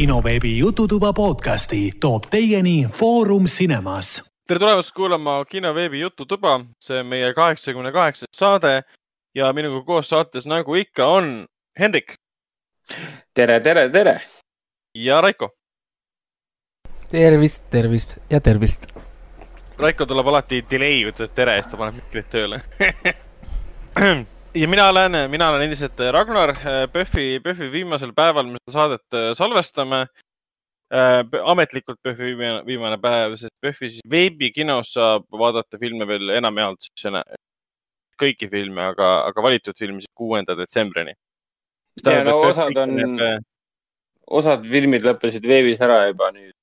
kinoveebi Jututuba podcasti toob teieni Foorum Cinemas. tere tulemast kuulama kinoveebi Jututuba, see on meie kaheksakümne kaheksas saade ja minuga koos saates, nagu ikka, on Hendrik. tere, tere, tere. ja Raiko. tervist, tervist ja tervist. Raiko tuleb alati delay, ütleb tere ja siis ta paneb mikrit tööle ja mina olen, mina olen endiselt Ragnar, PÖFFi, PÖFFi viimasel päeval me seda saadet äh, salvestame äh,. ametlikult PÖFFi viimane, viimane päev, sest PÖFFi siis veebikinos saab vaadata filme veel enamjaolt kõiki filme, aga, aga valitud filmi siis kuuenda detsembrini. no osad on, äh, osad filmid lõppesid veebis ära juba nüüd,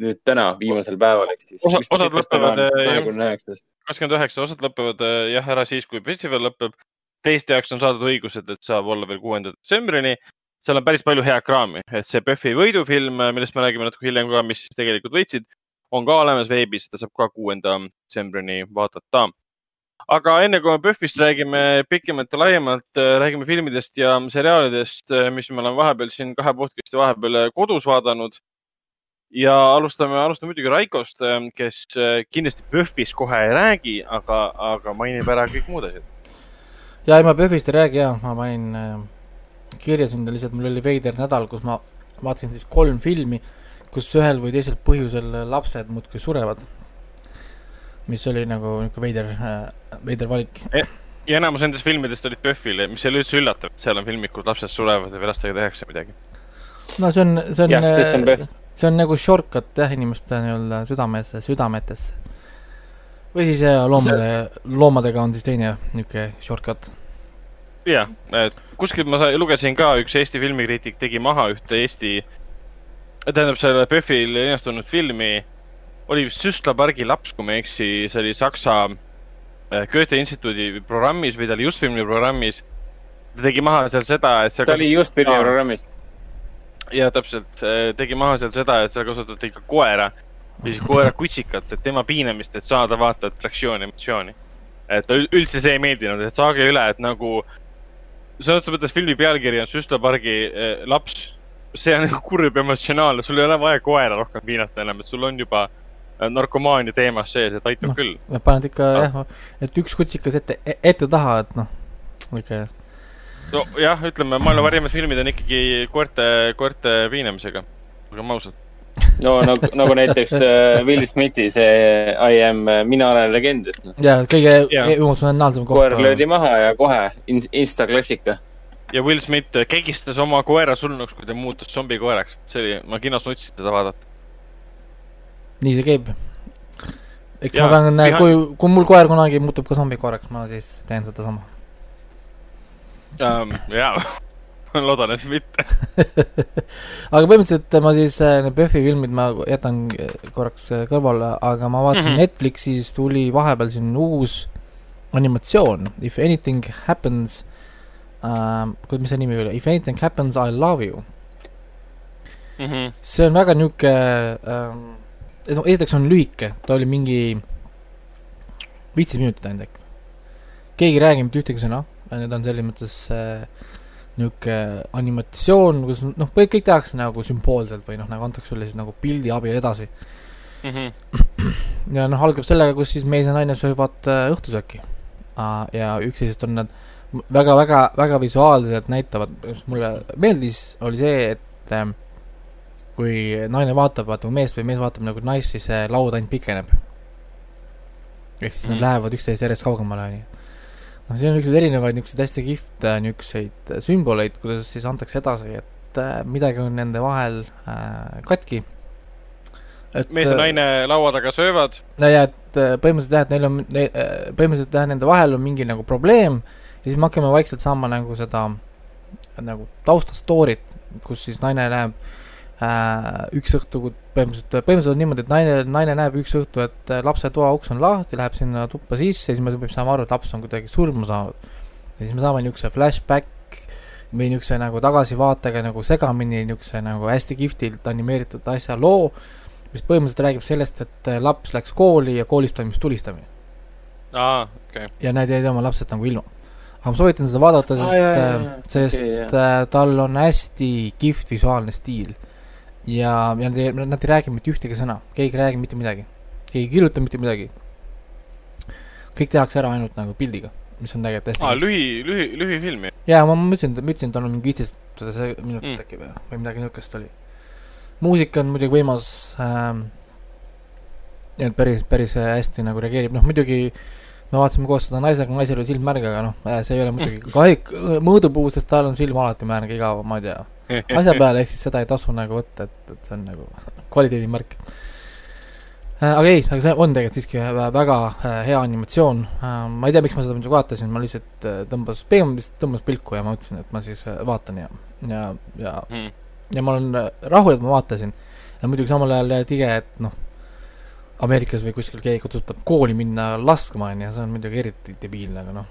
nüüd täna, viimasel päeval, ehk siis. osad lõpevad kakskümmend üheksa, osad lõpevad jah ära siis, kui festival lõpeb teiste jaoks on saadud õigused, et saab olla veel kuuenda detsembrini. seal on päris palju head kraami, et see PÖFFi võidufilm, millest me räägime natuke hiljem ka, mis tegelikult võitsid, on ka olemas veebis, seda saab ka kuuenda detsembrini vaadata. aga enne kui me PÖFFist räägime pikemalt ja laiemalt, räägime filmidest ja seriaalidest, mis me oleme vahepeal siin kahe podcast'i vahepeal kodus vaadanud ja alustame, alustame muidugi Raikost, kes kindlasti PÖFFist kohe ei räägi, aga, aga mainib ära kõik muud asjad ja ei, ma PÖFFist ei räägi ja ma panin äh, kirja sinna lihtsalt, mul oli veider nädal, kus ma vaatasin siis kolm filmi, kus ühel või teisel põhjusel lapsed muudkui surevad. mis oli nagu niisugune veider äh,, veider valik ja enamus nendest filmidest olid PÖFFile, mis ei ole üldse üllatav, seal on filmikud, lapsed surevad ja lastega tehakse midagi. no see on, see on, äh, see on nagu shortcut jah, inimeste nii-öelda südamesse, südametesse või siis loomade see..., loomadega on siis teine niisugune shortcut. jah, et kuskilt ma sai, lugesin ka, üks Eesti filmikriitik tegi maha ühte Eesti, tähendab selle PÖFFil linastunud filmi, oli vist Süstlapargi laps, kui ma ei eksi, see oli Saksa äh, Goethe instituudi programmis või ta oli Justfilmi programmis. ta tegi maha seal seda, et seal ta oli Justfilmi programmis. ja täpselt, äh, tegi maha seal seda, et seal kasutati ikka koera või siis koera kutsikat, et tema piinamist, et saada vaata atraktsiooni, emotsiooni. et üldse see ei meeldinud, et saage üle, et nagu selles mõttes filmi pealkiri on Süstlapargi eh, laps. see on nagu kurb emotsionaalne, sul ei ole vaja koera rohkem piinata enam, et sul on juba eh, narkomaania teemas sees, et aitab no, küll. Nad panevad ikka no. jah, et üks kutsikas ette, e-, ette-taha, et noh, ikka. nojah, ütleme maailma parimad filmid on ikkagi koerte, koerte piinamisega, olgem ausad no nagu, nagu näiteks uh, Will Smithi see I am, äh, mina olen legend. ja kõige emotsionaalsem koht. koer löödi maha ja kohe in, insta klassika. ja Will Smith äh, kegistas oma koera surnuks, kui ta muutus zombikoeraks. see oli, ma kinos nutsin teda vaadata. nii see käib. eks ja, ma pean, kui, kui mul koer kunagi muutub ka zombikoeraks, ma siis teen sedasama um,. jaa ma loodan, et mitte aga põhimõtteliselt ma siis, äh, need PÖFFi filmid ma jätan äh, korraks äh, kõrvale, aga ma vaatasin mm -hmm. Netflixis tuli vahepeal siin uus animatsioon, If anything happens uh,, mis see nimi oli, If anything happens, I love you mm. -hmm. see on väga niisugune um,, no esiteks on lühike, ta oli mingi viisteist minutit ainult äkki. keegi ei räägi mitte ühtegi sõna, need on selles mõttes äh, niisugune animatsioon, kus noh, kõik tehakse nagu sümboolselt või noh, nagu antakse sulle siis nagu pildi abil edasi mm. -hmm. ja noh, algab sellega, kus siis mees ja naine söövad äh, õhtusööki ja üksteisest on nad väga-väga, väga visuaalselt näitavad, mis mulle meeldis, oli see, et äh, kui naine vaatab, vaatab meest või mees vaatab nagu naist, siis see laud ainult pikeneb. ehk siis mm -hmm. nad mhm. lähevad üksteisest järjest kaugemale, onju noh, siin on niisuguseid erinevaid niisuguseid hästi kihvte niisuguseid sümboleid, kuidas siis antakse edasi, et äh, midagi on nende vahel äh, katki. mees ja äh, naine laua taga söövad. no ja, et äh, põhimõtteliselt jah, et neil on äh, põhimõtteliselt jah, nende vahel on mingi nagu probleem ja siis me hakkame vaikselt saama nagu seda nagu tausta story't, kus siis naine näeb äh, üks õhtu, põhimõtteliselt, põhimõtteliselt on niimoodi, et naine, naine näeb üks õhtu, et äh, lapse toauks on lahti, läheb sinna tuppa sisse ja siis me saame aru, et laps on kuidagi surma saanud. ja siis me saame niisuguse flashback või niisuguse nagu tagasivaatega nagu segamini niisuguse nagu hästi kihvtilt animeeritud asja loo, mis põhimõtteliselt räägib sellest, et äh, laps läks kooli ja koolis toimus tulistamine. aa, okei. Okay.. ja nad jäid oma lapsest nagu ilma. Aga ma soovitan seda vaadata, sest ah,, sest okay, äh, tal on hästi kihvt visuaalne stiil ja, ja nad ei, nad ei räägi mitte ühtegi sõna, keegi ei räägi mitte midagi, keegi ei kirjuta mitte midagi. kõik tehakse ära ainult nagu pildiga, mis on tegelikult hästi aa, lühi, lühi, lühifilm ju? jaa, ma mõtlesin, ma ütlesin, et tal on mingi viisteist minutit mm. äkki või, või midagi niisugust oli. muusika on muidugi võimas ähm,, et päris, päris hästi nagu reageerib, noh muidugi me vaatasime koos seda naisega, naisel oli silm märg, aga noh, äh, see ei ole muidugi kahik-, mõõdupuu, sest tal on silm alati märg iga, ma ei tea, asja peale, ehk siis seda ei tasu nagu võtta, et, et see on nagu kvaliteedimärk. Äh, aga ei, aga see on tegelikult siiski väga äh, hea animatsioon, ma ei tea, miks ma seda muidugi vaatasin, ma lihtsalt tõmbas, pigem lihtsalt tõmbas pilku ja ma mõtlesin, et ma siis vaatan ja, ja, ja mm., ja ma olen rahul, et ma vaatasin. ja muidugi samal ajal tige, et noh Ameerikas või kuskil keegi otsustab kooli minna laskma, on ju, see on muidugi eriti debiilne, aga noh.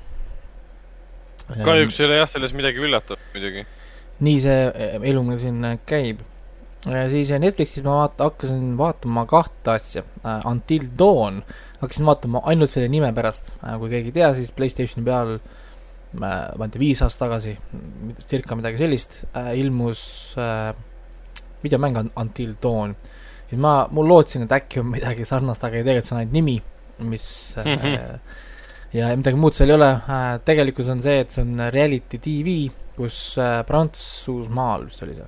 kahjuks ei ole jah, selles midagi üllatavat muidugi. Nii see eh, elu meil siin eh, käib. siis eh, Netflixis ma vaata, hakkasin vaatama kahte asja Until Dawn, hakkasin vaatama ainult selle nime pärast. Kui keegi ei tea, siis Playstationi peal ma ei tea, viis aastat tagasi, circa midagi sellist ilmus videomäng Until Dawn. Siis ma, mul lootsin, et äkki on midagi sarnast, aga tegelikult see on ainult nimi, mis äh, ja midagi muud seal ei ole. Tegelikkus on see, et see on reality tv, kus äh, Prantsusmaal vist oli see,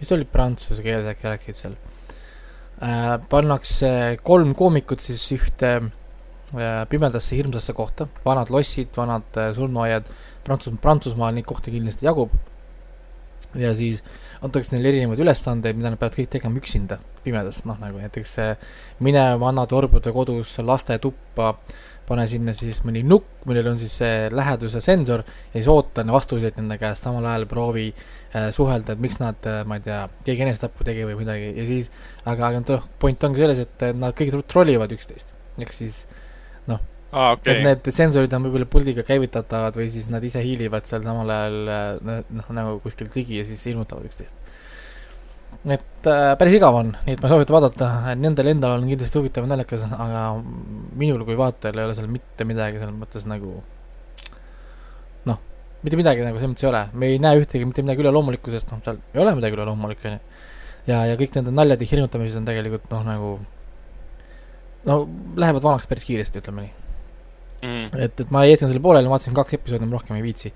vist oli prantsuse keeles äkki rääkisid seal. Äh,, pannakse kolm koomikut siis ühte äh, pimedasse hirmsasse kohta, vanad lossid, vanad äh, surnuaiad, Prantsus-, Prantsusmaal neid kohti kindlasti jagub. Ja siis äh, antakse neile erinevaid ülesandeid, mida nad peavad kõik tegema üksinda, pimedas, noh nagu näiteks mine vanade orbude kodus lastetuppa, pane sinna siis mõni nukk, millel on siis see läheduse sensor ja siis oota vastuseid nende käest, samal ajal proovi äh, suhelda, et miks nad äh,, ma ei tea, keegi enesetappu tegi või midagi ja siis, aga, aga noh, point ongi selles, et nad kõik trollivad üksteist, ehk siis noh ah,. Okay. et need sensorid on võib-olla puldiga käivitatavad või siis nad ise hiilivad seal samal ajal noh, nagu kuskil ligi ja siis ilmutavad üksteist. Et äh, päris igav on, nii et ma soovitan vaadata, nendel endal on kindlasti huvitav ja naljakas, aga minul kui vaatajal ei ole seal mitte midagi selles mõttes nagu noh, mitte midagi nagu selles mõttes ei ole, me ei näe ühtegi mitte midagi üleloomulikku, sest noh, seal ei ole midagi üleloomulikku, on ju. ja, ja kõik nende naljad ja hirmutamised on tegelikult noh, nagu no lähevad vanaks päris kiiresti, ütleme nii mm.. et, et ma jätsin selle pooleli, vaatasin kaks episoodi, ma rohkem ei viitsi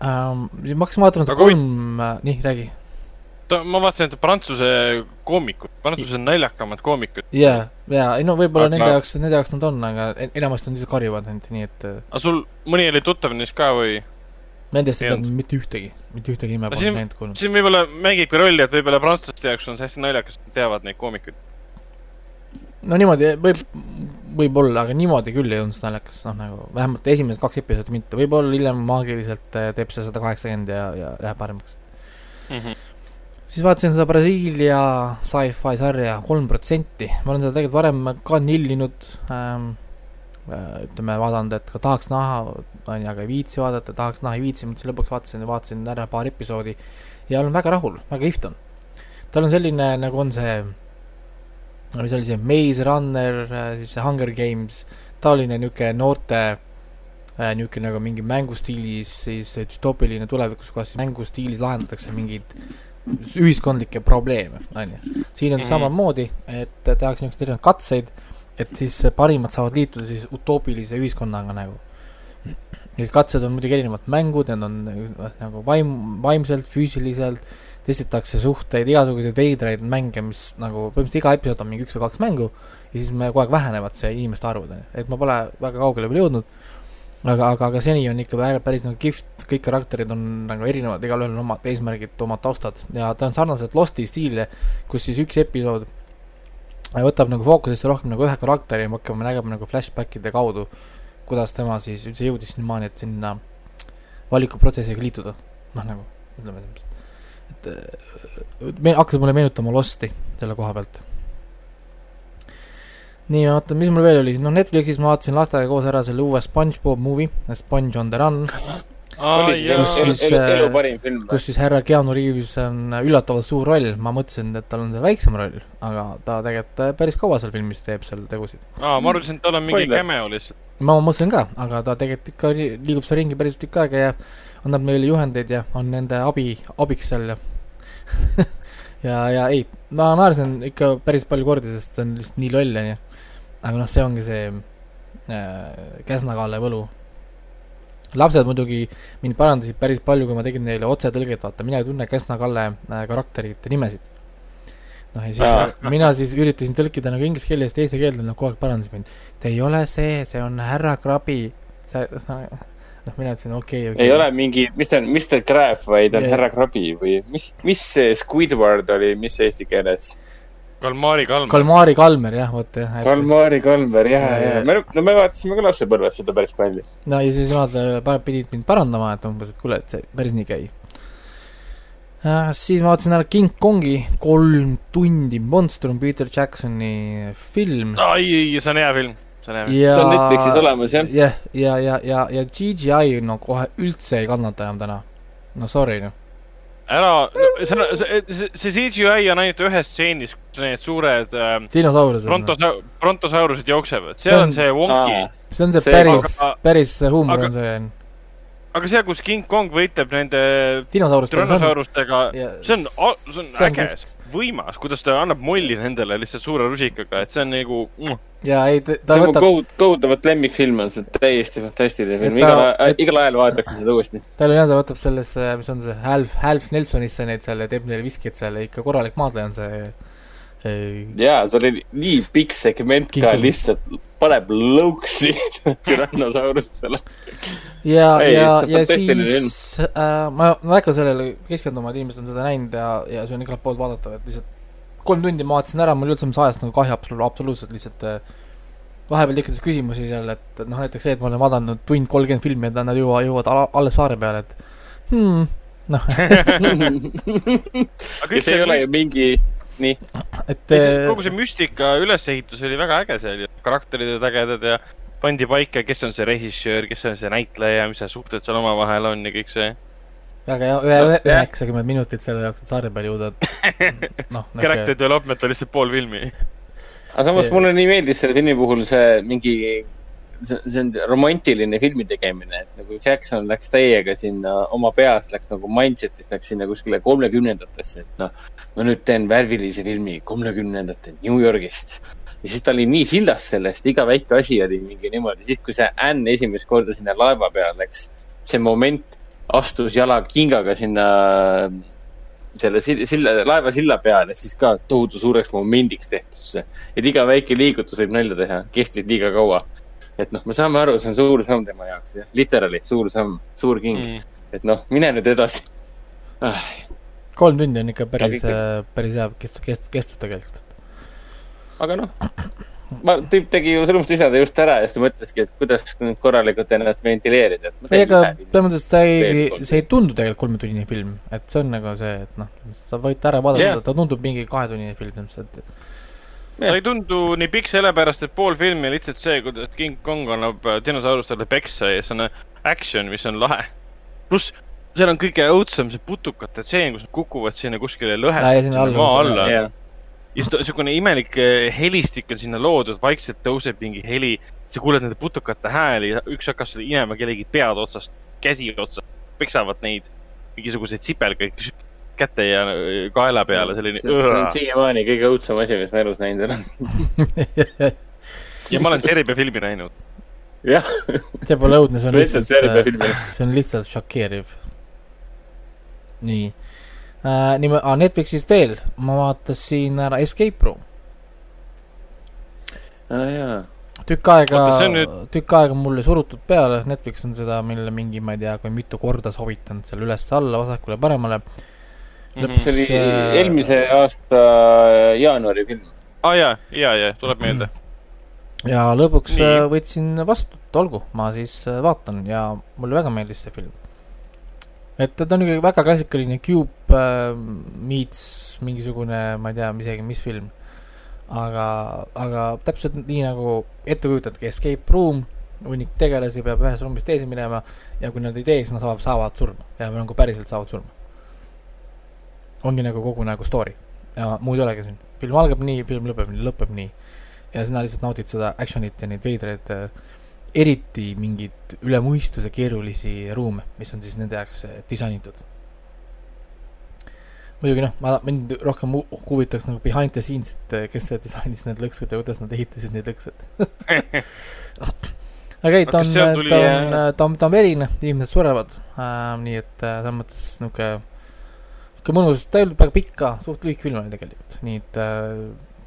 um,. ma hakkasin vaatama seda kolm äh, nii, räägi. Ma vaatasin, et prantsuse koomikud, prantsuse naljakamad koomikud. jaa, jaa, ei no võib-olla aga... nende jaoks, nende jaoks nad on, aga enamasti on lihtsalt karjuvad ainult, nii et. Äh, aga sul mõni oli tuttav neist ka või? Nendest ei teadnud mitte ühtegi, mitte ühtegi nime polnud näinud kuulnud. siin võib-olla mängibki rolli, et võib-olla prantslaste jaoks on see hästi naljakas, et teavad neid koomikuid no niimoodi võib, võib-olla, aga niimoodi küll ei olnud see naljakas, noh nagu vähemalt esimesed kaks episoodi mitte, võib-olla hiljem maagiliselt äh, teeb see sada kaheksakümmend ja, ja läheb paremaks mm. -hmm. Siis vaatasin seda Brasiilia sci-fi sarja Kolm protsenti, ma olen seda tegelikult varem ka nillinud ähm,, äh, ütleme, vaadanud, et ka tahaks näha, on ju, aga ei viitsi vaadata, tahaks näha, ei viitsi, mõtlesin lõpuks vaatasin vaatasin ära paar episoodi ja olen väga rahul, väga kihvt on. tal on selline, nagu on see mis oli see Maze Runner, äh, siis see Hunger Games, taoline niisugune noorte äh, niisugune nagu mingi mängustiilis siis düstoopiline tulevikus, kus mängustiilis lahendatakse mingeid ühiskondlikke probleeme, on ju. siin on mm -hmm. samamoodi, et tehakse niisuguseid erinevaid katseid, et siis parimad saavad liituda siis utoopilise ühiskonnaga nagu. siis katsed on muidugi erinevad mängud, need on nagu vaim, vaimselt, füüsiliselt testitakse suhteid, igasuguseid veidraid mänge, mis nagu põhimõtteliselt iga episood on mingi üks või kaks mängu ja siis me kogu aeg vähenevad see inimeste arvud, on ju, et ma pole väga kaugele veel jõudnud, aga, aga, aga seni on ikka päris nagu kihvt, kõik karakterid on nagu erinevad, igalühel on omad eesmärgid, omad taustad. Ja ta on sarnaselt Losti stiili, kus siis üks episood võtab nagu fookusesse rohkem nagu ühe karakteri ja me hakkame nägema nagu flashbackide kaudu, kuidas tema siis üldse jõudis sinnamaani, et sinna valikuprotsessiga liituda, noh nagu ütleme et me hakkas mulle meenutama Losti selle koha pealt. Nii, vaata, mis mul veel oli, noh Netflixis ma vaatasin lastega koos ära selle uue SpongeBob movie, Sponge on the run Ah, kus siis, äh, kus siis härra Keanu Reaves on üllatavalt suur roll, ma mõtlesin, et tal on seal väiksem roll, aga ta tegelikult äh, päris kaua seal filmis teeb seal tegusid. aa, ma arvasin, et tal on mingi cameo lihtsalt. ma mõtlesin ka, aga ta tegelikult ikka liigub seal ringi päris tükk aega ja annab meile juhendeid ja on nende abi, abiks seal ja ja, ja ei, ma naersin ikka päris palju kordi, sest see on lihtsalt nii loll, onju. Aga noh, see ongi see äh, Käsna-Kalle võlu. lapsed muidugi mind parandasid päris palju, kui ma tegin neile otsetõlget, vaata, mina ei tunne Käsna-Kalle äh, karakterite nimesid. noh, ja siis Aa. mina siis üritasin tõlkida nagu inglise keelest eesti keelde, nad kogu aeg parandasid mind. see ei ole see, see on härra Krabi, see noh, mina ütlesin okei okay, okay.. ei ole mingi, mis ta on, Mr Crab, vaid on yeah. härra Krabi või mis, mis see Squidward oli, mis eesti keeles? Kalmaari Kalmer. Kalmaari Kalmer jah, vot jah. Kalmaari Kalmer jah, jah, me, no me vaatasime ka lapsepõlves seda päris palju. no ja siis nemad pidid mind parandama, et umbes, et kuule, et see päris nii käi äh,. siis ma vaatasin ära King Kongi, kolm tundi Monstrum, Peter Jacksoni film. ai, see on hea film see on ja, see on Netflixis olemas, jah? jah, ja, ja, ja, ja CGI no kohe üldse ei kannata enam täna. no sorry, noh. Ära, see, see, see CGI on ainult ühes stseenis, kus need suured äh, dinosaurused. Brontosa-, brontosaurused jooksevad, see on see Wonki. see on see, see päris, päris huumor on see aga seal, kus King Kong võitleb nende dinosaurustega, see on, see on äge, võimas, kuidas ta annab molli nendele lihtsalt suure rusikaga, et see on nagu mm. ja ei, ta, ta see võtab. kohut-, kohutavalt lemmikfilm on see, täiesti fantastiline film, igal ajal, igal ajal vaadatakse seda uuesti. tal on jah, ta võtab sellesse, mis on see, Half, Half Nelsonisse neid seal ja teeb neile viskit seal ja ikka korralik maadleja on see. Jaa, see oli nii pikk segment ka lihtsalt paneb lõuksi türannosaurustele. Ja, ja, ja siis äh, ma, ma ei hakka sellele keskenduma, et inimesed on seda näinud ja, ja see on igalt poolt vaadatav, et lihtsalt kolm tundi ma vaatasin ära, mul ei üldse mis ajast nagu kahju absolu-, absoluutselt, lihtsalt äh, vahepeal tekitas küsimusi seal, et noh, näiteks see, et ma olen vaadanud tund kolmkümmend filmi ja nad jõuavad, jõuavad alles saare peale, et hmm, noh. Ja see ei ole ju mingi nii. et kogu see müstika ülesehitus oli väga äge seal ja karakterid olid ägedad ja pandi paika, kes on see režissöör, kes on see näitleja, mis need suhted seal omavahel on ja kõik see. väga hea, ühe, üheksakümmend minutit selle jaoks, et saare peale jõuda. noh. Character development on lihtsalt pool filmi. aga samas mulle nii meeldis selle filmi puhul see mingi, see, on romantiline filmi tegemine, et nagu Jackson läks täiega sinna oma peas, läks nagu mindset'is, läks sinna kuskile kolmekümnendatesse, et noh, ma nüüd teen värvilise filmi kolmekümnendate New Yorgist ja siis ta oli nii sildas sellest, iga väike asi oli mingi niimoodi, siis kui see Ann esimest korda sinna laeva peale läks, see moment astus jala kingaga sinna selle silla, laeva silla peale, siis ka tohutu suureks momendiks tehtud see. et iga väike liigutus võib nalja teha, kestis liiga kaua. Et noh, me saame aru, see on suur samm tema jaoks, jah, literally suur samm, suur king. Mm.. et noh, mine nüüd edasi. Ah.. kolm tundi on ikka päris, päris hea kest-, kest-, kestus tegelikult. Aga noh, ma, tüüp tegi ju selles mõttes ise ta just ära ja siis ta mõtleski, et kuidas korralikult ennast ventileerida. ei, aga selles mõttes ta ei, see ei tundu tegelikult kolmetunnine film, et see on nagu see, et noh, sa võid ära vaadata yeah., ta tundub mingi kahetunnine film ilmselt. Ta ei tundu nii pikk sellepärast, et pool filmi lihtsalt see, kuidas King Kong annab äh, dinosaurustele peksa ja siis on äh, action, mis on lahe. pluss seal on kõige õudsem see putukate tseen, kus nad kukuvad sinna kuskile lõhesse maa alla. Yeah just niisugune imelik eh, helistik on sinna loodud, vaikselt tõuseb mingi heli, sa kuuled nende putukate hääli, üks hakkas inema kellegi pead otsast, käsi otsast, peksavad neid mingisuguseid sipelgaid käte ja eh, kaela peale, selline. see on siiamaani kõige õudsem asi, mis ma elus näinud olen ja ma olen Terve filmi näinud. jah. see pole õudne, see on lihtsalt, see on lihtsalt šokeeriv. nii äh,. nii, ah, Netflixist veel, ma vaatasin ära Escape Room ah,. tükk aega, nüüd... tükk aega mulle surutud peale, Netflix on seda meile mingi, ma ei tea, kui mitu korda soovitanud seal üles-alla, vasakule-paremale. Mhm. see oli äh... eelmise aasta jaanuari film. aa ah, jaa, jaa, jaa, tuleb meelde. ja lõpuks Nii. Äh, võtsin vastu, et olgu, ma siis äh, vaatan ja mulle väga meeldis see film et ta on ikkagi väga klassikaline Cube äh, meets mingisugune, ma ei tea isegi, mis film. aga, aga täpselt nii nagu ette kujutadki, escape room, hunnik tegelasi peab ühest ruumist teise minema ja kui nad ei tee, siis nad saavad, saavad surma ja nagu päriselt saavad surma. Ongi nagu kogu nagu story ja muud ei olegi siin. film algab nii, film lõpeb nii, lõpeb nii. ja sina lihtsalt naudid seda action'it ja neid veidraid äh, eriti mingeid üle mõistuse keerulisi ruume, mis on siis nende jaoks eh, disainitud. muidugi noh, ma, mind rohkem huvitaks nagu behind the scenes, et kes disainis need lõksud ja kuidas nad ehitasid neid lõkse aga ei, ta on, ta on, ta on, ta on verine, inimesed surevad äh,, nii et äh, selles mõttes niisugune, niisugune mõnus, ta ei olnud väga pikk ka, suht lühike film oli tegelikult, nii et äh,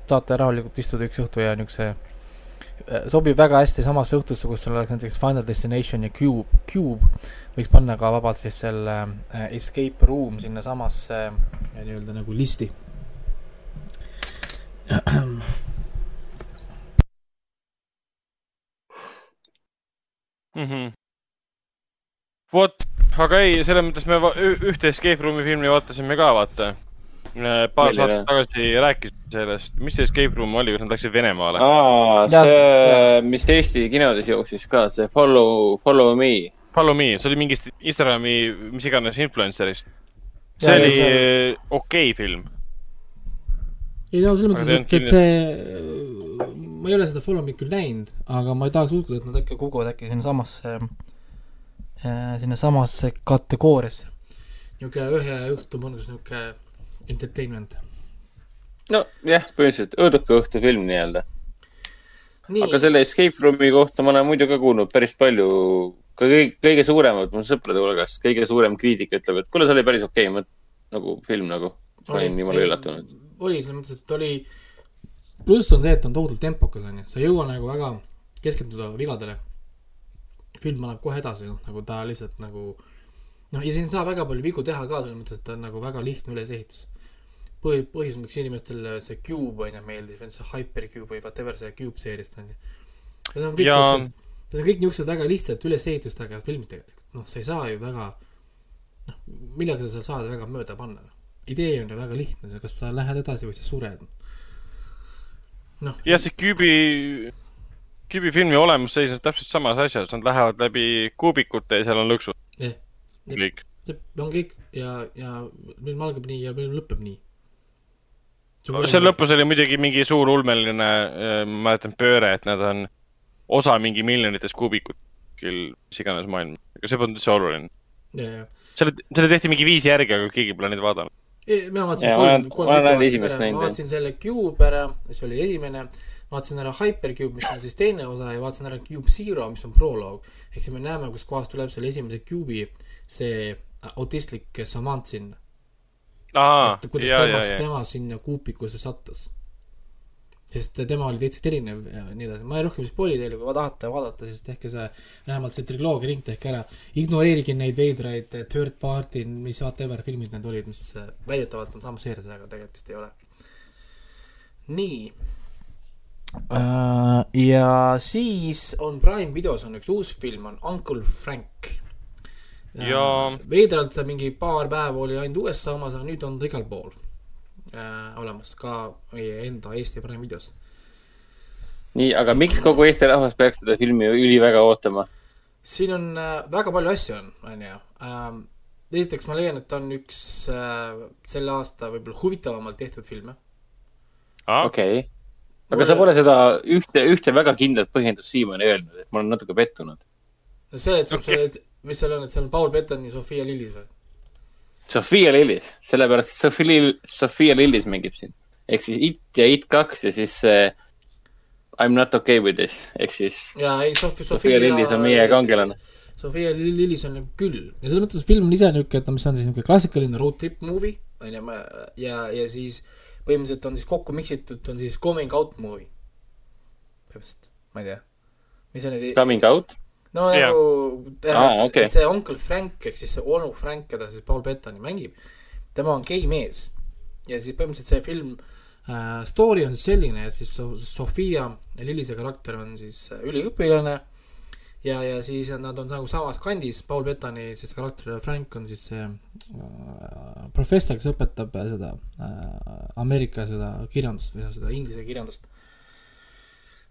saate rahulikult istuda üks õhtu ja niisuguse äh, sobib väga hästi samasse õhtusse, kus sul oleks näiteks Final Destination ja Cube, Cube võiks panna ka vabalt siis selle äh, Escape Room sinnasamasse äh, nii-öelda nagu listi mm. -hmm. vot, aga ei, selles mõttes me ühte Escape Room'i filmi vaatasime ka, vaata. Äh, paar saadet tagasi rääkisime sellest, mis see Escape Room oli, kus nad läksid Venemaale? aa, see, mis Eesti kinodes jooksis ka, see Follow, Follow Me. Follow Me, see oli mingist Instagrami, mis iganes influencer'ist. see ja, oli see... okei okay film. ei no selles mõttes, et, et see ma ei ole seda Follow Me'd küll näinud, aga ma ei tahaks uskuda, et nad äkki kukuvad äkki sinnasamasse äh,, sinnasamasse kategooriasse. niisugune ühe õhtu mõnus niisugune entertainment. nojah, põhimõtteliselt õõduka õhtufilm nii-öelda. aga selle Escape Room'i kohta ma olen muidu ka kuulnud päris palju, ka kõige, kõige suuremad mu sõprade hulgas, kõige suurem kriitika ütleb, et kuule, see oli päris okei okay, nagu film nagu. ma olin jumala üllatunud. oli, selles mõttes, et oli pluss on see, et ta on tohutult tempokas, on ju, sa ei jõua nagu väga keskenduda vigadele. Film läheb kohe edasi, noh, nagu ta lihtsalt nagu noh, ja siin ei saa väga palju vigu teha ka, selles mõttes, et ta on nagu väga lihtne ülesehitus. põhi, põhjus, miks inimestele see Cube on ju meeldib, see Hypercube või whatever see Cube seeriast on ju. Need on kõik ja... niisugused, need on kõik niisugused väga lihtsad ülesehitustega filmid tegelikult, noh, sa ei saa ju väga noh, millega sa saad väga mööda panna, noh. idee on ju väga lihtne, kas sa lähed edasi või sa sured no.. jah, see Cube'i, Cube'i filmi olemus seisneb täpselt samas asjas, nad lähevad läbi kuubikute ja seal on lõksud eh,. kõik. on kõik ja, ja film algab nii ja film lõpeb nii. seal lõpus oli muidugi mingi suur ulmeline, äh, ma mäletan, pööre, et nad on osa mingi miljonitest kuubikut kuskil mis iganes maailmas, aga see polnud üldse oluline. selle, selle tehti mingi viis järgi, aga keegi pole neid vaadanud. Mina vaatasin kolm, kolm ma vaatasin selle Cube ära, mis oli esimene, vaatasin ära Hypercube, mis on siis teine osa ja vaatasin ära Cube Zero, mis on proloog. ehk siis me näeme, kuskohast tuleb selle esimese Cube'i see autistlik samant sinna. kuidas ja, tema, tema sinna kuupikusse sattus sest tema oli täitsa erinev ja nii edasi, ma ei rohkem spoili teile, kui tahate vaadata, siis tehke see, vähemalt see triloogia ring tehke ära. ignoreerige neid veidraid third party, mis whatever filmid need olid, mis äh, väidetavalt on samas seerias, aga tegelikult vist ei ole. nii. Ja siis on Prime videos on üks uus film, on Uncle Frank ja uh, veidralt mingi paar päeva oli ainult USA omas, aga nüüd on ta igal pool äh, olemas ka meie enda Eesti Prime videos. nii, aga miks kogu Eesti rahvas peaks seda filmi üliväga ootama? siin on äh, väga palju asju on, on ju ähm,. esiteks ma leian, et ta on üks äh, selle aasta võib-olla huvitavamalt tehtud filme. okei okay., aga sa pole seda ühte, ühte väga kindlat põhjendust siiamaani öelnud, et ma olen natuke pettunud. no see, et okay. seal, mis seal on, et seal on Paul Bettoni, Sofia Lillis või? Sofia Lillis, sellepärast Sofia Lill-, Sofia Lillis mängib siin. ehk siis It ja It kaks ja siis uh, I m not okay with this, ehk siis. ja ei, Sofia, Sofia Lillis on meie kangelane. Sofia Lillis on küll ja selles mõttes film on ise niisugune, et no mis on siis niisugune klassikaline road trip movie, on ju, ja, ja siis põhimõtteliselt on siis kokku miksitud, on siis coming out movie. põhimõtteliselt, ma ei tea. mis on need. Coming out? no yeah. nagu ah, okay. see Uncle Frank ehk siis see onu Frank, keda siis Paul Bettoni mängib, tema on gei mees. ja siis põhimõtteliselt see film äh,, story on siis selline, et siis Sofia Lillise karakter on siis äh, üliõpilane ja, ja siis nad on nagu samas kandis, Paul Bettoni siis karakter Frank on siis see äh, professor, kes õpetab seda äh, Ameerika seda kirjandust või seda inglise kirjandust.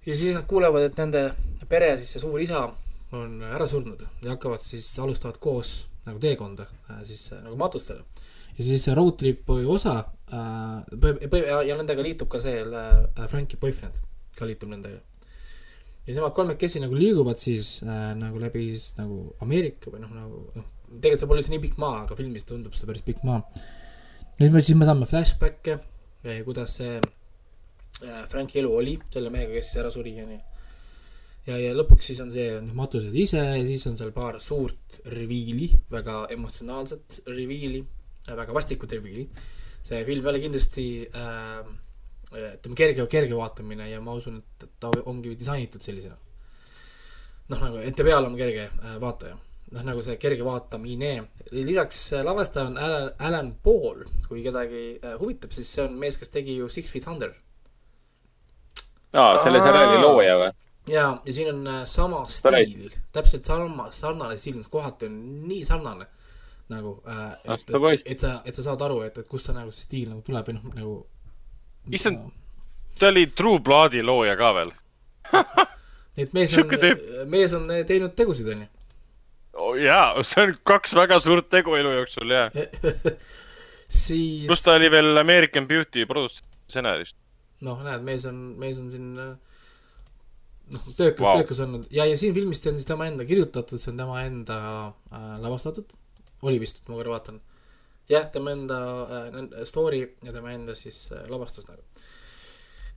ja siis nad kuulevad, et nende pere siis see suur isa on ära surnud ja hakkavad siis, alustavad koos nagu teekonda äh, siis äh, nagu matustele. ja siis see road trip'i osa äh, ja, ja nendega liitub ka see äh, Franki boyfriend, ka liitub nendega. Ja siis nemad kolmekesi nagu liiguvad siis äh, nagu läbi siis nagu Ameerika või noh, nagu noh, tegelikult see pole üldse nii pikk maa, aga filmis tundub see päris pikk maa. nüüd me, siis me saame flashback'e, kuidas see äh, Franki elu oli selle mehega, kes siis ära suri, onju. ja, ja lõpuks siis on see, noh, matused ise ja siis on seal paar suurt reviili, väga emotsionaalset reviili, väga vastikut reviili. see film oli kindlasti äh, ütleme, kerge, kerge vaatamine ja ma usun, et ta ongi disainitud sellisena. noh, nagu ette peale on kerge äh, vaataja noh, nagu see kerge vaatamine. lisaks äh, lavastaja on Alan, Alan Paul, kui kedagi äh, huvitab, siis see on mees, kes tegi ju Six Feet Under. aa, selle seriaali looja või? ja, ja siin on sama stiil, täpselt sama, sarnane stiil, kohati on nii sarnane nagu äh,, et, et, et sa, et sa saad aru, et, et kust see nagu see stiil nagu tuleb või noh, nagu. Issand, ta oli True Bloodi looja ka veel et mees on, mees on teinud tegusid, onju oh,. jaa, see on kaks väga suurt tegu elu jooksul, jaa siis. pluss ta oli veel American Beauty produtsent-stsenarist. noh, näed, mees on, mees on siin noh, töökas wow., töökas olnud ja, ja siin filmis on siis tema enda kirjutatud, see on tema enda äh, lavastatud. oli vist, ma korra vaatan. Jah, tema enda äh, story ja tema enda siis äh, lavastus nagu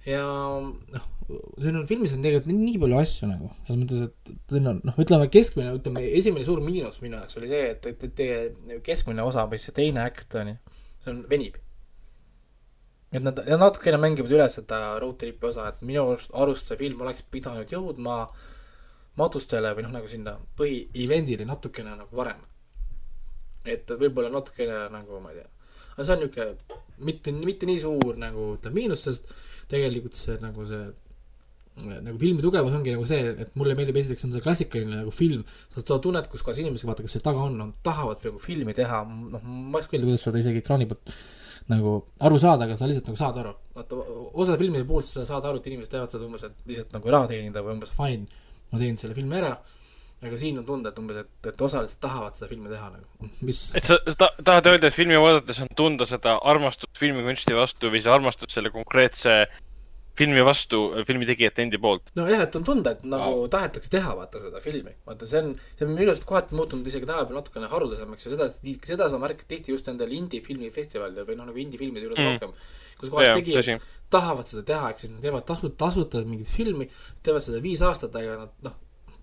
ja noh, siin on filmis on tegelikult nii, nii palju asju nagu, selles mõttes, et siin on noh, ütleme keskmine, ütleme esimene suur miinus minu jaoks oli see, et, et, et teie keskmine osa või see teine äkt on ju, see on, venib. et nad, natukene mängivad üle seda road trip'i osa, et minu arust see film oleks pidanud jõudma matustele või noh, nagu sinna põhi-event'ile natukene nagu varem. Et võib-olla natukene nagu ma ei tea, aga see on niisugune mitte, mitte nii suur nagu ütleme miinus, sest tegelikult see nagu see nagu filmi tugevus ongi nagu see, et mulle meeldib esiteks on see klassikaline nagu film, sa seda tunned, kus kohas inimesed, vaata, kes seal taga on, nad tahavad nagu filmi teha, noh, ma ei oska öelda, kuidas seda isegi ekraani pealt nagu aru saada, aga sa lihtsalt nagu saad aru. vaata, osa filmide puhul sa saad aru, et inimesed teevad seda umbes, et lihtsalt nagu raha teenida või umbes fine, ma teen selle filmi ära aga siin on tunda, et umbes, et, et osalised tahavad seda filmi teha nagu, mis. et sa ta, tahad öelda, et filmi vaadates on tunda seda armastust filmikunsti vastu või see armastust selle konkreetse filmi vastu filmi tegijate endi poolt. nojah, et on tunda, et nagu wow. tahetakse teha, vaata seda filmi. vaata, see on, see on minu arust kohati muutunud isegi tänapäeval natukene haruldasemaks ja seda, seda sa märkad tihti just nendel indie-filmifestivalidel või noh, nagu indie-filmide juures mm. rohkem. kus kohas tegijad tahavad seda teha, ehk siis nad teevad tasuta, tasuta mingit filmi, teevad seda viis aastat, aga nad noh,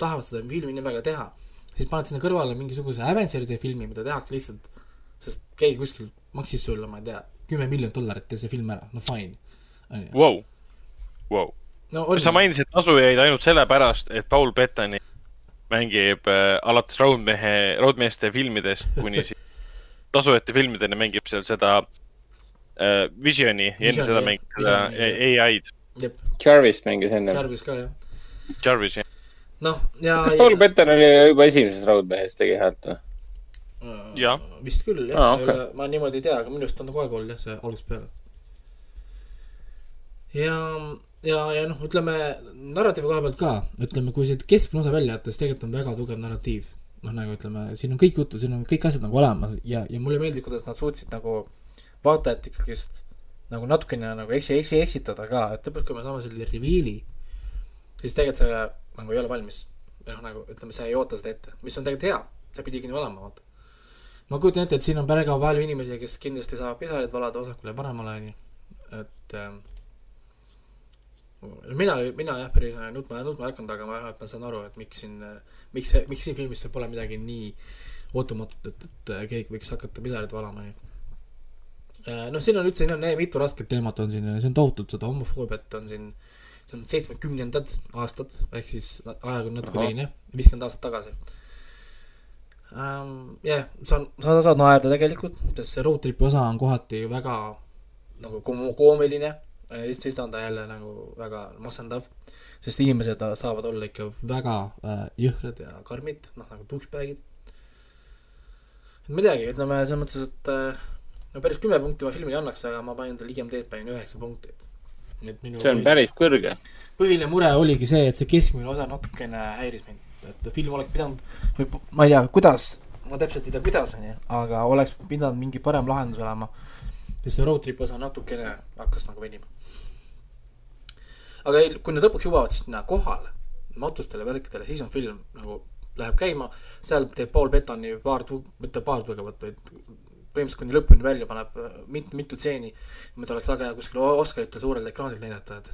tahavad seda filmi nii väga teha. siis paned sinna kõrvale mingisuguse Avengersi filmi, mida tehakse lihtsalt, sest keegi kuskil maksis sulle, ma ei tea, kümme miljonit dollarit, tee see film ära, no fine. Wow wow. no,. sa mainisid tasujaid ainult sellepärast, et Paul Bettani mängib äh, alates Raudmehe, Raudmeeste filmidest kuni siis tasujate filmideni mängib seal seda äh, Visioni ja enne seda mängib seda ai-d. Jarvis mängis enne. Jarvis ka, jah. Jarvis, jah. Noh, ja. kas Paul Betten oli juba esimeses Raudmehes tegi häält või? jah. vist küll, jah ah,. Okay. ma niimoodi ei tea, aga minu arust on ta kogu aeg olnud jah, see algusest peale. ja ja, ja noh, ütleme narratiivi koha pealt ka, ütleme, kui siit keskmine osa välja jätta, siis tegelikult on väga tugev narratiiv. noh, nagu ütleme, siin on kõik juttu, siin on kõik asjad nagu olemas ja, ja mulle meeldib, kuidas nad suutsid nagu vaatajat ikkagist nagu natukene nagu eksi, eksi, eksitada ka, et lõpuks, kui me saame selle reveal'i, siis tegelikult see nagu ei ole valmis. noh, nagu ütleme, sa ei oota seda ette, mis on tegelikult hea, see pidigi nii olema, vaata. ma kujutan ette, et siin on väga palju inimesi, kes kindlasti saavad pisaraid valada vasakule ja paremale, onju, et äh, mina, mina jah, päris nutma, nutma ei hakanud, aga ma vähemalt ma saan aru, et miks siin, miks, miks siin filmis pole midagi nii ootamatut, et, et keegi võiks hakata pisaraid valama, nii. Äh, noh, siin on üldse, siin on mitu rasket teemat on siin, see on tohutult, seda homofoobiat on siin, see on seitsmekümnendad aastad, ehk siis aeg on natuke teine, viiskümmend aastat tagasi um,. jah yeah,, saan, sa saad naerda tegelikult, sest see road trip'i osa on kohati väga nagu koomiline siis on ta jälle nagu väga masendav, sest inimesed saavad olla ikka väga äh, jõhkrad ja karmid, noh nagu ei teagi, ütleme selles mõttes, et äh, no päris kümme punkti ma filmile annaks, aga ma panin talle IMD-d panin üheksa punkti. See on päris kõrge. põhiline mure oligi see, et see keskmine osa natukene häiris mind, et film oleks pidanud, või ma ei tea, kuidas, ma täpselt ei tea, kuidas, onju, aga oleks pidanud mingi parem lahendus olema. Sest see road trip osa natukene hakkas nagu venima. Aga ei, kui nad lõpuks jõuavad sinna kohale, matustele, värkidele, siis on film nagu läheb käima, seal teeb Paul Bettani paar mitte paar tugevat, vaid põhimõtteliselt kuni lõpuni välja paneb mit-, mitu stseeni, mida oleks väga hea kuskil Oscarite suurel ekraanil näidata, et.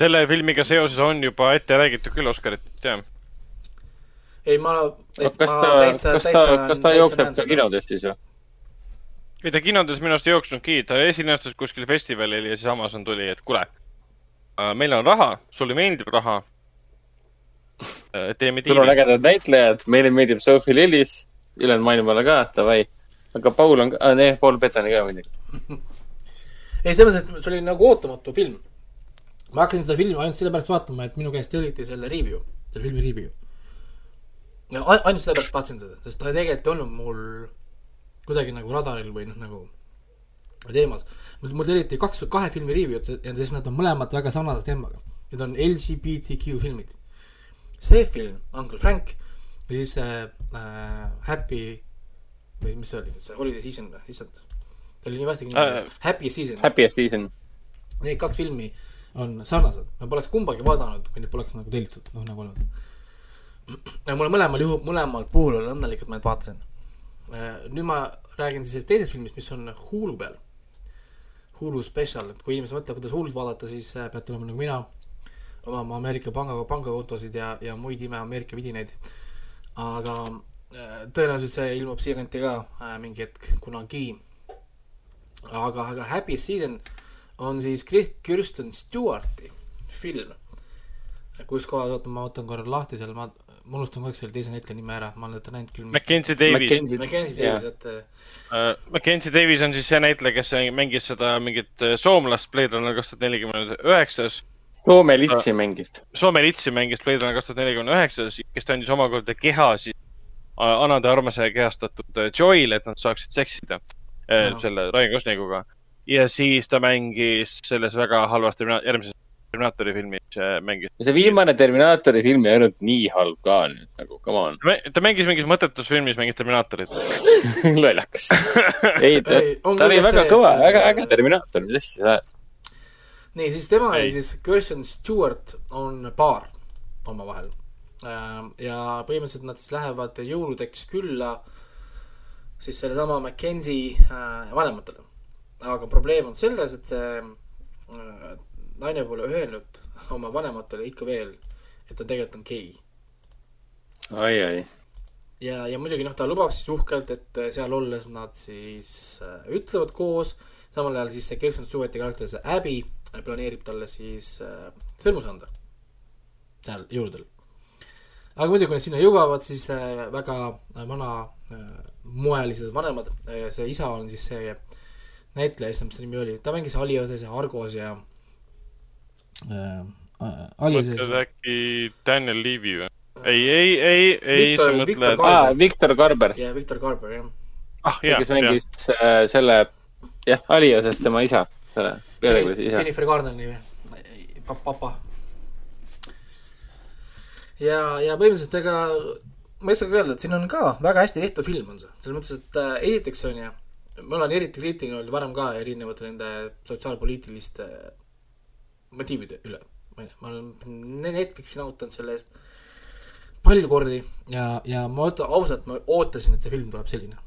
selle filmiga seoses on juba ette räägitud küll Oscaritest, jah. ei, ma. kas ta, kas ta, kas ta jookseb ka kinodes siis või? ei, ta kinodes minu arust ei jooksnudki, ta esinestas kuskil festivalil ja siis Amazon tuli, et kuule, äh, meil on raha, sulle meeldib raha. Äh, teeme diili. sul on ägedad näitlejad, meile meeldib Sophie Lillis, ülejäänud maailmale ka, davai. Aga Paul on ah, nee, Paul Bettani ka muidugi ei, selles mõttes, et see oli nagu ootamatu film. ma hakkasin seda filmi ainult sellepärast vaatama, et minu käest telliti selle review, selle filmi review. ainult sellepärast vaatasin seda, sest ta tegelikult ei olnud mul kuidagi nagu radaril või noh, nagu teemas. mul telliti kaks, kahe filmi review'd ja siis nad on mõlemad väga sarnase teemaga. Need on LGBTQ filmid. see film, Uncle Frank ja siis äh, äh, Happy või mis see oli, see Holiday Season või, issand. ta oli nii vasti nimi uh,, Happy Season. Happy Season. Need kaks filmi on sarnased, ma poleks kumbagi vaadanud, kui neid poleks nagu tellitud, noh nagu olnud. ja mulle mõlemal juhul, mõlemal puhul olen õnnelik, et ma neid vaatasin Äh, nüüd ma räägin siis teisest filmist, mis on Hulu peal. Hulu spetsial, et kui inimesed mõtlevad, kuidas Hulut vaadata, siis äh, peate olema nagu mina, omama Ameerika panga, pangakontosid ja, ja muid ime Ameerika vidinaid. aga äh, tõenäoliselt see ilmub siiakanti ka mingi hetk kunagi. aga, aga Happy Season on siis Kirsten Stewarti film kus kohas, oota, ma võtan korra lahti seal, ma ma unustan kogu aeg selle teise näitleja nime ära, ma olen teda näinud küll. Mackenzie Davis. Mackenzie Davis, et uh,. Mackenzie Davis on siis see näitleja, kes mängis seda mingit äh, soomlast Blade Runner kaks tuhat nelikümmend üheksas. Soome litsi mängis. Soome litsi mängis Blade Runner kaks tuhat nelikümmend üheksas, kes ta andis omakorda keha siis Anade Armase kehastatud Joy'le, et nad saaksid seksida no. selle Ryan Gosling'uga. ja siis ta mängis selles väga halvasti järgmises Terminaatori filmis mängis. see viimane Terminaatori film ei olnud nii halb ka nüüd nagu, come on. ta mängis mingis mõttetus filmis, mängis Terminaatorit lollakas. ei, ta, ta oli väga see... kõva, väga äge Terminaator, mis asja sa ajad. nii, siis tema ja siis Kirsten Stewart on paar omavahel. Ähm, ja põhimõtteliselt nad siis lähevad jõuludeks külla siis sellesama Mackenzie äh, vanematele. aga probleem on selles, et see äh, naine pole öelnud oma vanematele ikka veel, et ta tegelikult on gei. ai, ai. ja, ja muidugi noh, ta lubab siis uhkelt, et seal olles nad siis äh, ütlevad koos, samal ajal siis see Kirsten Stewarti karakter, see Abby, planeerib talle siis äh, sõrmus anda. seal jõuludel. Aga muidugi, kui nad sinna jõuavad, siis äh, väga vana äh, moelised vanemad äh,, see isa on siis see näitleja, issand, mis ta nimi oli, ta mängis Alioses ja Argos ja äh, mõtled äkki Daniel Levy või? ei, ei, ei, ei, sa mõtled. aa, Victor Garber. jah, Victor Garber, jah. ah, jah, kes mängis äh, selle, jah, Aliases tema isa, selle peategelase isa. Jennifer Garneri papa. Ja, ja põhimõtteliselt ega ma ei oskagi öelda, et siin on ka väga hästi tehtud film on see, selles mõttes, et äh, esiteks on ju, ma olen eriti kriitiline olnud varem ka erinevate nende sotsiaalpoliitiliste motiivide üle. ma ei tea, ma olen Netflixi nautanud selle eest palju kordi ja, ja ma ütlen ausalt, ma ootasin, et see film tuleb selline.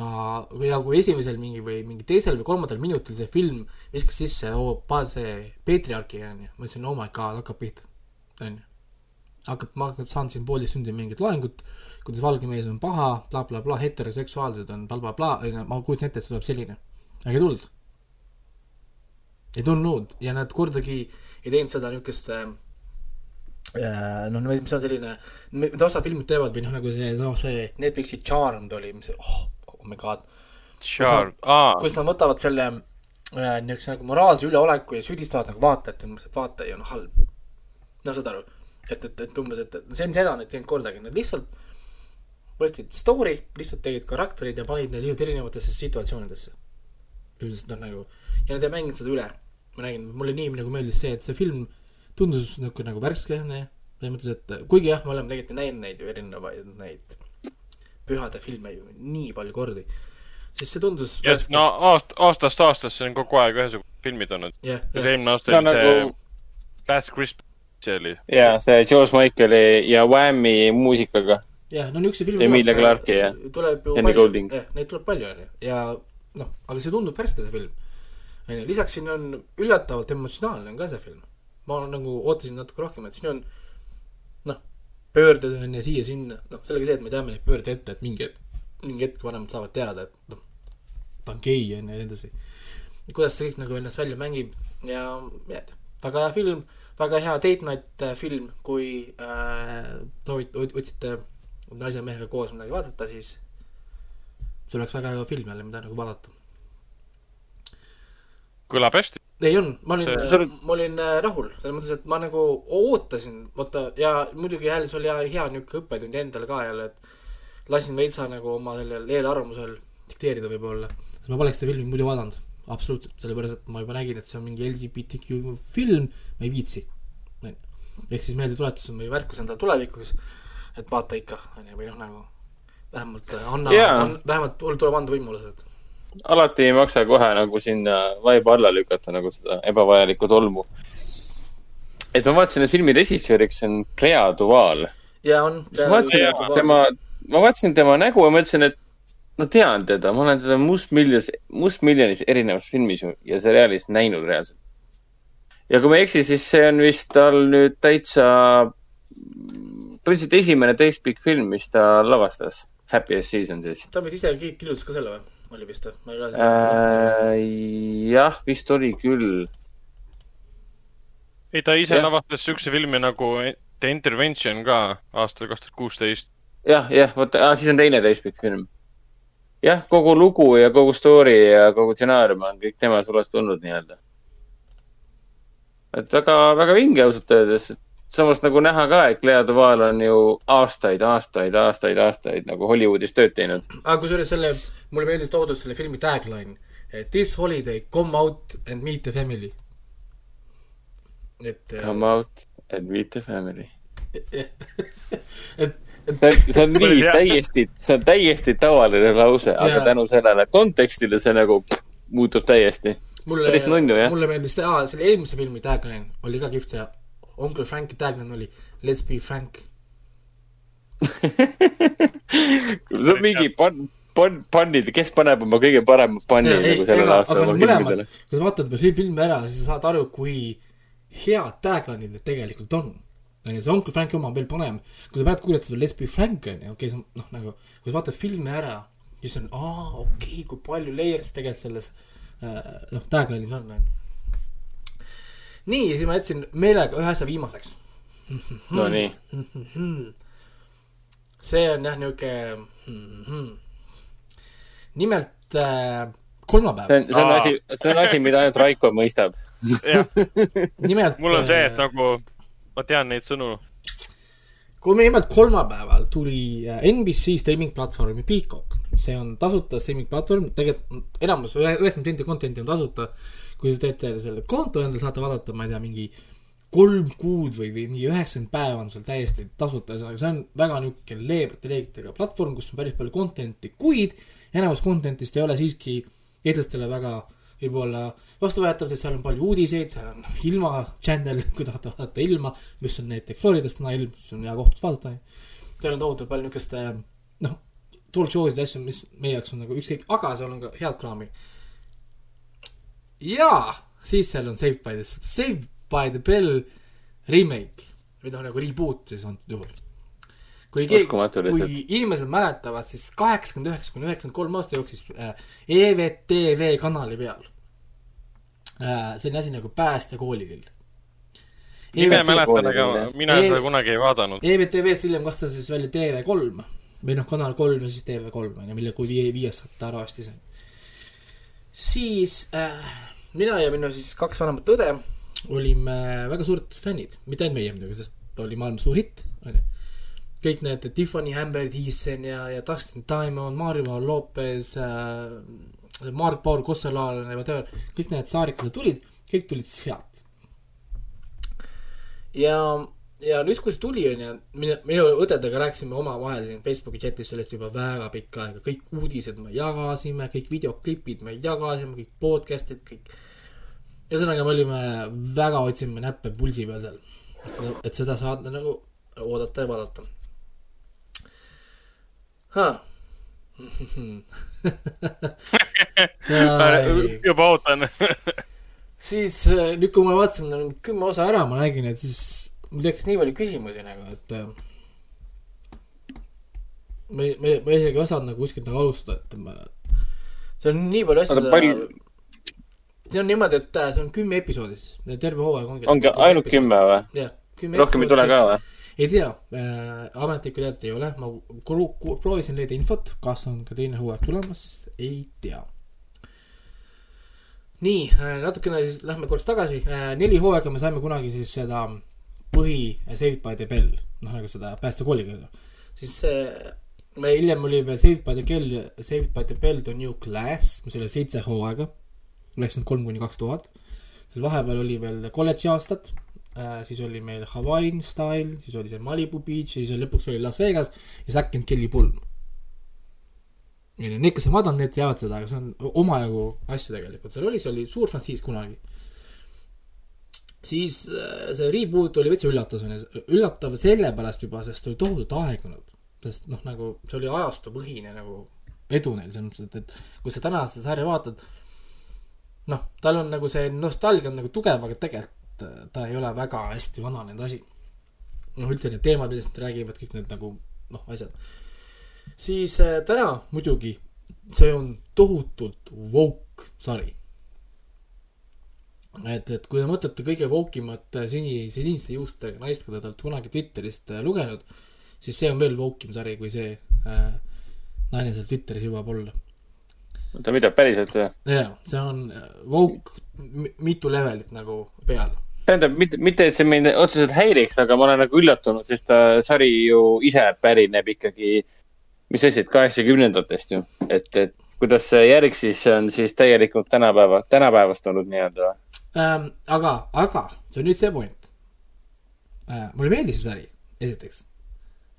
ma, ja kui esimesel mingi või mingi teisel või kolmandal minutil see film viskas sisse, oo, see Patriarki onju, ma ütlesin, oh my god, hakkab pihta, onju. hakkab, ma saan siin poolteist tundi mingit loengut, kuidas valge mees on paha bla, bla, blablabla, heteroseksuaalsed on blablabla bla,, ma kujutan ette, et see tuleb selline. aga ei tulnud ei tulnud ja nad kordagi ei teinud seda niisugust äh, noh, mis on selline, mida osad filmid teevad või noh, nagu see, noh, see Netflixi Charmed oli, mis oh, oh my god. Charmed, aa. kus nad võtavad selle äh, niisuguse nagu moraalse üleoleku ja süüdistavad nagu vaatajat umbes, et vaataja on halb. No saad aru, et, et, et umbes, et, et see on seda nad ei teinud kordagi, nad lihtsalt võtsid story, lihtsalt tegid karakterid ja panid need lihtsalt erinevatesse situatsioonidesse. üldiselt noh, nagu ja nad ei mänginud seda üle ma räägin, mulle nii nagu meeldis see, et see film tundus niisugune nagu värske, selles mõttes, et kuigi jah, me oleme tegelikult näinud neid ju erinevaid neid pühade filme ju nii palju kordi, siis see tundus yes, no aast-, aastast aastasse on kogu aeg ühesugused filmid olnud yeah,. Yeah. eelmine aasta oli nagu... see Last Christmas, see oli. jaa, see George Michaeli ja Whammy muusikaga. jah, no niisuguseid filme Emilia Clarke'i ja tuleb ju Henry palju, Golding. jah, neid tuleb palju, on ju, ja noh, aga see tundub värske, see film. on ju, lisaks siin on üllatavalt emotsionaalne on ka see film. ma nagu ootasin natuke rohkem, et siin on noh, pöörded on ju siia-sinna, noh, sellega see, et me teame neid pöörde ette, et mingi hetk, mingi hetk vanemad saavad teada, et noh, ta on gei, on ju, ja nii edasi. kuidas see kõik nagu ennast välja mängib ja, ja väga hea film, väga hea date night äh, film, kui äh, soovite, otsite naise ja mehega koos midagi vaadata, siis see oleks väga hea film jälle, mida nagu vaadata. kõlab hästi. ei on, ma olin See-, ma olin äh, rahul, selles mõttes, et ma nagu ootasin, vaata, ja muidugi jälle see oli hea, hea niisugune õppetund endale ka jälle, et lasin veitsa nagu oma sellel eelarvamusel dikteerida võib-olla, sest ma poleks seda filmi muidu vaadanud, absoluutselt, sellepärast et ma juba nägin, et see on mingi LGBTQ film, ma ei viitsi. ehk siis meeldetuletus on meie värkus endale tulevikuks, et vaata ikka, on ju, või noh, nagu vähemalt äh, anna Jaa. yeah., vähemalt tuleb anda võimalused. alati ei maksa kohe nagu sinna vaiba alla lükata nagu seda ebavajalikku tolmu. et ma vaatasin, et filmi režissööriks on Clea Duval. ja on. ma vaatasin tema, ma vaatasin tema nägu ja mõtlesin, et ma tean teda, ma olen teda mustmiljonis, mustmiljonis erinevas filmis ja seriaalis näinud reaalselt. ja kui ma ei eksi, siis see on vist tal nüüd täitsa, põhimõtteliselt esimene täispikk film, mis ta lavastas. Happiest Season siis ta vist ise ki- kirjutas ka selle või? oli vist või? ma ei ole äh,. jah, vist oli küll. ei, ta ise Jah. lavastas siukse filmi nagu The Intervention ka aastal kaks tuhat kuusteist. jah, jah, vot, siis on teine täispikk film. jah, kogu lugu ja kogu story ja kogu stsenaarium on kõik tema sulest tulnud nii-öelda. et väga, väga vinge ausalt öeldes. samas nagu näha ka, et Lea Duval on ju aastaid, aastaid, aastaid, aastaid nagu Hollywoodis tööd teinud. aga kusjuures selle, mulle meeldis toodud selle filmi tagline. This holiday come out and meet the family. et, Come out and meet the family. et, et see on, see on nii täiesti, see on täiesti tavaline lause, aga Jaa. tänu sellele kontekstile see nagu muutub täiesti. mulle Päris nunnu, jah., mulle meeldis, aa, selle eelmise filmi tagline oli ka kihvt ja onkel Franki tagline oli Let's be frank. see on mingi pann, pann, pannid, kes paneb oma kõige parema panni nagu sellel aastal aga mõlemad kui sa vaatad veel filmi ära, siis sa saad aru, kui head tagline'id need tegelikult on. onju, see Onkel Franki oma on veel parem. kui sa praegu kuuled seda Let's be frank onju, okei, see on noh, nagu kui sa vaatad filmi ära, siis on aa, okei okay,, kui palju layers tegelikult selles äh, noh, tagline'is on, onju. nii, siis ma jätsin meelega ühe asja viimaseks. no nii, see on jah, niuke nimelt äh, kolmapäev see on, see on asi, see on asi, mida ainult Raiko mõistab. jah, nimelt mul on see, et äh, nagu ma tean neid sõnu. kui me nimelt kolmapäeval tuli äh, NBC streaming platvormi Peacock, see on tasuta streaming platvorm, tegelikult enamus, üheksakümmend protsenti content'i on tasuta. kui te teete selle konto endale, saate vaadata, ma ei tea, mingi kolm kuud või, või mingi üheksakümmend päeva on seal täiesti tasuta, ühesõnaga see on väga niisugune leebete reeglitega platvorm, kus on päris palju content'i, kuid enamus content'ist ei ole siiski eestlastele väga võib-olla vastuvõetav, sest seal on palju uudiseid, seal on ilma channel, kui tahate vaadata ilma, mis on näiteks Floridas täna ilm, siis on hea koht, vaadata. seal on tohutult palju äh, noh, talk show'sid ja asju, mis meie jaoks on nagu ükskõik, aga seal on ka head kraami. jaa, siis seal on Save by the, Save by the Bell remake või noh, nagu reboot siis antud juhul. Kui keegi, kui inimesed mäletavad, siis kaheksakümmend üheksa kuni üheksakümmend kolm aasta jooksis äh, EVTV kanali peal äh, selline asi nagu Päästja koolilill. nime mäletan, aga mina seda kunagi ei vaadanud. EVTV-st hiljem kastas siis välja TV3 või noh, Kanal kolm ja siis TV3 on ju, mille kui viie, viiest saate ära ostis. siis äh, mina ja minu siis kaks vanemat õde olime väga suured fännid, mitte ainult meie muidugi, sest ta oli maailma suur hitt, onju. Kõik need Tiffany Amber Thiessen ja, ja Dustin Diamond, Mario Lopez äh,, Mark Paul Kosselaar ja whatever, kõik need saarikesed tulid, kõik tulid sealt. ja, ja nüüd, kui see tuli, onju, minu, minu õdedega rääkisime omavahel siin Facebooki chatis sellest juba väga pikka aega, kõik uudised me jagasime, kõik videoklipid me jagasime, kõik podcast'id, kõik. ühesõnaga, me olime väga, otsime näppe pulsi peal seal, et seda, et seda saada nagu oodata ja vaadata. juba ootan siis äh, nüüd, kui ma vaatasin nagu kümme osa ära, ma nägin, et siis mul tekkis nii palju küsimusi nagu, et äh, me, me, me isegi ei osanud nagu kuskilt nagu alustada, et ma, see on nii palju asju. Palju... see on niimoodi, et äh, see on kümme episoodi siis, terve hooaeg ongi. ongi ainult kümme või? jah, rohkem ei tule ka või? Ei tea äh,, ametlikku teadet ei ole, ma proovisin leida infot, kas on ka teine hooaeg tulemas, ei tea. Nii äh,, natukene siis lähme korraks tagasi. Äh,, neli hooaega me saime kunagi siis seda põhi Saved by the Bell, noh nagu seda päästekooli küll, siis äh, me hiljem oli veel Saved by the Bell, Saved by the Bell The New Class, mis oli seitse hooaega, üheksakümmend kolm kuni kaks tuhat. seal vahepeal oli veel kolledži aastad siis oli meil Hawaii Style, siis oli see Malibu Beach ja siis lõpuks oli Las Vegas ja Zack and Kelly Pulm need, kes on vaadanud, need teavad seda, aga see on omajagu asju tegelikult, seal oli, see oli suur frantsiis kunagi. siis äh, see reboot oli veits üllatus, üllatav sellepärast juba, sest oli tohutult aegunud. sest noh, nagu see oli ajastupõhine nagu edu neil selles mõttes, et, et kui sa täna seda sarja vaatad, noh, tal on nagu see nostalgia on nagu tugev, aga tegelikult äh, ta ei ole väga hästi vananenud asi. noh, üldse need teemad, millest nad räägivad, kõik need nagu noh, asjad siis äh, täna muidugi see on tohutult woke sari. et, et kui te mõtlete kõige woke imat äh, sini, siniste juustega naist, keda te olete kunagi Twitterist äh, lugenud, siis see on veel woke im sari kui see äh, naine seal Twitteris jõuab olla. oota, mida, päriselt või? jaa, see on woke mitu levelit nagu peal tähendab, mitte, mitte, et see mind otseselt häiriks, aga ma olen nagu üllatunud, sest ta sari ju ise pärineb ikkagi mis asjad, kaheksakümnendatest ju, et, et kuidas see järg siis on siis täielikult tänapäeva, tänapäevastunud nii-öelda ähm,? aga, aga see on nüüd see point äh,. mulle meeldis see sari, esiteks.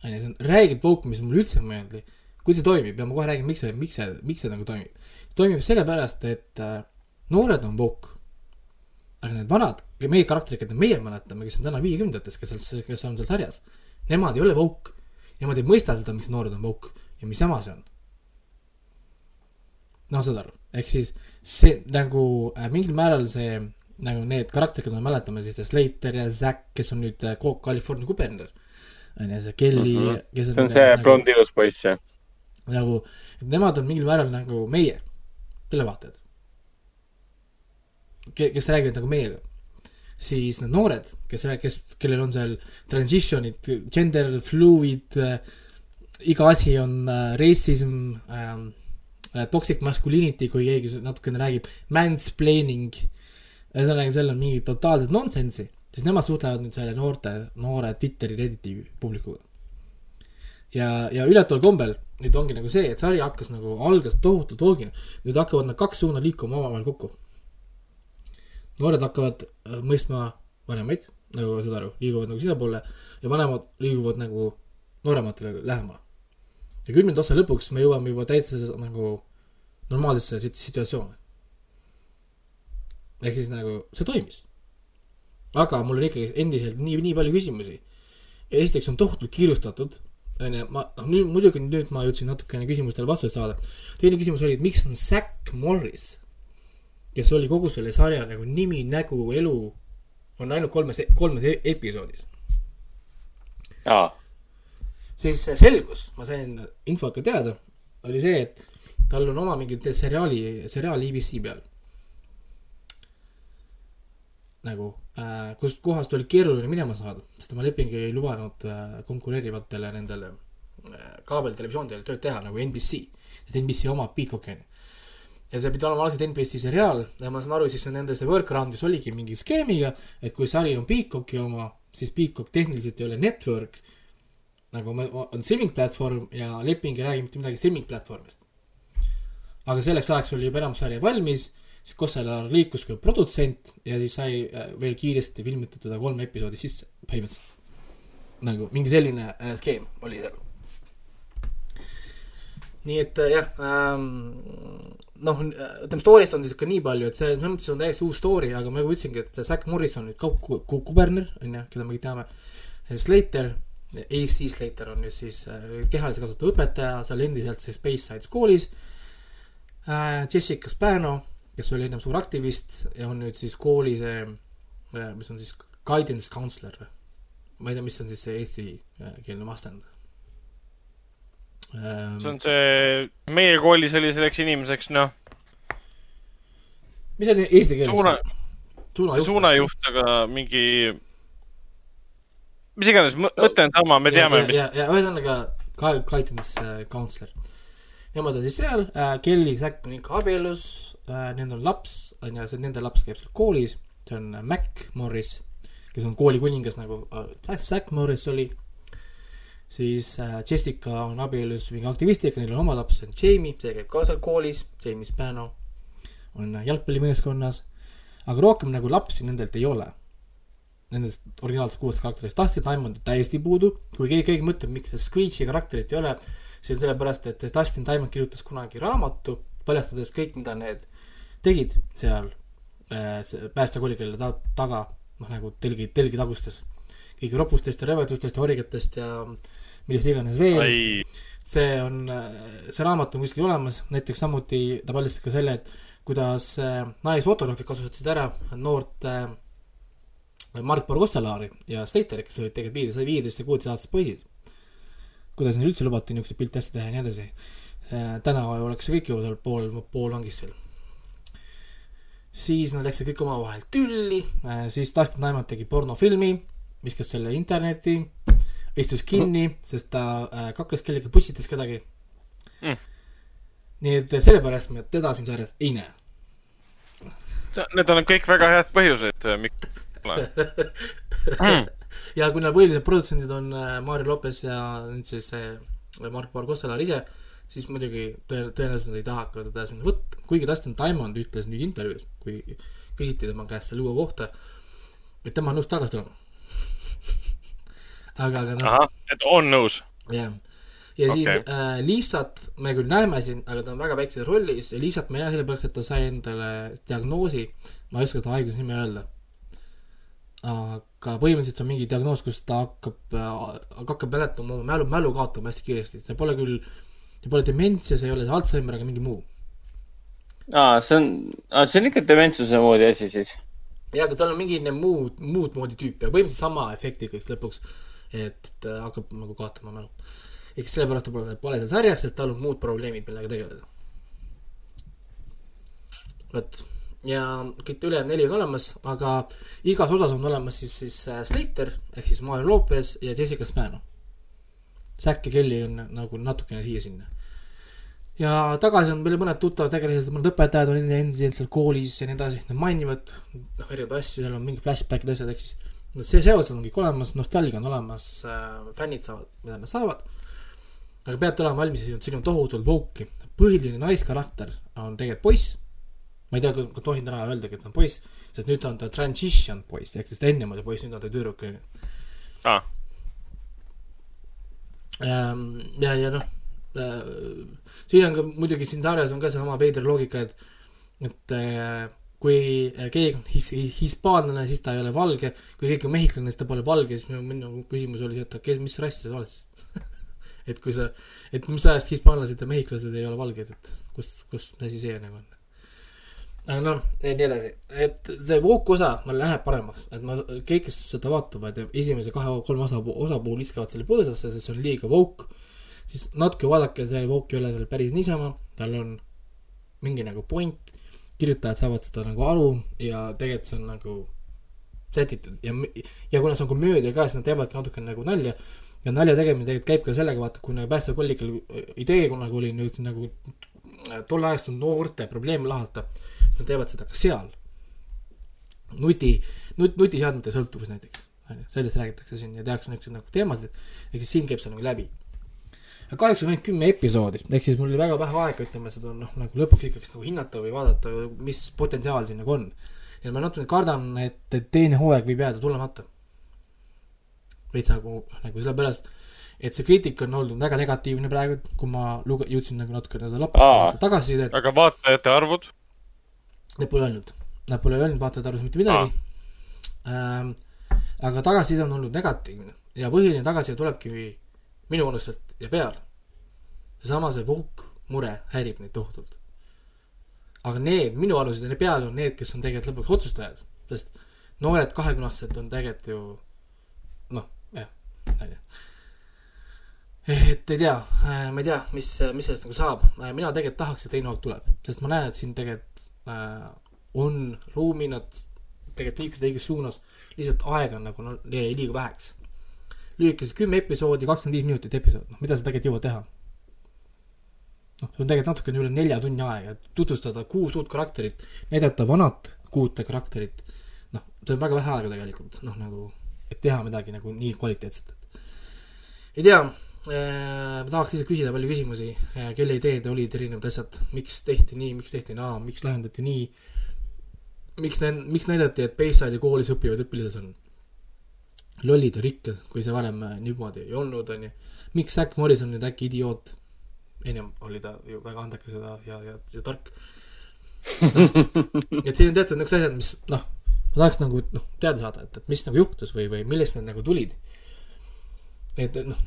onju, see on räigelt woke, mis mulle üldse ei meeldi. kuidas see toimib ja ma kohe räägin, miks see, miks see, miks see nagu toimib. toimib sellepärast, et äh, noored on woke. aga need vanad, meie karakterid, keda meie mäletame, kes on täna viiekümnendates, kes seal, kes on seal sarjas, nemad ei ole woke. Nemad ei mõista seda, miks noored on woke ja mis jama see on? noh, saad aru, ehk siis see nagu äh, mingil määral see nagu need karakterid, keda me mäletame, siis see Slater ja Zack, kes on nüüd äh, California kuberner. on ju, see Kelly mm, -hmm. kes on. see on see nagu, blond ilus poiss, jah. nagu, et nemad on mingil määral nagu meie televaatajad. Kes räägivad nagu meiega siis need noored, kes, kes, kellel on seal transition'id, gender fluid äh,, iga asi on äh, racism ähm, äh,, toxic masculinity, kui keegi natukene räägib, mansplaining, ühesõnaga, seal on mingi totaalset nonsensi, siis nemad suhtlevad nüüd selle noorte, noore Twitteri, Redditi publikuga. ja, ja üllataval kombel nüüd ongi nagu see, et sari hakkas nagu, algas tohutult voogina, nüüd hakkavad nad kaks suuna liikuma omavahel kokku. Noored hakkavad äh, mõistma vanemaid, nagu saad aru, liiguvad nagu sisepoole ja vanemad liiguvad nagu noorematele lähemale ja kümnenda osa lõpuks me jõuame juba täitsa nagu normaalsesse situatsiooni. ehk siis nagu see toimis. aga mul on ikkagi endiselt nii, nii palju küsimusi. esiteks on tohutult kiirustatud, onju, ma, noh nüüd muidugi nüüd ma jõudsin natukene küsimustele vastuseid saada. teine küsimus oli, et miks on Zack Morris, kes oli kogu selle sarja nagu nimi, nägu, elu, on ainult kolmes, kolmes e-, episoodis. aa siis selgus, ma sain infot ka teada, oli see, et tal on oma mingi seriaali, seriaal EBC peal. nagu äh,, kust kohast oli keeruline minema saada, sest tema leping ei lubanud äh, konkureerivatele nendele äh, kaabeltelevisioonidele tööd teha nagu NBC, sest NBC omab Peacocki onju ja see pidi olema algselt NBC seriaal ja ma saan aru, siis nende see workaround'is oligi mingi skeemiga, et kui sari on Peacocki oma, siis Peacock tehniliselt ei ole network nagu on streaming platvorm ja leping ei räägi mitte midagi streaming platvormist. aga selleks ajaks oli juba enamus sarja valmis, siis Kossalar liikus kui produtsent ja siis sai äh, veel kiiresti filmitud teda kolm episoodi sisse, põhimõtteliselt. nagu mingi selline äh, skeem oli seal. Nii et äh, jah ähm,, noh, ütleme story'st on siis ikka nii palju, et see selles mõttes on täiesti uus story, aga nagu ütlesingi, et see Zack Morrison nüüd ka kuberner, on ju, keda me kõik teame, Slater AC Slater on nüüd siis kehalise kasvatuse õpetaja seal endiselt siis Bayside koolis. Jessica Spano, kes oli ennem suur aktivist ja on nüüd siis kooli see, mis on siis guidance counselor. ma ei tea, mis on siis see eestikeelne vastand ähm,. See on see, meie koolis oli selleks inimeseks, noh. mis on eesti keeles? suuna, suunajuht, suunajuht, aga mingi, mis iganes, mõte on sama, me teame, mis. ja, ja ühesõnaga guidance äh, counselor. Nemad siis seal äh,, Kelly Zack on ikka abielus äh,, nendel on laps, on ju, see nende laps käib seal koolis, see on äh, Mac Morris, kes on kooli kuningas nagu äh, Zack Morris oli siis äh, Jessica on abielus mingi aktivistiga, neil on oma laps, see on Jamie, see käib ka seal koolis, Jamie Spano on jalgpallimeeskonnas, aga rohkem nagu lapsi nendelt ei ole. Nendest originaalsest kuuest karakterist, Dustin Diamond on täiesti puudu, kui keegi, keegi mõtleb, miks see Screechi karakterit ei ole, see on sellepärast, et Dustin Diamond kirjutas kunagi raamatu, paljastades kõik, mida need tegid seal äh, päästekolikelle ta, taga, noh nagu telgi, telgi tagustes kõigi ropustest ja rõvedustest ja origatest ja millest iganes veel. see on, see raamat on kuskil olemas, näiteks samuti ta paljastas ka selle, et kuidas äh, naisfotograafid kasutasid ära noort äh, Mark Borgosselaari ja Slaterit, kes olid tegelikult viieteist, viieteist ja kuueteistaastased poisid. kuidas neil üldse lubati niisuguseid pilte asju teha ja nii edasi. Äh, täna oleks see kõik ju seal pool, pool vangis veel siis nad läksid kõik omavahel tülli, siis Dustin Diamond tegi pornofilmi, viskas selle internetti, istus kinni mm, sest ta äh, kakles kellegagi, pussitas kedagi. Mm.. nii et sellepärast me teda siin sarjas ei näe. Need on kõik väga head põhjused, äh, miks mm. ja kuna põhilised produtsendid on äh, Mario Lopez ja nüüd siis äh, Mark Bargosalar ise, siis muidugi tõe-, tõenäoliselt nad ei taha ka teda sinna võtta, kuigi Dustin Diamond ütles nüüd intervjuus, kui küsiti tema käest selle uue kohta, et tema on nõus tagasi tulema aga, aga noh. et on nõus. jah, ja okay. siin äh, Liisat me küll näeme siin, aga ta on väga väikses rollis ja Liisat me ei näe sellepärast, et ta sai endale diagnoosi, ma ei oska seda haiguse nime öelda. aga põhimõtteliselt on mingi diagnoos, kus ta hakkab äh,, hakkab mäletama oma mälu, mälu kaotama hästi kiiresti, see pole küll, see pole dementsia, see ei ole see Alžeimer, aga mingi muu. aa, see on, see on ikka dementsuse moodi asi siis? jaa, aga tal on mingi muud, muud moodi tüüp ja põhimõtteliselt sama efektiga, eks lõpuks et ta hakkab nagu kaotama mälu. ehk sellepärast ta pole, pole seal sarjas, sest tal on muud probleemid, millega tegeleda. vot, ja kõik ülejäänud neli on olemas, aga igas osas on olemas siis, siis äh, Slater ehk siis Mario Lopez ja Jessica Spano. Zack ja Kelly on nagu natukene siia-sinna ja tagasi on veel mõned tuttavad tegelased, mõned õpetajad on endiselt koolis ja nii edasi, nad mainivad noh, erinevaid asju, seal on mingi flashback'id, asjad, ehk siis no see seos on kõik olemas, nostalgia on olemas äh,, fännid saavad, mida nad saavad. aga peate olema valmis, siin on tohutult vouki. põhiline naiskarakter on tegelikult poiss. ma ei tea, kas tohin täna öeldagi, et ta on poiss, sest nüüd on ta transition poiss, ehk siis ta ennem oli poiss, nüüd on ta tüdruk, aa. Ähm, ja, ja noh äh,, siin on ka muidugi siin sarjas on ka seesama veider loogika, et, et äh, kui äh, keegi on his-, hispaanlane, siis ta ei ole valge, kui keegi on mehhiklane, siis ta pole valge, siis minu, küsimus oli, et kes, mis rass sa oled siis et kui sa, et mis ajast hispaanlased ja mehhiklased ei ole valged, et kus, kus asi see nagu on. noh, nii edasi, et see woke osa mul läheb paremaks, et ma, kõik, kes seda vaatavad ja esimese kahe-kolme osa, osapuhul viskavad selle põõsasse, sest see on liiga woke, siis natuke vaadake, see woke ei ole seal päris niisama, tal on mingi nagu point kirjutajad saavad seda nagu aru ja tegelikult see on nagu sätitud ja, ja kuna see on komöödia ka, siis nad teevadki natuke nagu nalja. ja nalja tegemine tegelikult käib ka sellega, vaata, kui nagu päästekollikal idee kunagi oli nüüd nagu tolleaegset noorte probleeme lahata, siis nad teevad seda ka seal. nuti, nut-, nutiseadmete sõltuvus näiteks, on ju, sellest räägitakse siin ja tehakse niisuguseid nagu teemasid, ehk siis siin käib see nagu läbi on ainult kümme episoodi, ehk siis mul oli väga vähe aega, ütleme, seda noh, nagu lõpuks ikkagi nagu hinnata või vaadata, mis potentsiaal siin nagu on. ja ma natuke kardan, et, et teine hooaeg võib jääda tulemata. veits nagu, nagu sellepärast, et see kriitika on olnud väga negatiivne praegu, kui ma luge-, jõudsin nagu natukene seda lapata tagasisidet. aga vaatajate arvud? Need pole öelnud, nad pole öelnud vaatajate arvus mitte midagi. Ähm, aga tagasiside on olnud negatiivne ja põhiline tagasiside tulebki minuvanustelt ja peale. seesama see vohk mure häirib neid tohutult. aga need minuvanused ja peale on need, kes on tegelikult lõpuks otsustajad, sest noored kahekümneaastased on tegelikult ju noh, jah, onju et ei tea, ma ei tea, mis, mis sellest nagu saab, mina tegelikult tahaks, et teine hooaeg tuleb, sest ma näen, et siin tegelikult äh, on ruumi, nad tegelikult liikusid õiges suunas, lihtsalt aega on nagu no, liiga väheks. Lühikesed kümme episoodi, kakskümmend viis minutit episood, noh, mida sa tegelikult jõuad teha? noh, see on tegelikult natukene üle nelja tunni aega, et tutvustada kuus uut karakterit, näidata vanat kuute karakterit, noh, see on väga vähe aega tegelikult, noh, nagu, et teha midagi nagu nii kvaliteetset, et ei tea Äh, ma tahaks ise küsida palju küsimusi, äh, kelle ideed olid erinevad asjad, miks tehti nii, miks tehti naa, miks lahendati nii. miks, miks näidati, et Bayside'i koolis õppivad õpilased on lollid ja rikkad, kui see varem äh, niimoodi ei olnud, onju. miks Zack Morris on nüüd äkki idioot? ennem oli ta ju väga andekas ja, ja, ja, ja tark no.. et siin on teatud niisugused asjad, mis noh, ma tahaks nagu noh, teada saada, et, et mis nagu juhtus või, või millest need nagu tulid. et noh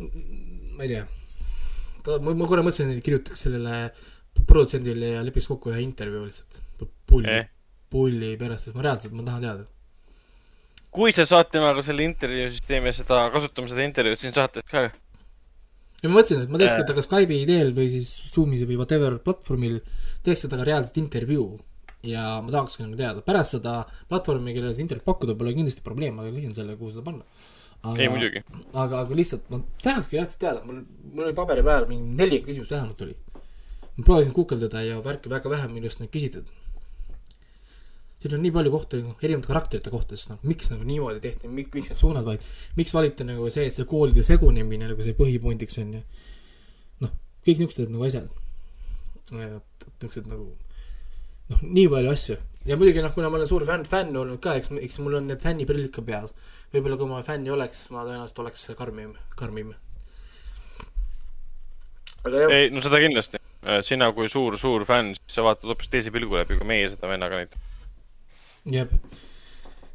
ma ei tea, ta, ma, ma korra mõtlesin, et kirjutaks sellele produtsendile ja lepiks kokku ühe intervjuu lihtsalt. pulli eh., pulli pärast, sest ma reaalselt, ma tahan teada. Kui sa saad temaga selle intervjuu, siis teeme seda, kasutame seda intervjuud siin saates ka. ja ma mõtlesin, et ma teeks temaga äh. Skype'i teel või siis Zoom'is või whatever platvormil, teeks temaga reaalselt intervjuu ja ma tahakski nagu teada, pärast seda platvormi, kellele seda intervjuud pakkuda, pole kindlasti probleem, ma leian selle, kuhu seda panna ei muidugi. aga, aga lihtsalt ma tahakski reaalselt teada, mul, mul oli paberi peal mingi neli küsimust vähemalt oli. ma proovisin guugeldada ja värki väga vähe minust neid küsitud. Siin on nii palju kohti, noh, erinevate karakterite kohta, sest noh, miks nagu niimoodi tehti, miks, miks need suunad valiti, miks valiti nagu see, see koolide segunemine nagu see põhipundiks on ju. noh, kõik niisugused nagu asjad. niisugused nagu noh, nii palju asju ja muidugi noh, kuna ma olen suur fänn, fänn olnud ka, eks, eks mul on need fänniprillid ka peas võib-olla kui ma fänn ei oleks, ma tõenäoliselt oleks karmim, karmim. ei, no seda kindlasti. Äh, sina kui suur, suur fänn, siis sa vaatad hoopis teise pilgu läbi, kui meie seda vennaga näitame. Jep.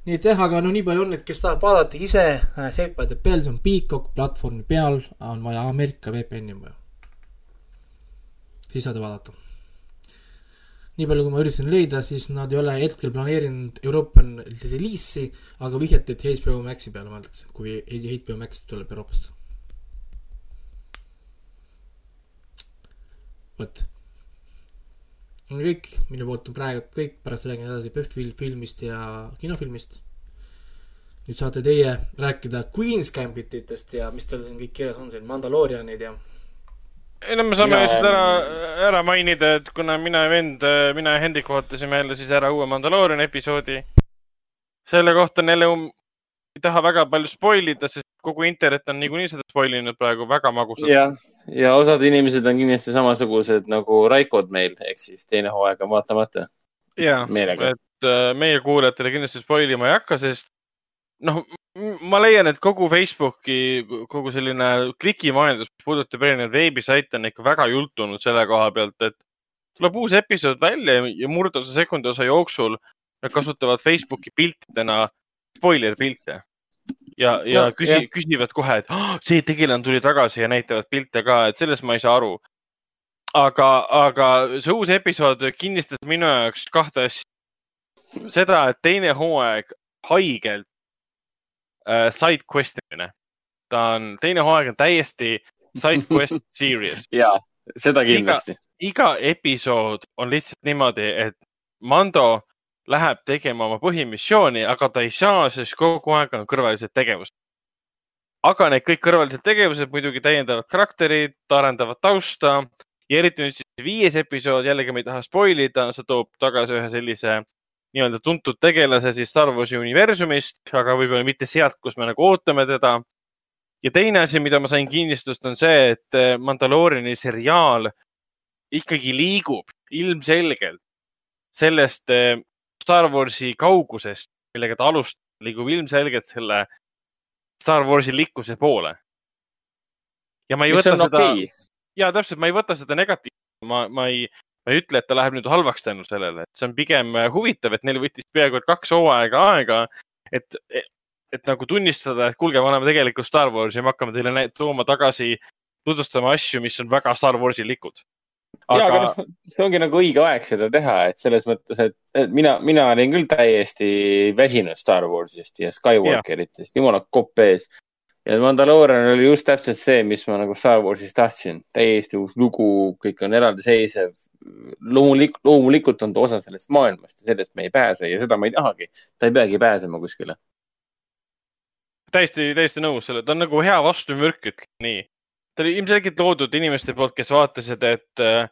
nii et jah, aga no nii palju on, et kes tahab vaadata ise äh,, Seppade peal, see on Peacock platvormi peal, on vaja Ameerika VPN-i vaja. siis saate vaadata nii palju, kui ma üritasin leida, siis nad ei ole hetkel planeerinud Euroopan reliisi, aga vihjati, et HBO Maxi peale mõeldakse, kui HBO Max tuleb Euroopasse. vot. On kõik, minu poolt on praegu kõik, pärast räägin edasi PÖFFil filmist ja kinofilmist. nüüd saate teie rääkida Queen's Gambititest ja mis teil siin kõik kirjas on siin, Mandaloorianid ja ei no me saame lihtsalt ära, ära mainida, et kuna mina ja vend, mina ja Hendrik vaatasime jälle siis ära uue Mandalooriani episoodi. selle kohta on jälle um,, ei taha väga palju spoil ida, sest kogu internet on niikuinii seda spoil inud praegu väga magusalt. jah, ja osad inimesed on kindlasti samasugused nagu Raikod meil, ehk siis teine hooaeg on vaatamata. ja, et äh, meie kuulajatele kindlasti spoil ima ei hakka, sest noh, ma leian, et kogu Facebooki, kogu selline klikimajandus, mis puudutab erinevaid veebisaite, on ikka väga jultunud selle koha pealt, et tuleb uus episood välja ja murdosa sekundi osa jooksul nad kasutavad Facebooki piltidena spoiler pilte. Ja, ja no, küsi, küsivad kohe, et oh, see tegelane tuli tagasi ja näitavad pilte ka, et sellest ma ei saa aru. aga, aga see uus episood kinnistas minu jaoks kahte asja. seda, et teine hooaeg haigelt äh, side quest imine. ta on, teine hooaeg on täiesti side quest series. ja, seda kindlasti. iga episood on lihtsalt niimoodi, et Mando läheb tegema oma põhimissiooni, aga ta ei saa, sest kogu aeg on kõrvalised tegevused. aga need kõik kõrvalised tegevused muidugi täiendavad karakterit, arendavad tausta ja eriti nüüd siis viies episood, jällegi ma ei taha spoil ida, see toob tagasi ühe sellise nii-öelda tuntud tegelase siis Star Warsi universumist, aga võib-olla mitte sealt, kus me nagu ootame teda. ja teine asi, mida ma sain kinnistust, on see, et eh, Mandalooriani seriaal ikkagi liigub ilmselgelt sellest eh, Star Warsi kaugusest, millega ta alustab, liigub ilmselgelt selle Star Warsi likkuse poole. ja ma ei Mis võta seda okay., ja täpselt, ma ei võta seda negatiivselt, ma, ma ei, ma ei ütle, et ta läheb nüüd halvaks tänu sellele, et see on pigem äh, huvitav, et neil võttis peaaegu et kaks hooaega aega, et, et nagu tunnistada, et kuulge, me oleme tegelikult Star Wars ja me hakkame teile tooma tagasi, tutvustama asju, mis on väga Star Warsi-likud aga.... ja, aga noh, see ongi nagu õige aeg seda teha, et selles mõttes, et mina, mina olin küll täiesti väsinud Star Warsist ja Skywalkeritest, jumala kopp ees. ja Mandalorian oli just täpselt see, mis ma nagu Star Warsist tahtsin, täiesti uus lugu, kõik on eraldiseisev. loomulik-, loomulikult on ta osa sellest maailmast ja sellest me ei pääse ja seda ma ei tahagi. ta ei peagi pääsema kuskile täiesti, täiesti nõus selle, ta on nagu hea vastumürk, ütleme nii ta oli ilmselgelt loodud inimeste poolt, kes vaatasid, et äh,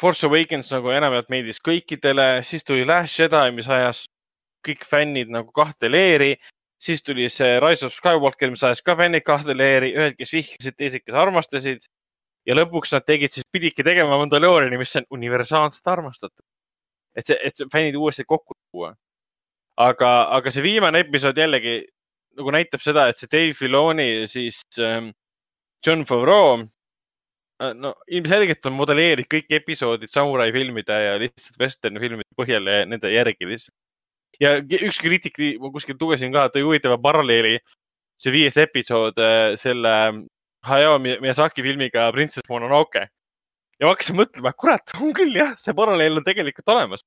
Force Awakens nagu enamjaolt meeldis kõikidele, siis tuli Last Jedi, mis ajas kõik fännid nagu kahte leeri. siis tuli see Rise of Skywalker, mis ajas ka fännid kahte leeri, ühed, kes vihkasid, teised, kes armastasid. ja lõpuks nad tegid siis, pididki tegema Mandalooriani, mis on universaalselt armastatud. et see, et fännid uuesti kokku tuua. aga, aga see viimane episood jällegi nagu näitab seda, et see Dave Filoni siis ähm, John Favreau, äh, no ilmselgelt on modelleerinud kõik episoodid samurai filmide ja lihtsalt vesterni filmide põhjal ja nende järgi lihtsalt. ja üks kriitik, ma kuskilt lugesin ka, tõi huvitava paralleeli, see viies episood äh, selle Hayao Miyazaki filmiga Princess Mononoke. ja ma hakkasin mõtlema, kurat, on küll jah, see paralleel on tegelikult olemas.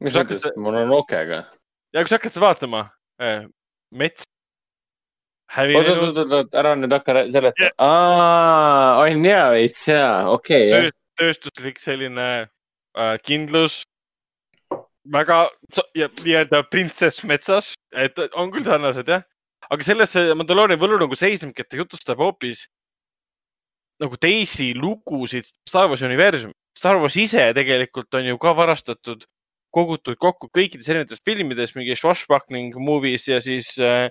mis mõttes Mononokega? ja kui sa hakkad vaatama, äh, mets oot, oot, oot, oot, ära nüüd hakka seletama. aa, on hea veits ja, okei okay,. tööstuslik selline äh, kindlus. väga nii-öelda printsess metsas, et on küll sarnased jah. aga selles Mandalooriani võlu nagu seisnebki, et ta jutustab hoopis nagu teisi lugusid Star Warsi universumist. Star Wars ise tegelikult on ju ka varastatud, kogutud kokku kõikides erinevates filmides, mingi Swashbuckling movies ja siis äh,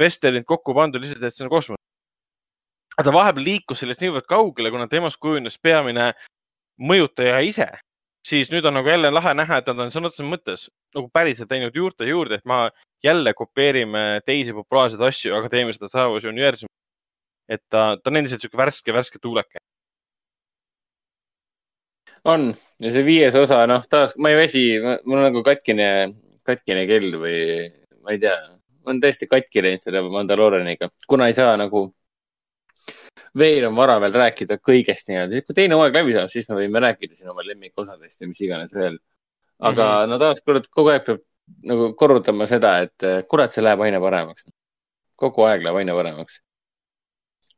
Vesterinit kokku pandud lihtsalt, et see on kosmos. aga ta vahepeal liikus sellest niivõrd kaugele, kuna temast kujunes peamine mõjutaja ise, siis nüüd on nagu jälle lahe näha, et nad on sõna otseses mõttes nagu päriselt läinud juurte juurde, et ma jälle kopeerime teisi populaarseid asju, aga teeme seda Star Warsi universumi. et ta, ta on endiselt sihuke värske, värske tuuleke. on ja see viies osa, noh, taas ma ei väsi, mul on nagu katkine, katkine kell või ma ei tea on täiesti katki läinud selle Mandaloorianiga, kuna ei saa nagu, veel on vara veel rääkida kõigest nii-öelda, kui teine hooaeg läbi saab, siis me võime rääkida siin oma lemmikosadest ja mis iganes veel. aga mm -hmm. no taaskord kogu aeg peab nagu korrutama seda, et eh, kurat, see läheb aina paremaks. kogu aeg läheb aina paremaks.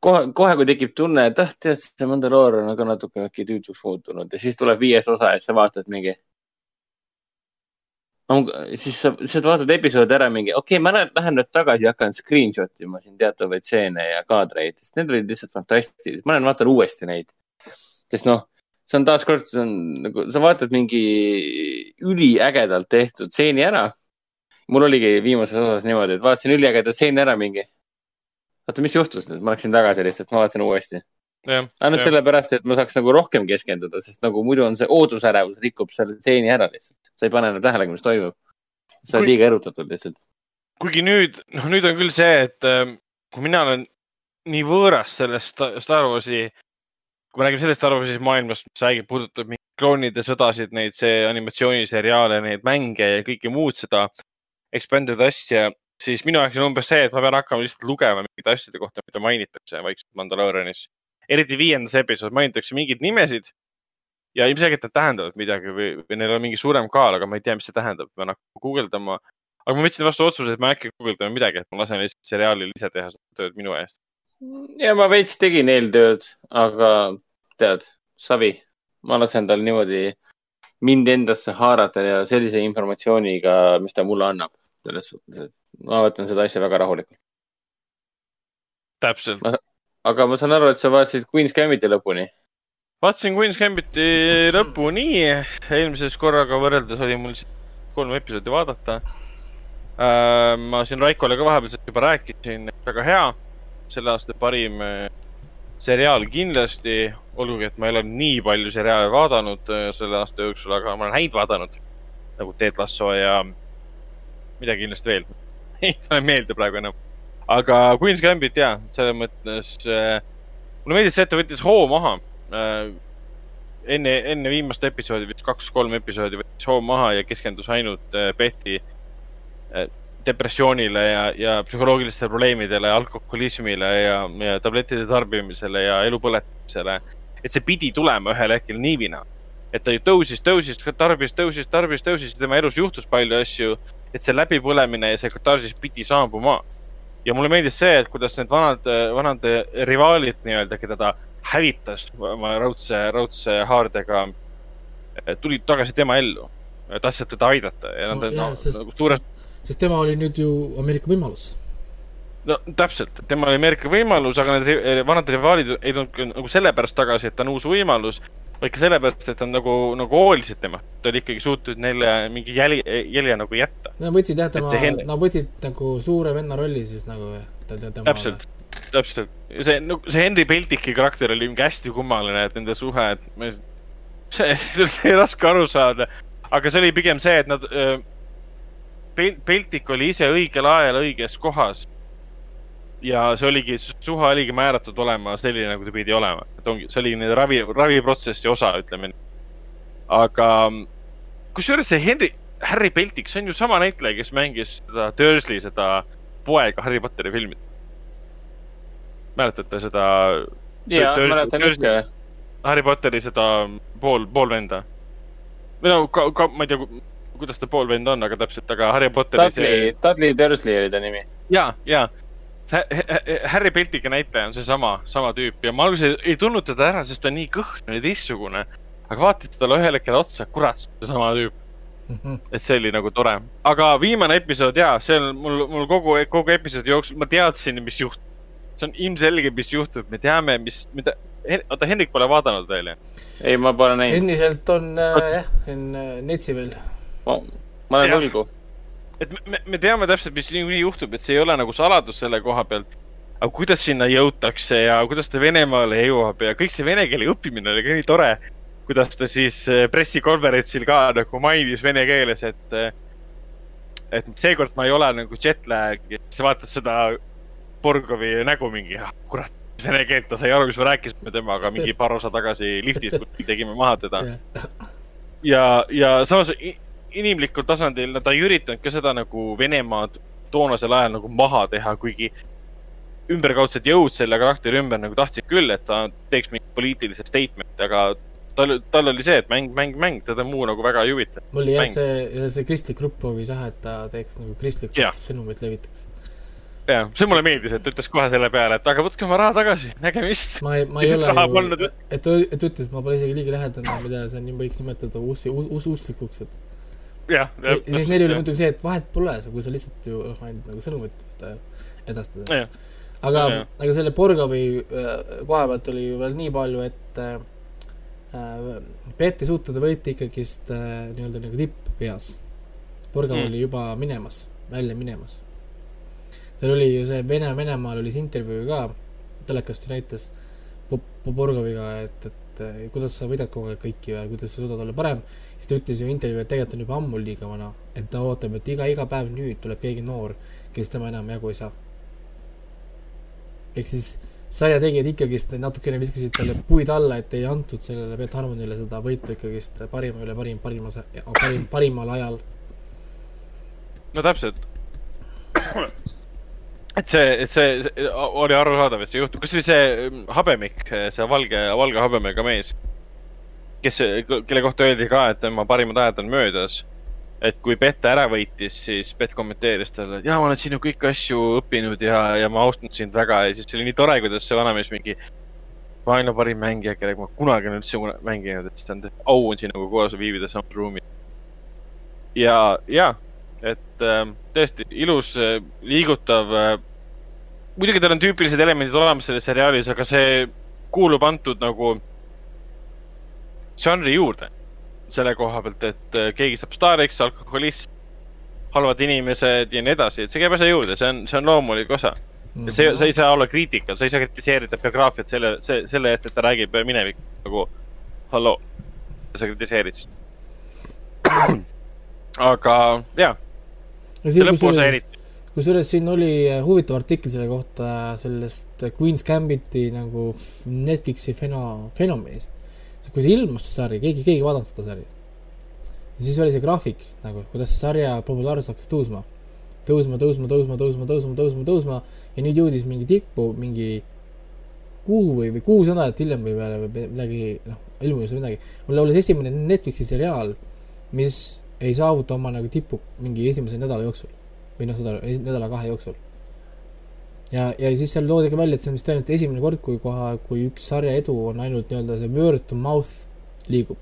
kohe, kohe, kui tekib tunne, et ah, tead, see Mandaloor on aga natuke äkki tüütuks muutunud ja siis tuleb viies osa ja sa vaatad mingi siis sa, sa vaatad episoodi ära mingi, okei okay,, ma lähen nüüd tagasi ja hakkan screenshot ima siin teatavaid stseene ja kaadreid, sest need olid lihtsalt fantastilised. ma lähen vaatan uuesti neid. sest noh, see on taaskord, see on nagu, sa vaatad mingi üliägedalt tehtud stseeni ära. mul oligi viimases osas niimoodi, et vaatasin üliägedat stseeni ära mingi. oota, mis juhtus nüüd, ma läksin tagasi lihtsalt, ma vaatasin uuesti ainult sellepärast, et ma saaks nagu rohkem keskenduda, sest nagu muidu on see ootusärevus rikub selle stseeni ära lihtsalt. sa ei pane enam tähele, mis toimub. sa oled Kui... liiga erutatud lihtsalt. kuigi nüüd, noh, nüüd on küll see, et äh, kui mina olen nii võõras sellest Star Warsi, kui me räägime sellest Star Warsi maailmast, mis räägib, puudutab kloonide sõdasid, neid, see animatsiooniseriaale, neid mänge ja kõike muud seda expanded asja, siis minu jaoks on umbes see, et ma pean hakkama lihtsalt lugema mingite asjade kohta, mida mainitakse vaikselt Mandaloorianis eriti viiendas episood mainitakse mingeid nimesid ja ilmselgelt need tähendavad midagi või, või neil on mingi suurem kaal, aga ma ei tea, mis see tähendab, pean hakkama guugeldama. aga ma võtsin vastu otsuse, et ma ei hakka guugeldama midagi, et ma lasen lihtsalt seriaalil ise teha seda tööd minu eest. ja ma veits tegin eeltööd, aga tead, savi, ma lasen tal niimoodi mind endasse haarata ja sellise informatsiooniga, mis ta mulle annab. selles suhtes, et ma võtan seda asja väga rahulikult. täpselt aga ma saan aru, et sa vaatasid Queen's Gambiti lõpuni. vaatasin Queen's Gambiti lõpuni, eelmises korraga võrreldes oli mul kolm episoodi vaadata. Äh, ma siin Raikole ka vahepeal juba rääkisin, väga hea, selle aasta parim äh, seriaal kindlasti, olgugi et ma ei ole nii palju seriaale vaadanud äh, selle aasta jooksul, aga ma olen häid vaadanud. Nagu Ted Lasso ja midagi kindlasti veel. Ei tule meelde praegu enam aga Queen's Gambit ja, selles mõttes äh, mulle meeldis see, et ta võttis hoo maha äh,. enne, enne viimast episoodi, kaks-kolm episoodi võttis hoo maha ja keskendus ainult äh, Betty äh,, depressioonile ja, ja psühholoogilistele probleemidele, alkoholismile ja, ja tablettide tarbimisele ja elu põletamisele. et see pidi tulema ühel hetkel niivina, et ta ju tõusis, tõusis, tarbis, tõusis, tarbis, tõusis tema elus juhtus palju asju. et see läbipõlemine ja see katarsis pidi saabuma. Ja mulle meeldis see, et kuidas need vanad, vanad rivaalid nii-öelda, keda ta hävitas oma raudse, raudse haardega, tulid tagasi tema ellu tahtsid teda aidata ja nad no, no, nagu suures sest tema oli nüüd ju Ameerika võimalus. no täpselt, tema oli Ameerika võimalus, aga need vanad rivaalid ei tulnud nagu sellepärast tagasi, et ta on uus võimalus, vaid ka sellepärast, et nad nagu, nagu hoolisid temast. ta oli ikkagi suutnud neile mingi jäli, jälje nagu jätta. Nad võtsid jah, tema, nad võtsid nagu suure venna rolli siis nagu tema täpselt, täpselt. see, no see Henry Peltiki karakter oli mingi hästi kummaline, et nende suhe, et ma ei, see, sellest oli raske aru saada. aga see oli pigem see, et nad öö, Peltik oli ise õigel ajal õiges kohas. Ja see oligi, suhe oligi määratud olema selline, nagu ta pidi olema, et ongi, see oli nende ravi, raviprotsessi osa, ütleme nii. aga kusjuures see Henry, Harry Peltik, see on ju sama näitleja, kes mängis seda Dursley, seda poega Harry Potteri filmid. mäletate seda? jaa, mäletan ikka. Harry Potteri seda pool, poolvenda. või no ka, ka, ma ei tea kuidas ta poolvend on, aga täpselt, aga Harry Potteri Dudley see..., Dudley Dursley oli ta nimi. ja, ja Harry Peltika näitleja on seesama, sama tüüp ja ma alguses ei tundnud teda ära, sest ta on nii kõhn ja teistsugune. aga vaatasin talle ühel hetkel otsa, kurat, seesama tüüp mm. -hmm. et see oli nagu tore, aga viimane episood ja see on mul, mul kogu, kogu episoodi jooksul, ma teadsin, mis juhtub. see on ilmselge, mis juhtub, me teame, mis, mida, oota, Hendrik pole vaadanud veel ju? ei, ma pole näinud. endiselt on äh, jah, on äh, Netsi veel ma, ma olen võlgu. Et me, me teame täpselt, mis niikuinii juhtub, et see ei ole nagu saladus selle koha pealt. aga kuidas sinna jõutakse ja kuidas ta Venemaale jõuab ja kõik see vene keele õppimine oli ka nii tore. kuidas ta siis eh, pressikonverentsil ka nagu mainis vene keeles, et, eh, et seekord ma ei ole nagu jetlag, sa vaatad seda Borgovi nägu mingi, ah kurat vene keelt, ta sai aru, mis me rääkisime temaga mingi paar osa tagasi liftis, kui tegime maha teda. ja, ja samas inimlikul tasandil nad ei üritanud ka seda nagu Venemaad toonasel ajal nagu maha teha, kuigi ümberkaudsed jõud selle karakteri ümber nagu tahtsid küll, et ta teeks mingit poliitilist statement'i, aga tal, tal oli see, et mäng, mäng, mäng, teda muu nagu väga ei huvita. mul jah see, see kristlik grupp proovis jah, et ta teeks nagu kristlikku sõnumit levitaks. jah, see mulle meeldis, et ta ütles kohe selle peale, et aga võtke oma raha tagasi, nägemist. ma ei, ma ei ole ju, et, et ta ütles, ma pole isegi liiga lähedane, mida see on, võiks nimetada uus, uus, usklikuks, et jah, jah. siis neil oli muidugi see, et vahet pole, kui sa lihtsalt ju noh, ainult nagu sõnumit edastada. aga, aga selle Borgovi äh, koha pealt oli ju veel nii palju, et äh, Peet ei suutnud võita ikkagist äh, nii-öelda nagu tipppeas. Borgov mm. oli juba minemas, välja minemas. seal oli ju see Vene, Venemaal oli see intervjuu ka, telekast ju näitas Borgoviga, et, et kuidas sa võidad kogu aeg kõiki ja kuidas sa suudad olla parem siis ta ütles ju intervjuu, et tegelikult on juba ammu liiga vana, et ta ootab, et iga, iga päev nüüd tuleb keegi noor, kellest tema enam jagu ei saa. ehk siis sarja tegijad ikkagist natukene viskasid talle puid alla, et ei antud sellele Beth Harmonile seda võitu ikkagist parima üle parim, parimas, parim, parimal ajal. no täpselt. et see, et see, see oli arusaadav, et see juhtub, kas või see mm, habemik, see valge, valge habemega mees kes, kelle kohta öeldi ka, et tema parimad ajad on möödas. et kui Pette ära võitis, siis Pett kommenteeris talle, et jaa, ma olen sinu kõiki asju õppinud ja, ja ma austan sind väga ja siis oli nii tore, kuidas see vanamees mingi maailma parim mängija, kellega ma kunagi olen üldse mänginud, et see on au on sinuga koos viibida samas ruumis. ja, ja, et äh, tõesti ilus, äh, liigutav äh,. muidugi tal on tüüpilised elemendid olemas selles seriaalis, aga see kuulub antud nagu žanri juurde. selle koha pealt, et äh, keegi saab staariks, alkoholist, halvad inimesed ja nii edasi, et see käib asja juurde, see on, see on loomulik osa. ja see, sa ei saa olla kriitikal, sa ei saa kritiseerida biograafiat selle, see, selle eest, et ta räägib minevik nagu halloo, sa kritiseerid aga jaa. see lõpuosa eriti kusjuures siin oli äh, huvitav artikkel selle kohta sellest Queen's Gambiti nagu Netflixi feno-, fenomenist kui see ilmus, see sari, keegi, keegi ei vaadanud seda sari. ja siis oli see graafik nagu, kuidas see sarja populaarsus hakkas tõusma. tõusma, tõusma, tõusma, tõusma, tõusma, tõusma, tõusma ja nüüd jõudis mingi tippu mingi kuu või, või kuus nädalat hiljem või peale või midagi, noh, ilmus või midagi. mul laulis esimene Netflixi seriaal, mis ei saavuta oma nagu tippu mingi esimese nädala jooksul. või noh, seda nädala-kahe jooksul. Ja, ja siis seal toodi ka välja, et see on vist ainult esimene kord, kui koha, kui üks sarja edu on ainult nii-öelda see word to mouth liigub.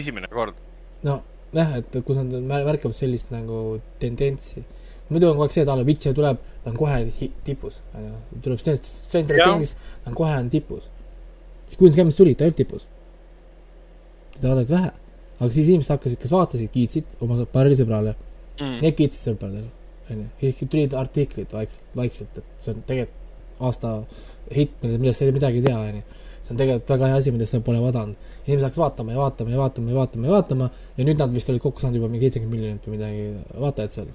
esimene kord? no jah, et kus nad märkavad sellist nagu tendentsi muidu on kogu aeg see, et a la Witcher tuleb, ta on kohe tipus, tuleb Stranger Things, ta on kohe on tipus. siis Queen's Gambit tuli, ta ei olnud tipus. teda vaadati vähe. aga siis inimesed hakkasid, kes vaatasid, kiitsid oma paarile sõbrale mm.. Need kiitsid sõpradele, onju. siis tulid artiklid vaikselt, vaikselt, et see on tegelikult aasta hitt, millest ei midagi ei tea, onju see on tegelikult väga hea asi, mida sa pole vaadanud. inimesed hakkasid vaatama ja vaatama ja vaatama ja vaatama ja vaatama ja nüüd nad vist olid kokku saanud juba mingi seitsekümmend miljonit või midagi vaatajat seal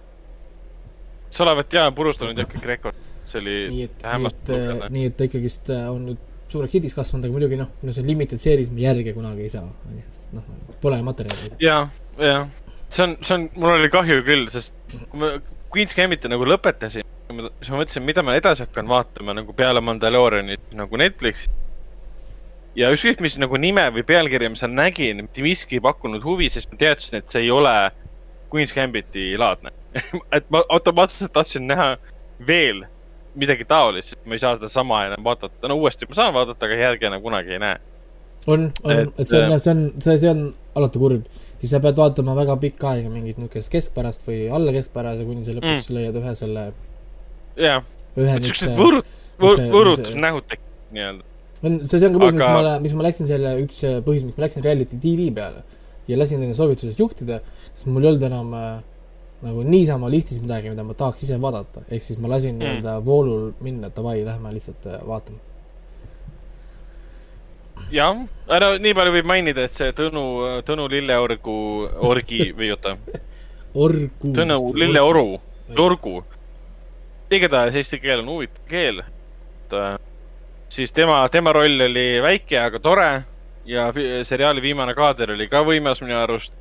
sa olevat ja purustanud jah kõik rekord, see oli nii et, nii et, nii et ta ikkagist äh, on nüüd suureks hidiks kasvanud, aga muidugi noh, no see limited series me järge kunagi ei saa, onju, sest noh, pole materjali. ja, ja see on, see on, mul oli kahju küll, sest kui ma Queen's Gambit'i nagu lõpetasin, siis ma mõtlesin, mida ma edasi hakkan vaatama nagu peale Mandalorianit nagu Netflixi. ja ükskõik, mis nagu nime või pealkirja ma seal nägin, mitte miski ei pakkunud huvi, sest ma teadsin, et see ei ole Queen's Gambit'i laadne. Et ma automaatselt tahtsin näha veel midagi taolist, et ma ei saa sedasama enam vaadata, no uuesti ma saan vaadata, aga järgi enam kunagi ei näe. on, on, et see on, see on, see, see on alati kurb, siis sa pead vaatama väga pikka aega mingit niisugust keskpärast või alla keskpärase, kuni sa lõpuks mm. leiad ühe selle. jah, siuksed võõrud, võõrutusnähud tekivad nii-öelda. see, see on ka põhjus aga..., miks ma, miks ma läksin selle, üks põhjus, miks ma läksin reality tv peale ja lasin enda soovitusest juhtida, sest mul ei olnud enam äh, nagu niisama listis midagi, mida ma tahaks ise vaadata, ehk siis ma lasin mm. nii-öelda voolul minna, et davai, lähme lihtsalt äh, vaatame. Jah, no nii palju võib mainida, et see Tõnu, Tõnu Lilleorgu, orgi või oota orgu. Tõnu Lilleoru, orgu. igatahes eesti keel on huvitav keel. Äh, siis tema, tema roll oli väike, aga tore ja seriaali viimane kaader oli ka võimas minu arust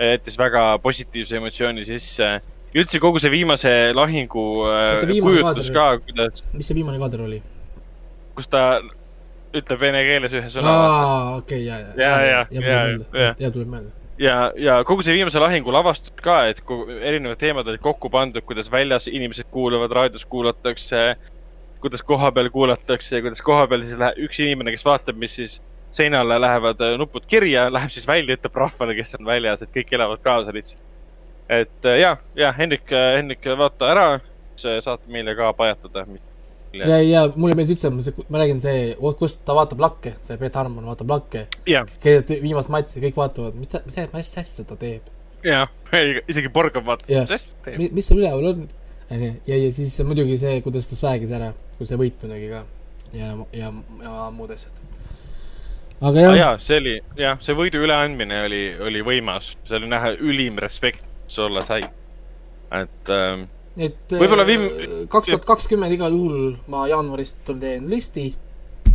jättis väga positiivse emotsiooni sisse. ja üldse kogu see viimase lahingu äh, kujutlus ka, kuidas. mis see viimane kaader oli? kus ta ütleb vene keeles ühe sõna. aa, okei, ja, ja, ja, ja, ja, ja tuleb meelde ja, ja kogu see viimase lahingu lavastus ka, et erinevad teemad olid kokku pandud, kuidas väljas inimesed kuulavad, raadios kuulatakse, kuidas kohapeal kuulatakse ja kuidas kohapeal siis läheb üks inimene, kes vaatab, mis siis seinale lähevad äh, nupud kirja, läheb siis välja, ütleb rahvale, kes on väljas, et kõik elavad kaasa lihtsalt. et äh, ja, ja Hendrik, äh, Hendrik, vaata ära, saate meile ka pajatada. Ja, ja mulle meeldis üldse, ma räägin see, kust ta vaatab lakke, see Peet Harmon vaatab lakke. keset viimast matši, kõik vaatavad, mis, mis, mis asja ta teeb. jah, isegi Borgov vaatab, mis asja ta teeb. mis seal üleval on? ja, ja siis muidugi see, kuidas ta swag'is ära, kui see võit muidugi ka ja, ja, ja muud asjad aga jah ah,. jaa, see oli, jah, see võidu üleandmine oli, oli võimas, see oli näha ülim respekt, mis olla sai. et ähm,. Et võib-olla viim-. Äh, kaks tuhat kakskümmend igal juhul ma jaanuarist teen listi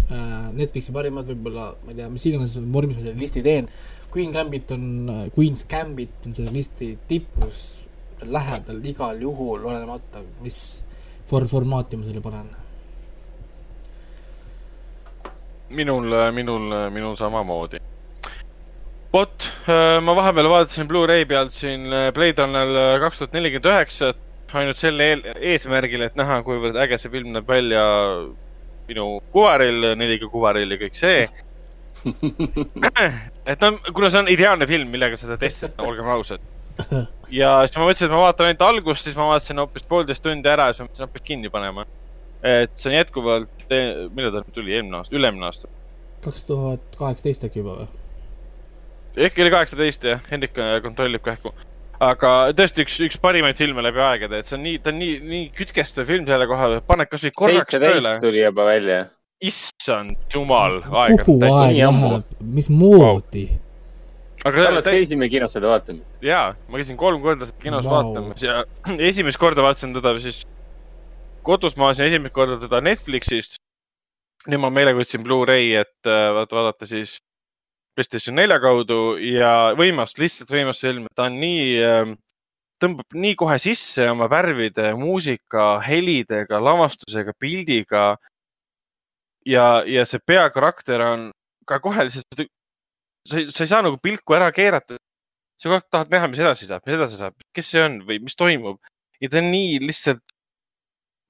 äh,. Netflixi parimad võib-olla, ma ei tea, mis iganes vormis ma selle listi teen. Queen Gambit on, Queen's Gambit on selle listi tipus, lähedal igal juhul, olenemata, mis for-, formaati ma selle panen minul, minul, minul samamoodi. vot, äh, ma vahepeal vaatasin Blu-ray pealt siin äh, Blade Runner äh, kaks tuhat nelikümmend üheksa, ainult sel eel, eesmärgil, et näha, kuivõrd äge see film näeb välja minu kuvaril, 4K kuvaril ja kõik see et no, kuna see on ideaalne film, millega seda testida, olgem ausad. ja siis ma mõtlesin, et ma vaatan ainult algust, siis ma vaatasin hoopis poolteist tundi ära ja siis ma mõtlesin hoopis kinni panema et see on jätkuvalt, millal ta tuli, eelmine aasta, üle-eelmine aasta? kaks tuhat kaheksateist äkki juba või? äkki oli kaheksateist jah, Hendrik äh, kontrollib kähku. Aga tõesti üks, üks parimaid filme läbi aegade, et see on nii, ta on nii, nii kütkestav film selle koha pealt, paned kasvõi korraks tööle. tuli juba välja. issand jumal, aeg. kuhu aeg läheb, mismoodi wow.? aga alles käisime kinos seda vaatamas. jaa, ma käisin kolm korda kinos wow. vaatamas ja esimest korda vaatasin teda siis kodus ma vaatasin esimest korda teda Netflixist. nüüd ma meelega võtsin Blu-ray, et äh, vaata, vaadata siis PlayStation nelja kaudu ja võimas, lihtsalt võimas film, ta on nii äh, tõmbab nii kohe sisse oma värvide, muusika, helidega, lavastusega, pildiga. ja, ja see peakarakter on ka kohe lihtsalt, sa ei, sa ei saa nagu pilku ära keerata. sa kogu aeg tahad näha, mis edasi saab, mis edasi saab, kes see on või mis toimub ja ta on nii lihtsalt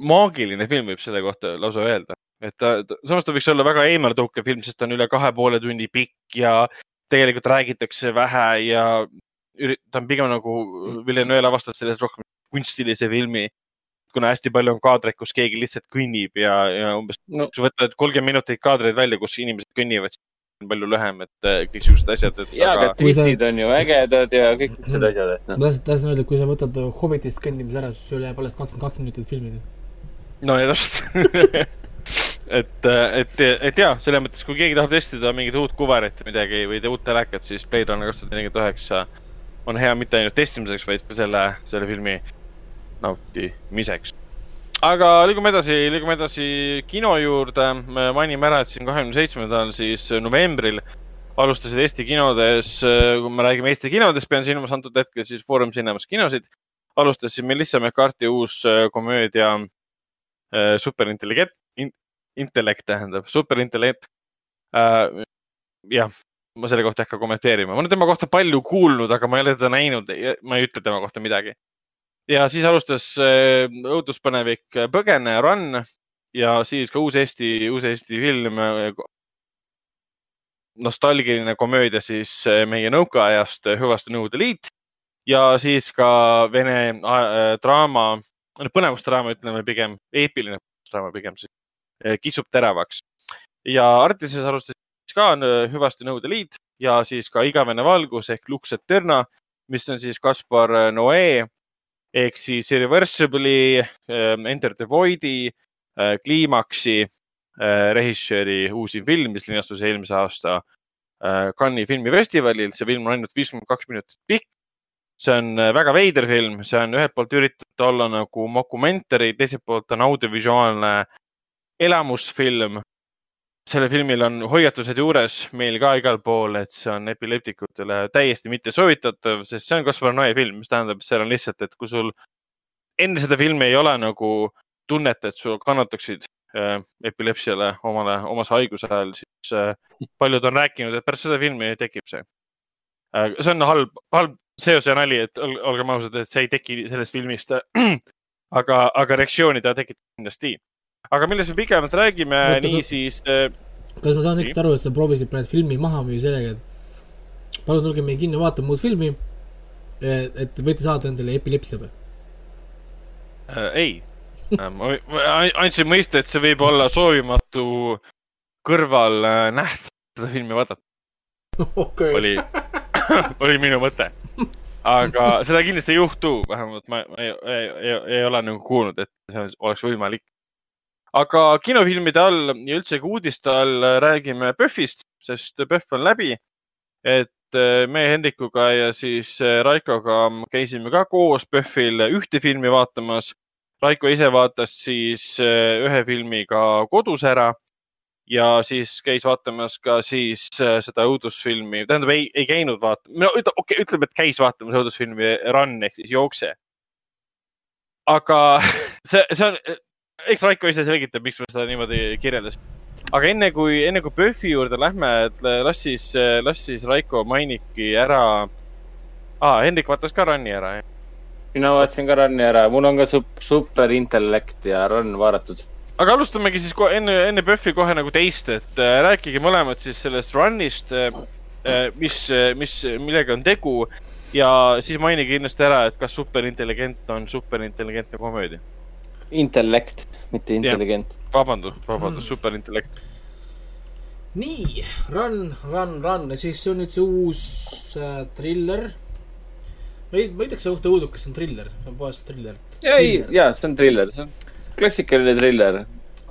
maagiline film, võib selle kohta lausa öelda, et ta, samas ta võiks olla väga eemaletõukev film, sest ta on üle kahe poole tunni pikk ja tegelikult räägitakse vähe ja ta on pigem nagu Villeneuve avastas sellest rohkem kunstilise filmi. kuna hästi palju on kaadreid, kus keegi lihtsalt kõnnib ja, ja umbes no., kui sa võtad kolmkümmend minutit kaadreid välja, kus inimesed kõnnivad, on palju lühem, et äh, kõiksugused asjad. ja, aga twistid sa... on ju ägedad ja kõik niisugused mm. asjad, et noh. ma tahtsin öelda, et kui sa võtad Hobbitist kõndimise ära, siis sul jääb alles kakskümmend kaks minutit filmida. no ja täpselt et, et, et ja, selles mõttes, kui keegi tahab testida mingit uut kuverit või midagi või uut telekat, siis Blade Runner kaks tuhat nelikümmend üheksa on hea mitte ainult testimiseks, vaid ka selle, selle filmi nautimiseks aga liigume edasi, liigume edasi kino juurde. mainime ära, et siin kahekümne seitsmendal siis novembril alustasid Eesti kinodes, kui me räägime Eesti kinodest, pean silmas antud hetkel siis Foorum Cinemas kinosid. alustas siin Melissa McCarthy uus komöödia äh, Superintelligent in,, intellekt tähendab, superintellekt äh,. jah, ma selle kohta ei hakka kommenteerima, ma olen tema kohta palju kuulnud, aga ma ei ole teda näinud, ma ei ütle tema kohta midagi ja siis alustas äh, õuduspõnevik äh, Põgene, Run ja siis ka uus Eesti, uus Eesti film. Äh, nostalgiline komöödia siis meie nõukaajast Hüvaste Nõukogude Liit ja siis ka vene äh, draama, põnevusdraama ütleme pigem, eepiline draama pigem siis, kisub teravaks. ja Artises alustas ka Hüvaste Nõukogude Liit ja siis ka Igavene valgus ehk Lux Eterna, mis on siis Kaspar Noe ehk siis Irreversible'i, Enter the Void'i, Kliimaksi režissööri uusim film, mis linastus eelmise aasta Cannes'i filmifestivalil. see film on ainult viiskümmend kaks minutit pikk. see on väga veider film, see on ühelt poolt üritatud olla nagu mokumentari, teiselt poolt on audiovisuaalne elamusfilm sellel filmil on hoiatused juures meil ka igal pool, et see on epileptikutele täiesti mitte soovitatav, sest see on Kaspar Noe film, mis tähendab, seal on lihtsalt, et kui sul enne seda filmi ei ole nagu tunnet, et sul kannataksid äh, epilepsiale omale, omase haiguse ajal, siis äh, paljud on rääkinud, et pärast seda filmi tekib see äh,. see on halb, halb seos ja nali, et olgem ausad, et see ei teki sellest filmist aga, aga reaktsiooni ta tekitab kindlasti aga millest me pikemalt räägime, niisiis äh,. kas ma saan õigesti aru, et sa proovisid praegu filmi maha müüa sellega, et palun tulge meie kinno vaatama muud filmi, et võite saada endale epilepsia või äh,? ei äh, ma, ma andsin mõista, et see võib olla soovimatu kõrval äh, seda filmi vaadata okay. oli oli minu mõte. aga seda kindlasti ei juhtu, vähemalt ma, ma ei, ei, ei, ei ole nagu kuulnud, et see oleks võimalik aga kinofilmide all ja üldse ka uudiste all räägime PÖFFist, sest PÖFF on läbi. et äh, me Hendrikuga ja siis äh, Raikoga käisime ka koos PÖFFil ühte filmi vaatamas. Raiko ise vaatas siis äh, ühe filmiga kodus ära ja siis käis vaatamas ka siis seda õudusfilmi, tähendab, ei, ei käinud vaatamas, no okei okay,, ütleme, et käis vaatamas õudusfilmi Run ehk siis Jookse. aga see, see on, eks Raiko ise selgitab, miks me seda niimoodi kirjeldasime. aga enne kui, enne kui PÖFFi juurde lähme, et las siis, las siis Raiko mainibki ära ah,. Hendrik vaatas ka Run'i ära, jah? mina vaatasin ka Run'i ära, mul on ka sup-, superintellekt ja Run vaadatud. aga alustamegi siis kohe enne, enne PÖFFi kohe nagu teist, et äh, rääkige mõlemad siis sellest Run'ist äh,, äh mis, mis, millega on tegu ja siis mainige kindlasti ära, et kas superintelligent on superintelligentne komöödia intellekt, mitte intelligent. vabandust, vabandust mm., superintellekt. nii, Run, Run, Run ja siis see on nüüd see uus äh, triller. ma ei, ma ütleks õhtu õudukas, see on triller, see on puhas triller. ei, jaa, see on triller, see on klassikaline triller.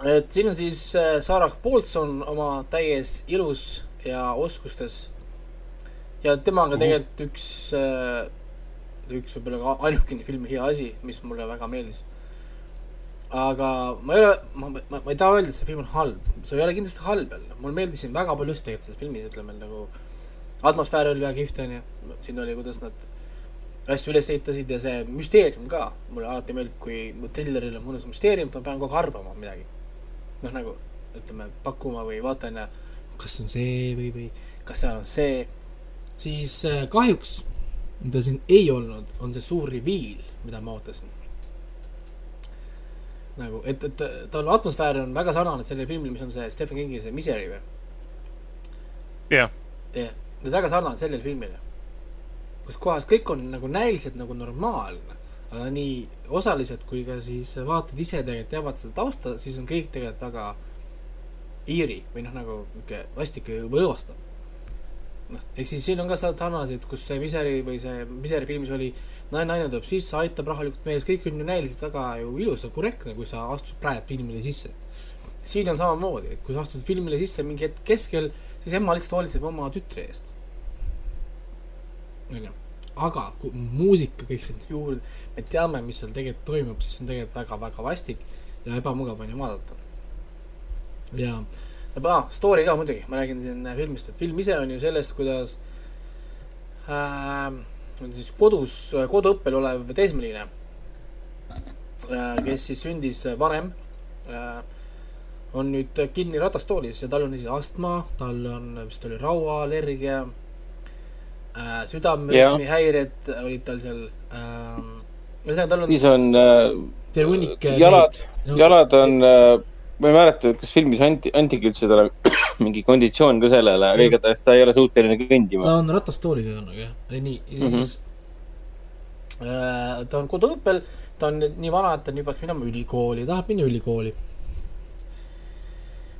et siin on siis äh, Sarah Paulson oma täies ilus ja oskustes. ja temaga uh. tegelikult üks äh,, üks võib-olla ka ainukene filmi hea asi, mis mulle väga meeldis aga ma ei ole, ma, ma, ma ei taha öelda, et see film on halb, see ei ole kindlasti halb jälle, mulle meeldisid väga palju asju tegelikult selles filmis, ütleme nagu atmosfäär oli väga kihvt, onju, siin oli, kuidas nad asju üles ehitasid ja see müsteerium ka, mulle alati meeldib, kui mu trilleril on mõnus müsteerium, ma pean kogu aeg arvama midagi. noh, nagu ütleme, pakkuma või vaatan ja kas on see või, või kas seal on see, siis äh, kahjuks, mida siin ei olnud, on see suur reveal, mida ma ootasin. Nagu, et, et ta on, atmosfäär on väga sarnane sellele filmile, mis on see Stephen Kingi see Misery või? jah. jah, ta on väga sarnane sellele filmile kus kohas kõik on nagu näiliselt nagu normaalne, aga nii osalised kui ka siis vaatajad ise tegelikult teavad seda tausta, siis on kõik tegelikult väga iiri või noh, nagu niisugune vastik või õõvastav. Noh, ehk siis siin on ka sarnaseid, kus see Miseri või see Miseri filmis oli naine, naine tuleb sisse, aitab rahulikult mees, kõik on ju näiliselt väga ju ilus ja korrektne, kui sa astud praegu filmile sisse. siin on samamoodi, et kui sa astud filmile sisse mingi hetk keskel, siis ema lihtsalt hoolitseb oma tütre eest onju. aga kui muusika kõik sinna juurde, me teame, mis seal tegelikult toimub, siis on tegelikult väga-väga vastik ja ebamugav on ju vaadata. ja, ja ah, story ka muidugi, ma räägin siin filmist, et film ise on ju sellest, kuidas äh, on siis kodus, koduõppel olev teismeline äh,, kes siis sündis vanem äh,, on nüüd kinni ratastoolis ja tal on siis astma, tal on, vist oli rauaallergia äh, südamehäired olid tal seal äh,. ühesõnaga, tal on. siis on äh, hunnik. Äh, jalad jalad on äh,, ma ei mäleta, kas filmis anti, antigi üldse talle mingi konditsioon ka sellele, aga igatahes ta ei ole suuteline kõndima. ta on ratastoolis ühesõnaga jah, nii, ja siis mm -hmm. äh, ta on koduõppel, ta on nii vana, et ta nüüd peaks minema ülikooli, tahab minna ülikooli.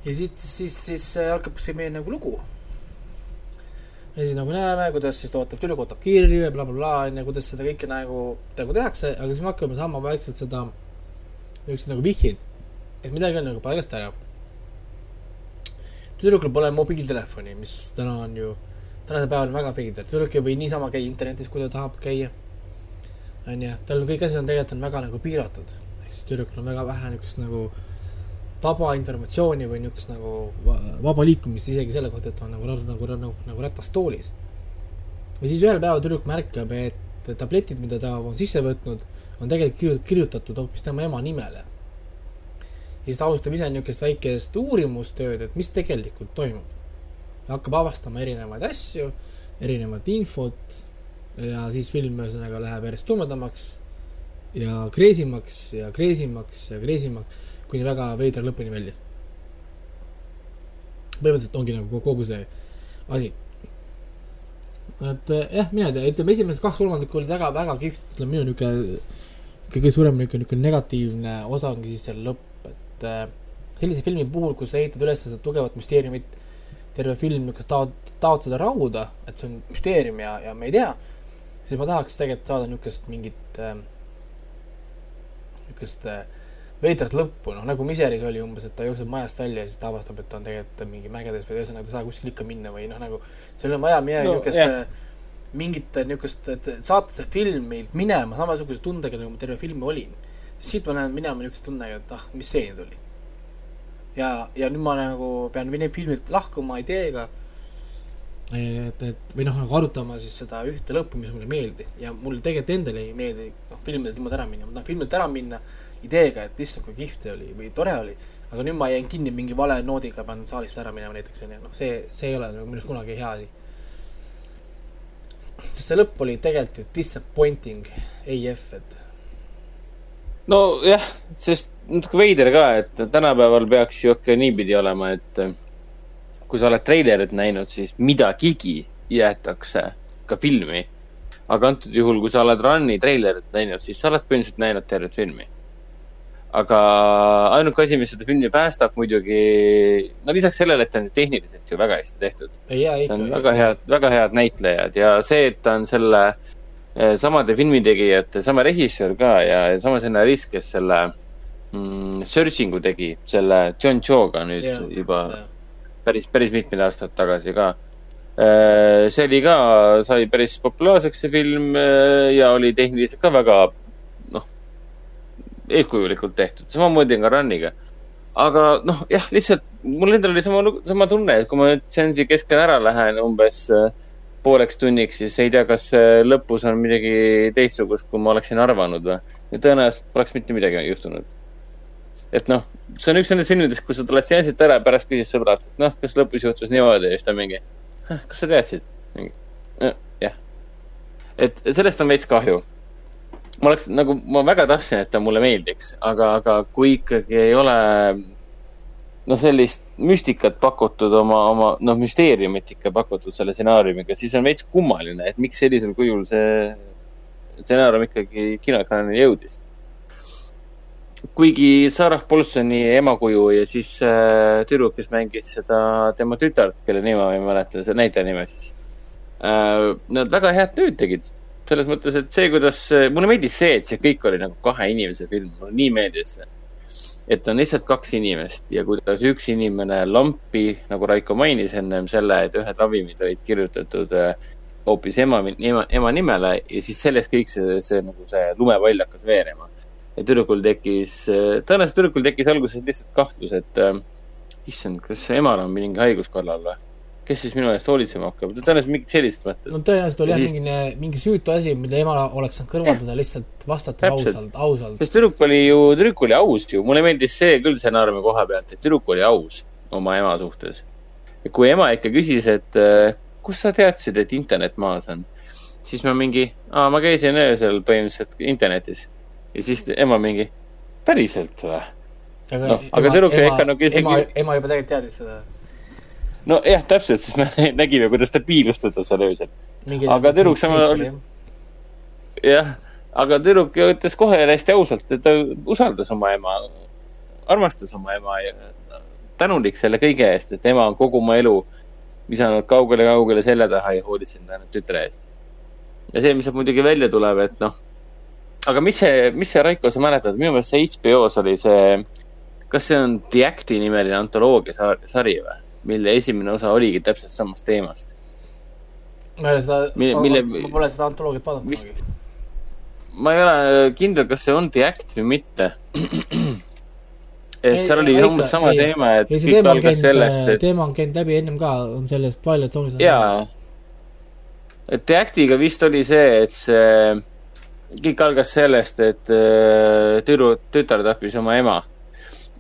ja siit siis, siis algab see meie nagu lugu ja siis nagu näeme, kuidas siis ta ootab, tüdruk ootab kirju ja blablabla onju, kuidas seda kõike nagu, nagu tehakse, aga siis me hakkame saama vaikselt seda, niisugused nagu vihjeid, et midagi on nagu paigast ära. tüdrukul pole mobiiltelefoni, mis täna on ju, tänasel päeval on väga veider, tüdruk ei või niisama käia internetis, kui ta tahab käia. onju, tal kõik asjad on tegelikult on väga nagu piiratud, ehk siis tüdrukul on väga vähe niisugust nagu vaba informatsiooni või niisugust nagu vaba liikumist isegi selle kohta, et on nagu, nagu, nagu, nagu, nagu ratastoolis. ja siis ühel päeval tüdruk märkab, et tabletid, mida ta on sisse võtnud, on tegelikult kirjutatud hoopis tema ema nimele. Siis ta alustab ise niisugust väikest uurimustööd, et mis tegelikult toimub. hakkab avastama erinevaid asju, erinevat infot ja siis film ühesõnaga läheb järjest tumedamaks ja kreesimaks ja kreesimaks ja kreesimaks kuni väga veidra lõpuni välja. põhimõtteliselt ongi nagu kogu see asi. et eh, jah, mina ei tea, ütleme esimesed kaks kolmandikku olid väga, väga kihvt, ütleme minu niisugune kõige suurem niisugune, niisugune negatiivne osa ongi siis see lõpp, et äh, sellise filmi puhul, kus sa ehitad üles seda tugevat müsteeriumit, terve film niisugust taod, taod seda rauda, et see on müsteerium ja, ja me ei tea, siis ma tahaks tegelikult saada niisugust mingit äh,, niisugust äh, veidrat lõppu, noh nagu Miseris oli umbes, et ta jookseb majast välja ja siis ta avastab, et ta on tegelikult mingi mägedes või ühesõnaga ta ei saa kuskil ikka minna või noh, nagu seal on vaja midagi no, niisugust yeah. mingit niisugust, et saata see film meilt minema samasuguse tundega, nagu ma terve filmi olin. Siit ma lähen minema niisuguse tundega, et ah, mis see oli. ja, ja nüüd ma nagu pean filmilt lahkuma ideega, et, et või noh, nagu arutama siis seda ühte lõppu, mis mulle ei meeldi ja mulle tegelikult endale ei meeldi, noh, filmidelt niimoodi ära minna, ma tahan filmilt ära minna ideega, et issand, kui kihvt oli või tore oli, aga nüüd ma jäin kinni mingi vale noodiga, pean saalist ära minema näiteks, onju, noh, see, see ei ole nagu minu arust kunagi hea asi. sest see lõpp oli tegelikult ju disappointing AF, et. Nojah, sest natuke veider ka, et tänapäeval peaks ju ikka niipidi olema, et kui sa oled treilerit näinud, siis midagigi jäetakse ka filmi. Aga antud juhul, kui sa oled Run'i treilerit näinud, siis sa oled põhimõtteliselt näinud tervet filmi. Aga ainuke asi, mis seda filmi päästab muidugi, no lisaks sellele, et ta on tehniliselt ju väga hästi tehtud. ta on väga head, väga head näitlejad ja see, et ta on selle eh, samade filmitegijate, sama režissöör ka ja, sama stsenarist, kes selle mm, Searching'u tegi, selle John Cho'ga nüüd yeah, juba yeah. päris, päris mitmed aastad tagasi ka. Eh, see oli ka, sai päris populaarseks, see film eh, ja oli tehniliselt ka väga eeskujulikult tehtud, samamoodi on ka Run'iga. aga noh, jah, lihtsalt mul endal oli sama, sama tunne, et kui ma nüüd seansi keskel ära lähen umbes äh, pooleks tunniks, siis ei tea, kas lõpus on midagi teistsugust, kui ma oleksin arvanud või. ja tõenäoliselt poleks mitte midagi juhtunud. et noh, see on üks nendest filmidest, kus sa tuled seansilt ära ja pärast küsid sõbralt, et noh, kas lõpus juhtus niimoodi ja siis ta mingi, kas sa teadsid? jah. et sellest on veits kahju ma oleks nagu, ma väga tahtsin, et ta mulle meeldiks, aga, aga kui ikkagi ei ole no sellist müstikat pakutud oma, oma, noh, müsteeriumit ikka pakutud selle stsenaariumiga, siis on veits kummaline, et miks sellisel kujul see stsenaarium ikkagi kinoekraanile jõudis. kuigi Sarah Paulsoni emakuju ja siis äh, tüdruk, kes mängis seda tema tütart, kelle nime ma ei mäleta, see näitleja nime siis äh,. Nad väga head tööd tegid selles mõttes, et see, kuidas, mulle meeldis see, et see kõik oli nagu kahe inimese film, mulle nii meeldis see. Et on lihtsalt kaks inimest ja kuidas üks inimene lampi, nagu Raiko mainis ennem selle, et ühed ravimid olid kirjutatud äh, hoopis ema, ema, ema nimele ja siis sellest kõik see, see nagu see lumepall hakkas veerema. ja tüdrukul tekkis, äh, tõenäoliselt tüdrukul tekkis alguses lihtsalt kahtlus, et äh, issand, kas emal on mingi haigus kallal või kes siis minu eest hoolitsema hakkab, tõenäoliselt mingid sellised mõtted. no tõenäoliselt oli jah siis... mingi, mingi süütu asi, mida ema oleks saanud kõrvaldada lihtsalt vastata ausalt, ausalt. sest tüdruk oli ju, tüdruk oli aus ju, mulle meeldis see küll stsenaariumi koha pealt, et tüdruk oli aus oma ema suhtes. kui ema ikka küsis, et äh, kust sa teadsid, et internet maas on, siis ma mingi, aa, ma käisin öösel põhimõtteliselt internetis ja siis ema mingi, päriselt või? aga no, aga tüdruk ikka nagu isegi. ema, ema juba tegelikult teadis seda nojah, täpselt, sest me nägime, kuidas ta piilus teda seal öösel. aga tüdruk samal oli, jah, aga tüdruk ütles kohe hästi ausalt, et ta usaldas oma ema, armastas oma ema ja tänulik selle kõige eest, et ema on kogu oma elu visanud kaugele-kaugele selja taha ja hoolitsenud ainult tütre eest. ja see, mis sealt muidugi välja tuleb, et noh, aga mis see, mis see, Raiko, sa mäletad, minu meelest see HBO-s oli see, kas see on The Acti nimeline antoloogia sari või? Mille esimene osa oligi täpselt samast teemast. ma ei ole seda, mille, ma pole seda antoloogiat vaadanud ma ei ole kindel, kas see on The Act või mitte. et seal oli umbes sama ei, teema, et ei, kõik algas sellest, et. teema on käinud läbi ennem ka, on sellest Twilight Zone'is. jaa. et The Actiga vist oli see, et see, kõik algas sellest, et äh, tüdru, tütar tappis oma ema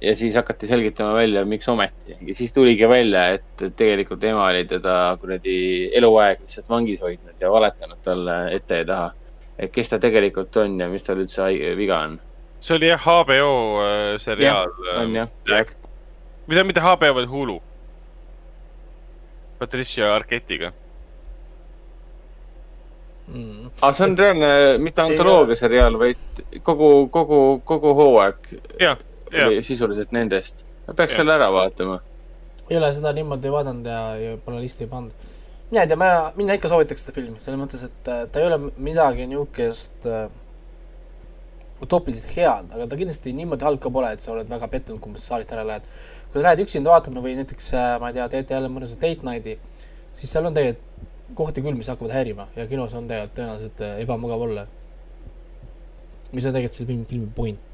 ja siis hakati selgitama välja, miks ometi ja siis tuligi välja, et tegelikult ema oli teda kuradi eluaeg lihtsalt vangis hoidnud ja valetanud talle ette ja taha. et kes ta tegelikult on ja mis tal üldse viga on. see oli jah HBO äh, seriaal. on jah, jah. mida, mitte HBO, vaid Hulu. Patricia Arquettiga mm.. aga see on reaalne, mitte antoloogia seriaal, vaid kogu, kogu, kogu hooaeg. jah oli sisuliselt nendest. peaks selle ära vaatama. ei ole seda niimoodi vaadanud ja, ja pole listi pannud. mina ei tea, ma, mina ikka soovitaks seda filmi, selles mõttes, et äh, ta ei ole midagi niisugust äh, utoopiliselt head, aga ta kindlasti niimoodi halb ka pole, et sa oled väga pettunud, kui saalist ära lähed. kui sa lähed üksinda vaatama või näiteks, äh, ma ei tea, teete jälle mõnusa date night'i, siis seal on tegelikult kohti küll, mis hakkavad häirima ja kinos on tegelikult tõenäoliselt ebamugav olla. mis on tegelikult selle filmi, filmi point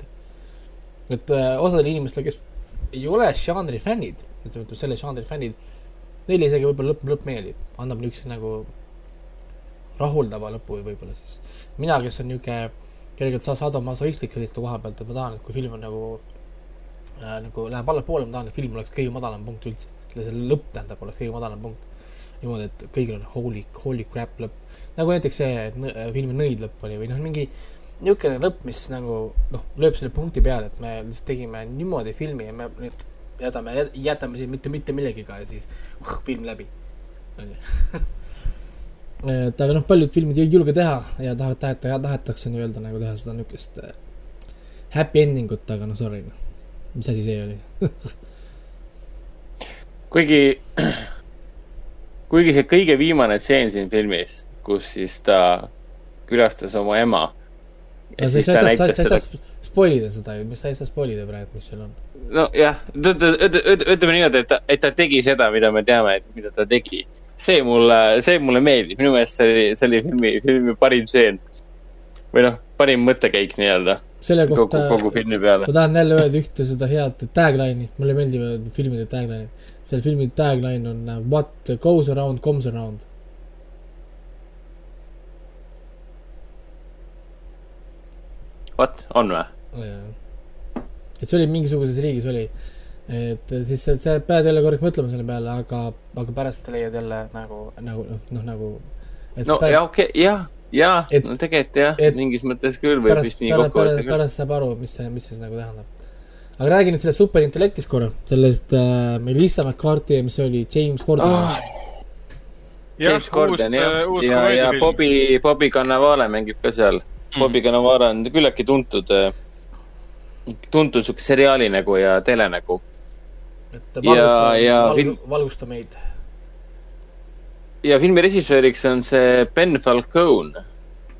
et äh, osadele inimestele, kes ei ole žanri fännid, ütleme selle žanri fännid, neile isegi võib-olla lõpp, lõpp meeldib, annab niisuguse nagu rahuldava lõpu võib-olla siis. mina, kes on niisugune kergelt sadomasohistlik selliste koha pealt, et ma tahan, et kui film on nagu äh, nagu läheb allapoole, ma tahan, et film oleks kõige madalam punkt üldse. selle lõpp tähendab, oleks kõige madalam punkt. niimoodi, et kõigil on holy, holy crap lõpp. nagu näiteks see filmi Nõid lõpp oli või noh, mingi niisugune lõpp, mis nagu noh, lööb selle punkti peale, et me lihtsalt tegime niimoodi filmi ja me nüüd jätame, jätame siin mitte, mitte millegiga ja siis uh, film läbi. et aga noh, paljud filmid ei julge teha ja tahavad, taheta, tahetakse nii-öelda nagu teha seda niisugust äh, happy ending ut, aga no sorry, noh. mis asi see oli kuigi, kuigi see kõige viimane tseen siin filmis, kus siis ta külastas oma ema ja sa ei saa, sa ei saa spoil ida seda ju, mis sa ei saa spoil ida praegu, mis seal on. nojah, ütleme niimoodi, et ta, et ta tegi seda, mida me teame, et mida ta tegi. see mulle, see mulle meeldib, minu meelest see oli, see oli filmi, filmi parim stseen. või noh, parim mõttekäik nii-öelda. selle kohta, kogu filmi peale. ma tahan jälle öelda ühte seda head tagline'i, mulle meeldivad filmide tagline'id. selle filmi tagline on uh, What goes around comes around vot, on või? et see oli mingisuguses riigis oli, et siis sa, sa pead jälle korraks mõtlema selle peale, aga, aga pärast leiad jälle nagu, nagu noh, noh nagu. no pärast... ja okei okay,, jah, jaa, no tegelikult jah, mingis mõttes küll võib pärast, vist nii kokku võtta. pärast saab aru, mis see, mis see nagu tähendab. aga räägi nüüd sellest superintellektist korra, sellest äh, Melissa McCarthy, mis oli, James Corden oh James Corden jah, ja, ja, ja Bobby, Bobby Cannavale mängib ka seal mm.. Bobby Cannavale on küllaltki tuntud, äh, tuntud sihuke seriaali nägu ja telenägu. et valgusta, ja, valgu, film... valgusta meid. ja filmi režissööriks on see Ben Falcone,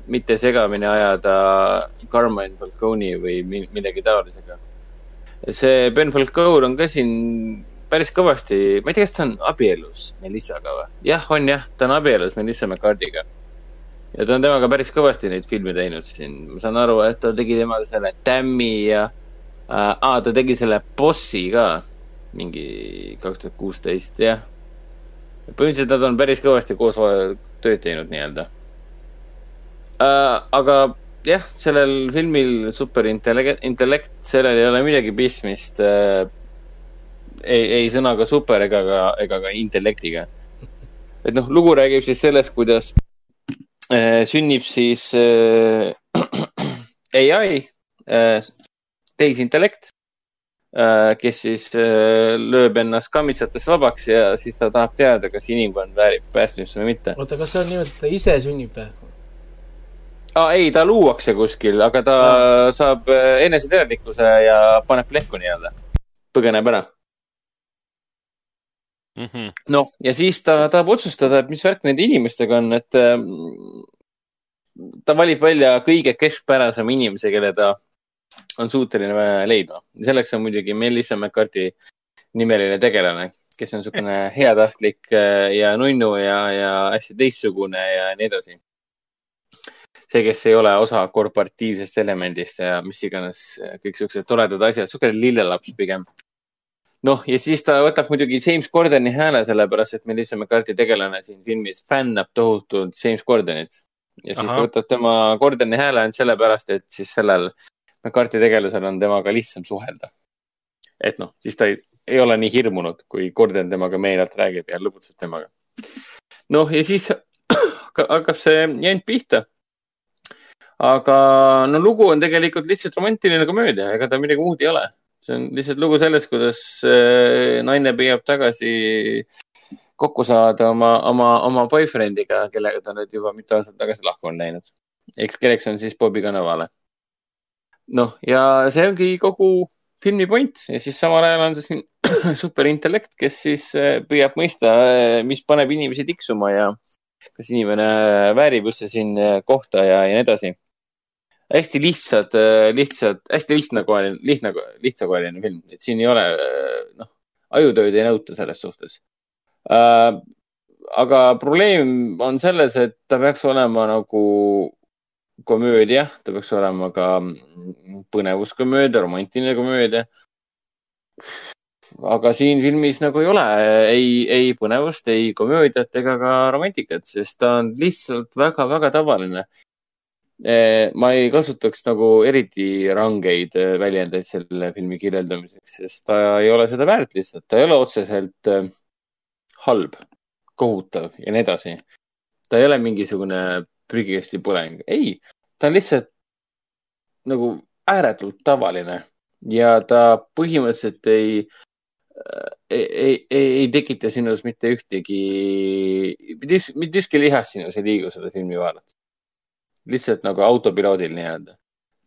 mitte segamini ajada Carmine Falcone'i või millegi taolisega. see Ben Falcone on ka siin päris kõvasti, ma ei tea, kas ta on abielus Melissaga või? jah, on jah, ta on abielus Melissa McCarthy'ga. Ja ta on temaga päris kõvasti neid filme teinud siin, ma saan aru, et ta tegi temaga selle Tammy ja äh,, ta tegi selle Bossi ka mingi kaks tuhat kuusteist, jah. põhimõtteliselt nad on päris kõvasti koos tööd teinud nii-öelda äh,. aga jah, sellel filmil superintellekt, sellel ei ole midagi pistmist äh, ei, ei sõnaga super ega ka, ega ka intellektiga. et noh, lugu räägib siis sellest, kuidas sünnib siis äh, ai äh,, tehisintellekt äh,, kes siis äh, lööb ennast kammitsatest vabaks ja siis ta tahab teada, kas inimkond väärib päästmist või mitte. oota, kas see on niimoodi, et ta ise sünnib või? ah,. ei, ta luuakse kuskil, aga ta ah. saab äh, eneseteadlikkuse ja paneb plehku nii-öelda, põgeneb ära mm -hmm.. noh, ja siis ta tahab otsustada, et mis värk nende inimestega on, et äh, ta valib välja kõige keskpärasema inimese, kelle ta on suuteline leidma. selleks on muidugi Melissa McCarthy nimeline tegelane, kes on niisugune heatahtlik äh, ja nunnu ja, ja hästi teistsugune ja nii edasi. see, kes ei ole osa korporatiivsest elemendist ja mis iganes, kõik siuksed toredad asjad, niisugune lillelaps pigem noh, ja siis ta võtab muidugi James Gordoni hääle, sellepärast et Melissa McCarthy tegelane siin filmis fännab tohutult James Gordonit. ja siis Aha. ta võtab tema Gordoni hääle ainult sellepärast, et siis sellel McCarthy tegelasel on temaga lihtsam suhelda. et noh, siis ta ei, ei ole nii hirmunud, kui Gordon temaga meelelt räägib ja lõbutseb temaga. noh, ja siis hakkab see jant pihta aga no lugu on tegelikult lihtsalt romantiline komöödia, ega ta midagi muud ei ole see on lihtsalt lugu sellest, kuidas äh, naine püüab tagasi kokku saada oma, oma, oma boyfriend'iga, kellega ta nüüd juba mitu aastat tagasi lahku on läinud. eks kelleks on siis Bobby Cannavale. noh, ja see ongi kogu filmi point ja siis samal ajal on see siin superintellekt, kes siis äh, püüab mõista, äh, mis paneb inimesi tiksuma ja kas inimene väärib üldse siin kohta ja, ja nii edasi hästi lihtsad, äh, lihtsad, hästi lihtnakoeline, lihtne, lihtsakoeline film, et siin ei ole, äh, noh, ajutööd ei nõuta selles suhtes äh,. aga probleem on selles, et ta peaks olema nagu komöödia, ta peaks olema ka põnevuskomöödia, romantiline komöödia. aga siin filmis nagu ei ole ei, ei põnevust, ei komöödiat ega ka romantikat, sest ta on lihtsalt väga-väga tavaline ma ei kasutaks nagu eriti rangeid eh, väljendeid selle filmi kirjeldamiseks, sest ta ei ole seda väärt lihtsalt, ta ei ole otseselt eh, halb, kohutav ja nii edasi. ta ei ole mingisugune prügikasti põleng, ei, ta on lihtsalt nagu ääretult tavaline ja ta põhimõtteliselt ei, ei, ei, ei tekita sinus mitte ühtegi, mitte ükski lihas sinus ei liigu seda filmi vaadates lihtsalt nagu autopiloodil nii-öelda.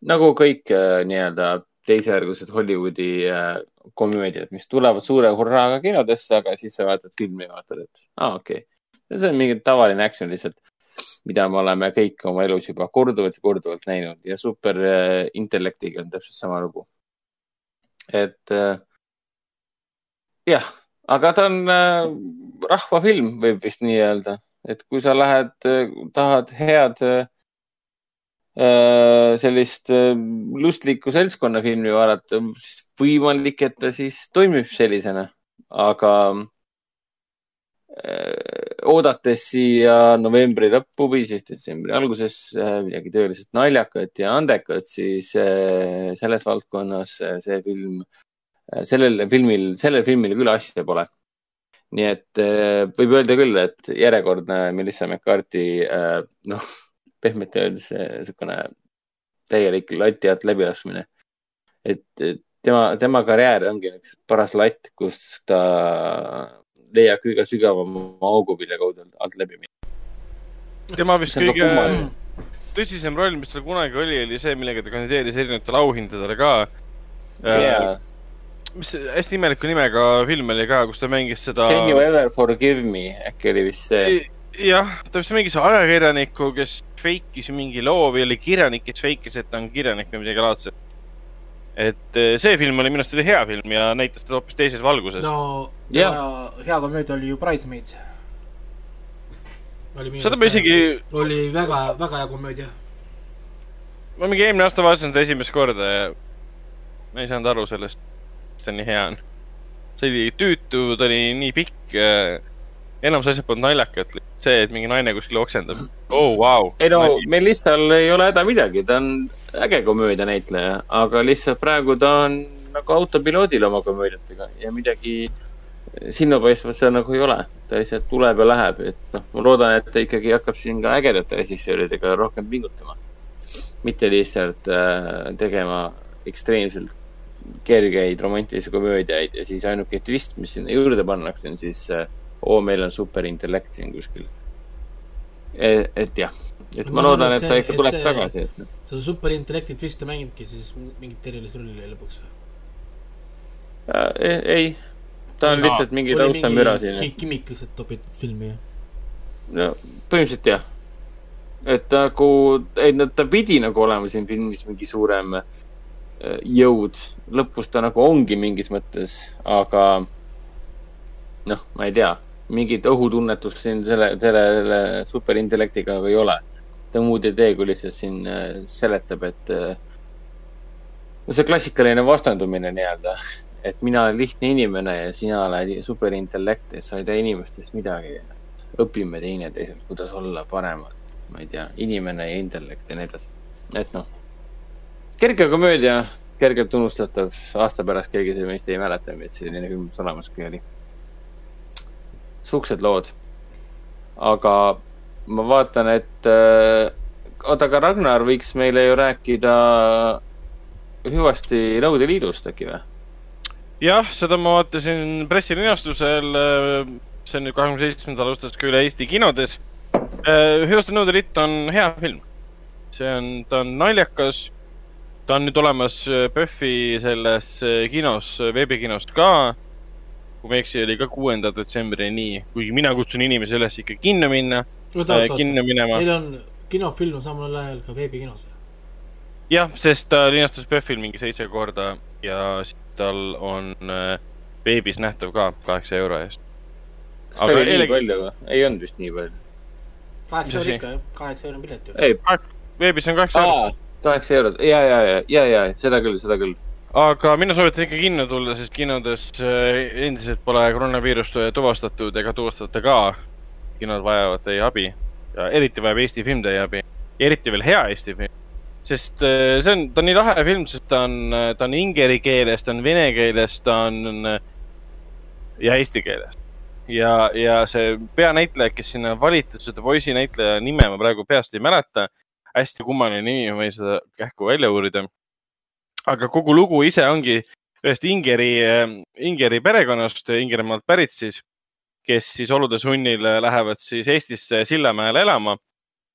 nagu kõik äh, nii-öelda teisejärgulised Hollywoodi äh, komöödiad, mis tulevad suure hurraaga kinodesse, aga siis sa vaatad filmi ja vaatad, et aa ah,, okei okay.. see on mingi tavaline action lihtsalt, mida me oleme kõik oma elus juba korduvalt ja korduvalt näinud ja superintellektiga äh, on täpselt sama lugu. et äh, jah, aga ta on äh, rahvafilm, võib vist nii öelda, et kui sa lähed äh,, tahad head äh, sellist äh, lustlikku seltskonnafilmi vaadata, võimalik, et ta siis toimib sellisena, aga oodates siia novembri lõppu või siis detsembri alguses midagi tõeliselt naljakat ja andekat, siis selles valdkonnas see film, sellel filmil, sellel filmil küll asja pole. Nii et võib öelda küll, et järjekordne Melissa McCarthy, noh, pehmelt öeldes niisugune täielik lati alt läbilaskmine. et tema, tema karjäär ongi üks paras latt, kus ta leiab kõige sügavama augu, mille kaudu alt läbi minna. tema vist kõige tõsisem roll, mis tal kunagi oli, oli see, millega ta kandideeris erinevatele auhindadele ka yeah mis hästi imeliku nimega film oli ka, kus ta mängis seda. Can you ever forgive me äkki oli vist see. Jah, ta vist mängis ajakirjanikku, kes fake'is mingi loo või oli kirjanik, kes fake'is, et ta on kirjanik või midagi laadset. et eh, see film oli minu arust oli hea film ja näitas teda hoopis teises valguses. no ja hea komöödia oli ju Bridesmaids. seda ma isegi. oli väga, väga hea komöödia. ma mingi eelmine aasta vaatasin seda esimest korda ja ma ei saanud aru sellest ta nii hea on. see oli tüütu, ta oli nii pikk. Enamus asjad polnud naljakad, see, et mingi naine kuskil oksendab. oh, vau. ei no, Melistal ei ole häda midagi, ta on äge komöödianäitleja, aga lihtsalt praegu ta on nagu autopiloodil oma komöödiatega ja midagi silmapaistvat seal nagu ei ole. ta lihtsalt tuleb ja läheb, et noh, ma loodan, et ta ikkagi hakkab siin ka ägedate režissööridega rohkem pingutama. mitte lihtsalt äh, tegema ekstreemselt kergeid romantilisi komöödiaid ja siis ainuke twist, mis sinna juurde pannakse, on siis äh, oo, meil on superintellekt siin kuskil. et, et jah, et ma, ma loodan, et ta ikka tuleb see, tagasi, et noh. seda superintellekti twist'i mängibki siis mingit erilist rolli lõpuks või äh,? ei, ta on Aa, lihtsalt mingi taustamüra siin. Kimmik lihtsalt topib filmi, jah? no põhimõtteliselt jah. et nagu, ei no ta pidi nagu olema siin filmis mingi suurem äh, jõud. lõpus ta nagu ongi mingis mõttes, aga noh, ma ei tea, mingit õhutunnetust siin selle, selle, selle superintellektiga ei ole. ta muud ei tee, kui lihtsalt siin äh, seletab, et äh, no see klassikaline vastandumine nii-öelda, et mina olen lihtne inimene ja sina oled superintellekt ja sa ei tea inimestest midagi. õpime teineteiselt, kuidas olla paremad, ma ei tea, inimene ja intellekt ja nii edasi. et noh kerge komöödia, kergelt unustatav, aasta pärast keegi meist ei mäleta, et selline film olemaski oli. Suksed lood. aga ma vaatan, et äh, oota, aga Ragnar võiks meile ju rääkida hüvasti Nõukogude Liidust äkki või? jah, seda ma vaatasin pressilinastusel. Äh, see on nüüd kahekümne seitsmendal alustas ka üle Eesti kinodes. Äh, hüvasti Nõukogude Liit on hea film. see on, ta on naljakas ta on nüüd olemas PÖFFi selles kinos, äh, veebikinos ka. Kui ma ei eksi, oli ka kuuenda detsembrini, kuigi mina kutsun inimesi üles ikka kinno minna. kinno minema. Neil on kinofilm samal ajal ka veebikinos või? jah, sest ta linastus PÖFFil mingi seitse korda ja tal on veebis nähtav ka kaheksa euro eest. kas ta oli nii palju või? ei olnud vist nii palju. kaheksa euro ikka kaheksa euro pilet ju. ei, veebis on kaheksa eurot kaheksa eurot, ja, ja, ja, ja, ja seda küll, seda küll. Aga mina soovitan ikka kinno tulla, sest kinodes äh, endiselt pole koroonaviirust tuvastatud ega tuvastada ka. kinod vajavad teie abi ja eriti vajab Eesti film teie abi. eriti veel hea Eesti film. sest äh, see on, ta on nii lahe film, sest ta on, ta on ingeri keeles, ta on vene keeles, ta on ja eesti keeles ja, ja see peanäitleja, kes sinna valitud, seda poisi näitleja nime ma praegu peast ei mäleta hästi kummaline nimi, ma võin seda kähku välja uurida. Aga kogu lugu ise ongi ühest Ingeri, Ingeri perekonnast, Ingerimaalt pärit siis, kes siis olude sunnil lähevad siis Eestisse Sillamäele elama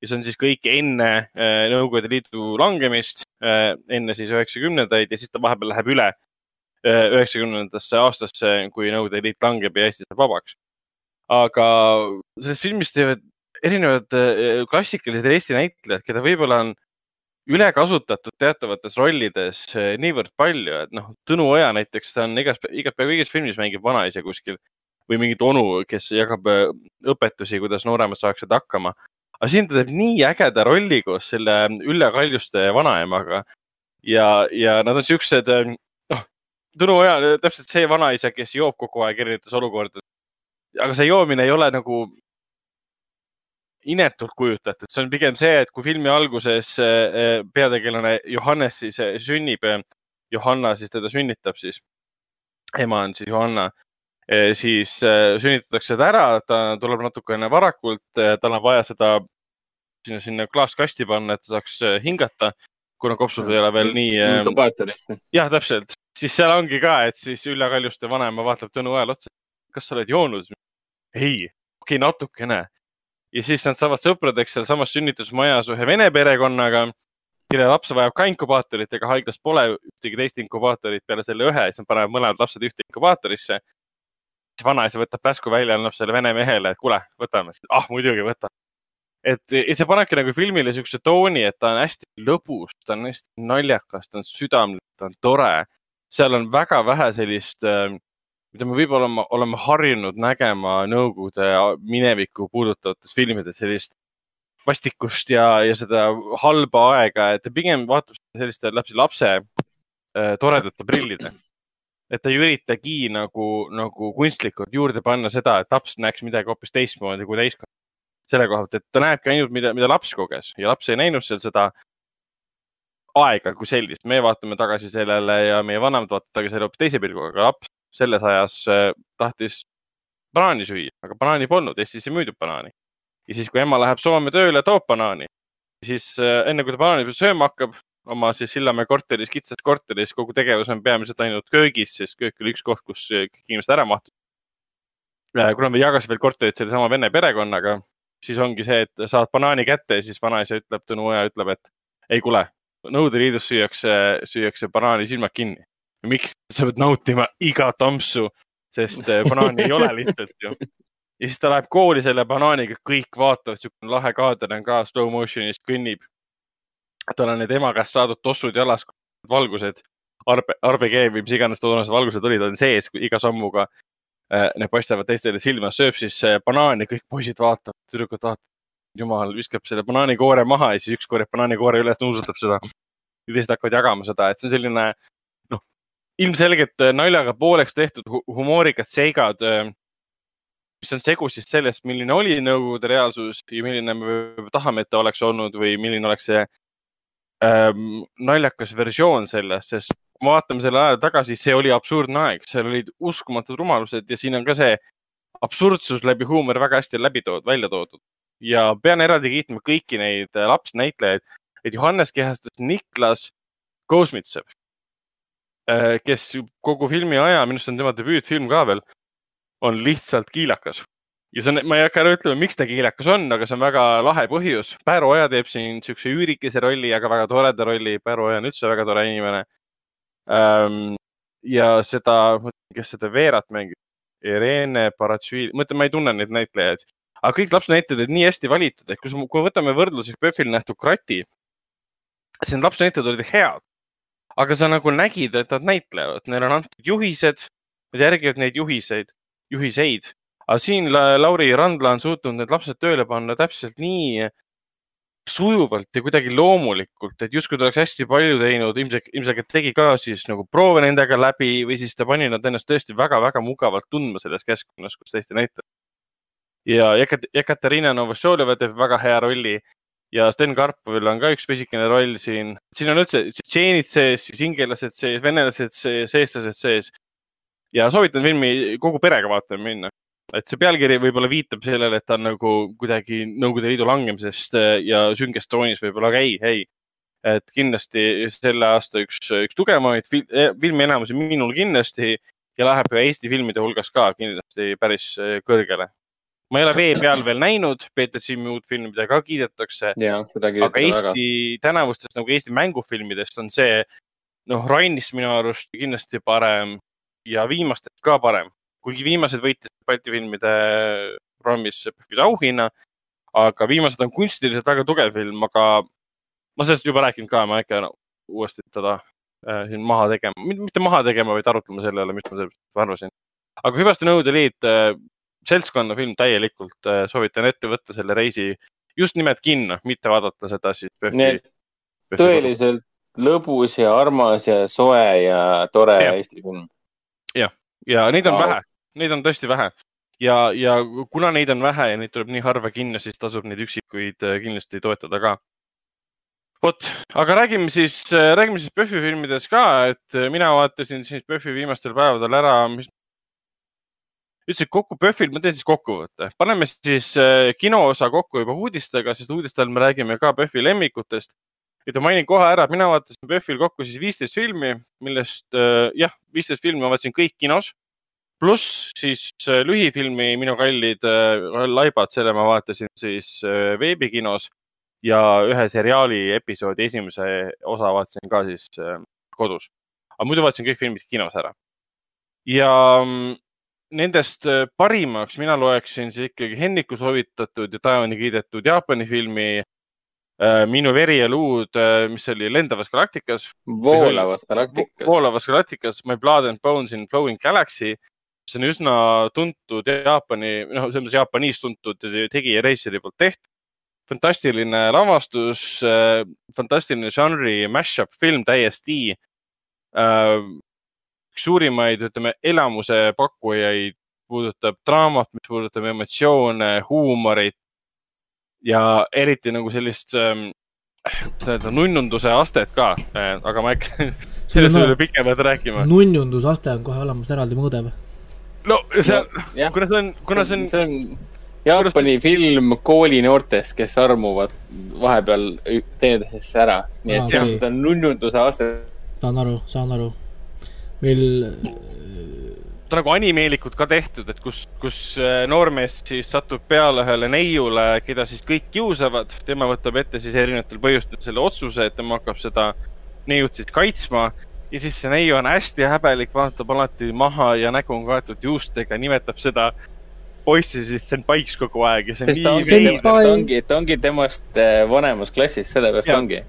ja see on siis kõik enne äh, Nõukogude Liidu langemist, äh, enne siis üheksakümnendaid ja siis ta vahepeal läheb üle äh, üheksakümnendasse aastasse, kui Nõukogude Liit langeb ja Eesti saab vabaks. aga sellest filmist teevad erinevad äh, klassikalised Eesti näitlejad, keda võib-olla on üle kasutatud teatavates rollides äh, niivõrd palju, et noh, Tõnu Oja näiteks, ta on igas, igas, peaaegu igas filmis mängib vanaisa kuskil või mingit onu, kes jagab äh, õpetusi, kuidas nooremad saaksid hakkama. aga siin ta teeb nii ägeda rolli koos selle Ülle Kaljuste vanaemaga ja, ja nad on siuksed, noh, Tõnu Oja, täpselt see vanaisa, kes joob kogu aeg erinevates olukordades aga see joomine ei ole nagu inetult kujutatud, see on pigem see, et kui filmi alguses äh, peategelane Johannes siis sünnib, Johanna siis teda sünnitab siis, ema on siis Johanna siis sünnitatakse ta ära, ta tuleb natukene varakult, tal on vaja seda sinna, sinna klaaskasti panna, et ta saaks hingata kuna kopsud ei ole veel nii. inkubaatorist. jah, täpselt, siis seal ongi ka, et siis Ülle Kaljuste vanaema vaatab Tõnu Õel otsa. kas sa oled joonud? ei, okei okay,, natukene. Ja siis nad saavad sõpradeks sealsamas sünnitusmajas ühe vene perekonnaga, kelle laps vajab ka inkubaatorit, ega haiglas pole ühtegi teist inkubaatorit peale selle ühe, siis nad panevad mõlemad lapsed ühte inkubaatorisse. siis vanaisa võtab käsku välja, annab selle vene mehele, et kuule, võtame. ah, muidugi võta et ja see panebki nagu filmile siukse tooni, et ta on hästi lõbus, ta on hästi naljakas, ta on südamlik, ta on tore. seal on väga vähe sellist, äh, mida me võib-olla oleme, oleme harjunud nägema Nõukogude minevikku puudutavates filmides, sellist vastikust ja, ja seda halba aega, et ta pigem vaatab selliste läbi lapse äh, toredate prillide. et ta ei üritagi nagu, nagu kunstlikult juurde panna seda, et laps näeks midagi hoopis teistmoodi kui täiskasvanud selle koha pealt, et ta näebki ainult, mida, mida laps koges ja laps ei näinud seal seda aega kui sellist. me vaatame tagasi sellele ja meie vanemad vaatavad tagasi selle hoopis teise pilguga, aga laps selles ajas äh, tahtis banaani süüa, aga banaani polnud, Eestis ei müüdud banaani. ja siis, kui ema läheb Soome tööle, toob banaani, siis äh, enne kui ta banaani sööma hakkab, oma siis Sillamäe korteris, kitsas korteris, kogu tegevus on peamiselt ainult köögis, sest köök oli üks koht, kus kõik inimesed ära mahtusid. Äh, kuna me jagasime veel korterit sellesama vene perekonnaga, siis ongi see, et saad banaani kätte ja siis vanaisa ütleb, Tõnu Oja ütleb, et ei kuule, Nõukogude Liidus süüakse, süüakse banaani silmad kinni. Miks sa pead nautima igat ampsu, sest eh, banaani ei ole lihtsalt ju. ja siis ta läheb kooli selle banaaniga, kõik vaatavad, siukene lahe kaader on ka slow motion'is kõnnib. tal on need ema käest saadud tossud jalas, valgused, arbe, RBG või mis iganes toonased valgused olid, on sees iga sammuga Äh, need paistavad teistele silma, sööb siis äh, banaani, kõik poisid vaatavad, tüdrukud vaatavad. jumal, viskab selle banaanikoore maha ja siis üks korjab banaanikoore üles, nuusutab seda. ja teised hakkavad jagama seda, et see on selline noh, ilmselgelt äh, naljaga pooleks tehtud humoorikad seigad, mis on segu siis sellest, milline oli Nõukogude reaalsus ja milline me tahame, et ta oleks olnud või milline oleks see ähm, naljakas versioon sellest, sest kui me vaatame selle aja tagasi, see oli absurdne aeg, seal olid uskumatud rumalused ja siin on ka see absurdsus läbi huumori väga hästi läbi toodud, välja toodud. ja pean eraldi kiitma kõiki neid äh, lapsnäitlejaid, et Johannes kehastas Niklas Kosmitsev, äh, kes kogu filmi aja, minu arust on tema debüütfilm ka veel, on lihtsalt kiilakas. ja see on, ma ei hakka ära ütlema, miks ta kiilakas on, aga see on väga lahe põhjus. Pääro Oja teeb siin niisuguse üürikese rolli, aga väga toreda rolli. Pääro Oja on üldse väga tore inimene ähm,. ja seda, kes seda Veerat mängib, Irene Baratšvili, mõtle, ma ei tunne neid näitlejaid, aga kõik lapsnäitlejad olid nii hästi valitud, et kui, kui võtame võrdluseks PÖFFil nähtud Krati, siis need lapsnäitlejad olid head. Aga sa nagu nägid, et nad näitlevad, neile on antud juhised, nad järgivad neid juhiseid, juhiseid. Aga siin Lauri Randla on suutnud need lapsed tööle panna täpselt nii sujuvalt ja kuidagi loomulikult, et justkui ta oleks hästi palju teinud, ilmselt, ilmselgelt tegi ka siis nagu proove nendega läbi või siis ta pani nad ennast tõesti väga-väga mugavalt tundma selles keskkonnas, kus tõesti näitab. ja Jekaterina Novosjoljeva teeb väga hea rolli ja Sten Karpovil on ka üks pisikene roll siin. siin on üldse tšeenid sees, siis ingelased sees, venelased sees, eestlased sees. ja soovitan filmi kogu perega vaatama minna et see pealkiri võib-olla viitab sellele, et ta on nagu kuidagi Nõukogude Liidu langemisest äh, ja süngest toonis võib-olla, aga ei, ei. et kindlasti selle aasta üks, üks tugevamaid fil eh, filmi enamusi minul kindlasti ja läheb Eesti filmide hulgas ka kindlasti päris äh, kõrgele. Ma ei ole Vee peal veel näinud Peeter Simmi uut filmi, mida ka kiidetakse. aga Eesti tänavustest nagu Eesti mängufilmidest on see, noh, Rainist minu arust kindlasti parem ja viimastest ka parem kuigi viimased võitsid Balti filmide programmis auhinna, aga viimased on kunstiliselt väga tugev film, aga ma sellest juba rääkinud ka, ma äkki no, uuesti teda äh, siin maha tegema, mitte maha tegema, vaid arutlema selle üle, mis ma sellest arvasin. aga Hüvaste Nõukogude Liit äh,, seltskonnafilm täielikult äh,, soovitan ette võtta selle reisi just nimelt kinno, mitte vaadata seda siis. tõeliselt lõbus ja armas ja soe ja tore ja. Eesti film. jah, ja neid on Aa. vähe, neid on tõesti vähe. ja, ja kuna neid on vähe ja neid tuleb nii harva kinno, siis tasub neid üksikuid äh, kindlasti toetada ka. vot, aga räägime siis, äh, räägime siis PÖFFi filmidest ka, et mina vaatasin siis PÖFFi viimastel päevadel ära, mis ütlesin kokku PÖFFil, ma teen siis kokkuvõtte, paneme siis kinoosa kokku juba uudistega, sest uudistel me räägime ka PÖFFi lemmikutest. ja mainin kohe ära, et mina vaatasin PÖFFil kokku siis viisteist filmi, millest jah, viisteist filmi ma vaatasin kõik kinos pluss siis äh, lühifilmi Minu kallid äh, laibad, selle ma vaatasin siis äh, veebikinos ja ühe seriaali episoodi esimese osa vaatasin ka siis kodus. aga muidu vaatasin kõik filmid kinos ära. ja mm, nendest parimaks mina loeksin siis ikkagi Henniku soovitatud ja taevani kiidetud Jaapani filmi Minu veri ja luud, mis oli Lendavas galaktikas. voolavas galaktikas. voolavas galaktikas, My blood and bones in flowing galaxy see on üsna tuntud Jaapani, noh, selles mõttes Jaapanis tuntud tegija reisijate poolt tehtud. fantastiline lavastus, äh, fantastiline žanri mash-up film täiesti. Üks suurimaid, ütleme, elamuse pakkujaid puudutab draamat, mis puudutab emotsioone, huumorit ja eriti nagu sellist ähm, seda nunnunduse astet ka, äh, aga ma hakka sellest no, pikemalt rääkima. nunnundusaste on kohe olemas eraldi mõõde või? no see no,, kuna see on, kuna see on. see on Jaapani see... film koolinoortest, kes armuvad vahepeal teineteisesse ära, nii et see on seda nunnunduse aste. saan aru, saan aru. Meil. nagu animeelikult ka tehtud, et kus, kus äh, noormees siis satub peale ühele neiule, keda siis kõik kiusavad, tema võtab ette siis erinevatel põhjustel selle otsuse, et tema hakkab seda neiut siis kaitsma ja siis see neiu on hästi häbelik, vaatab alati maha ja nägu on kaetud juustega, nimetab seda poissi siis senpaiks kogu aeg ja see on nii veider. ta ongi, ta ongi temast äh, vanemas klassis, sellepärast ongi.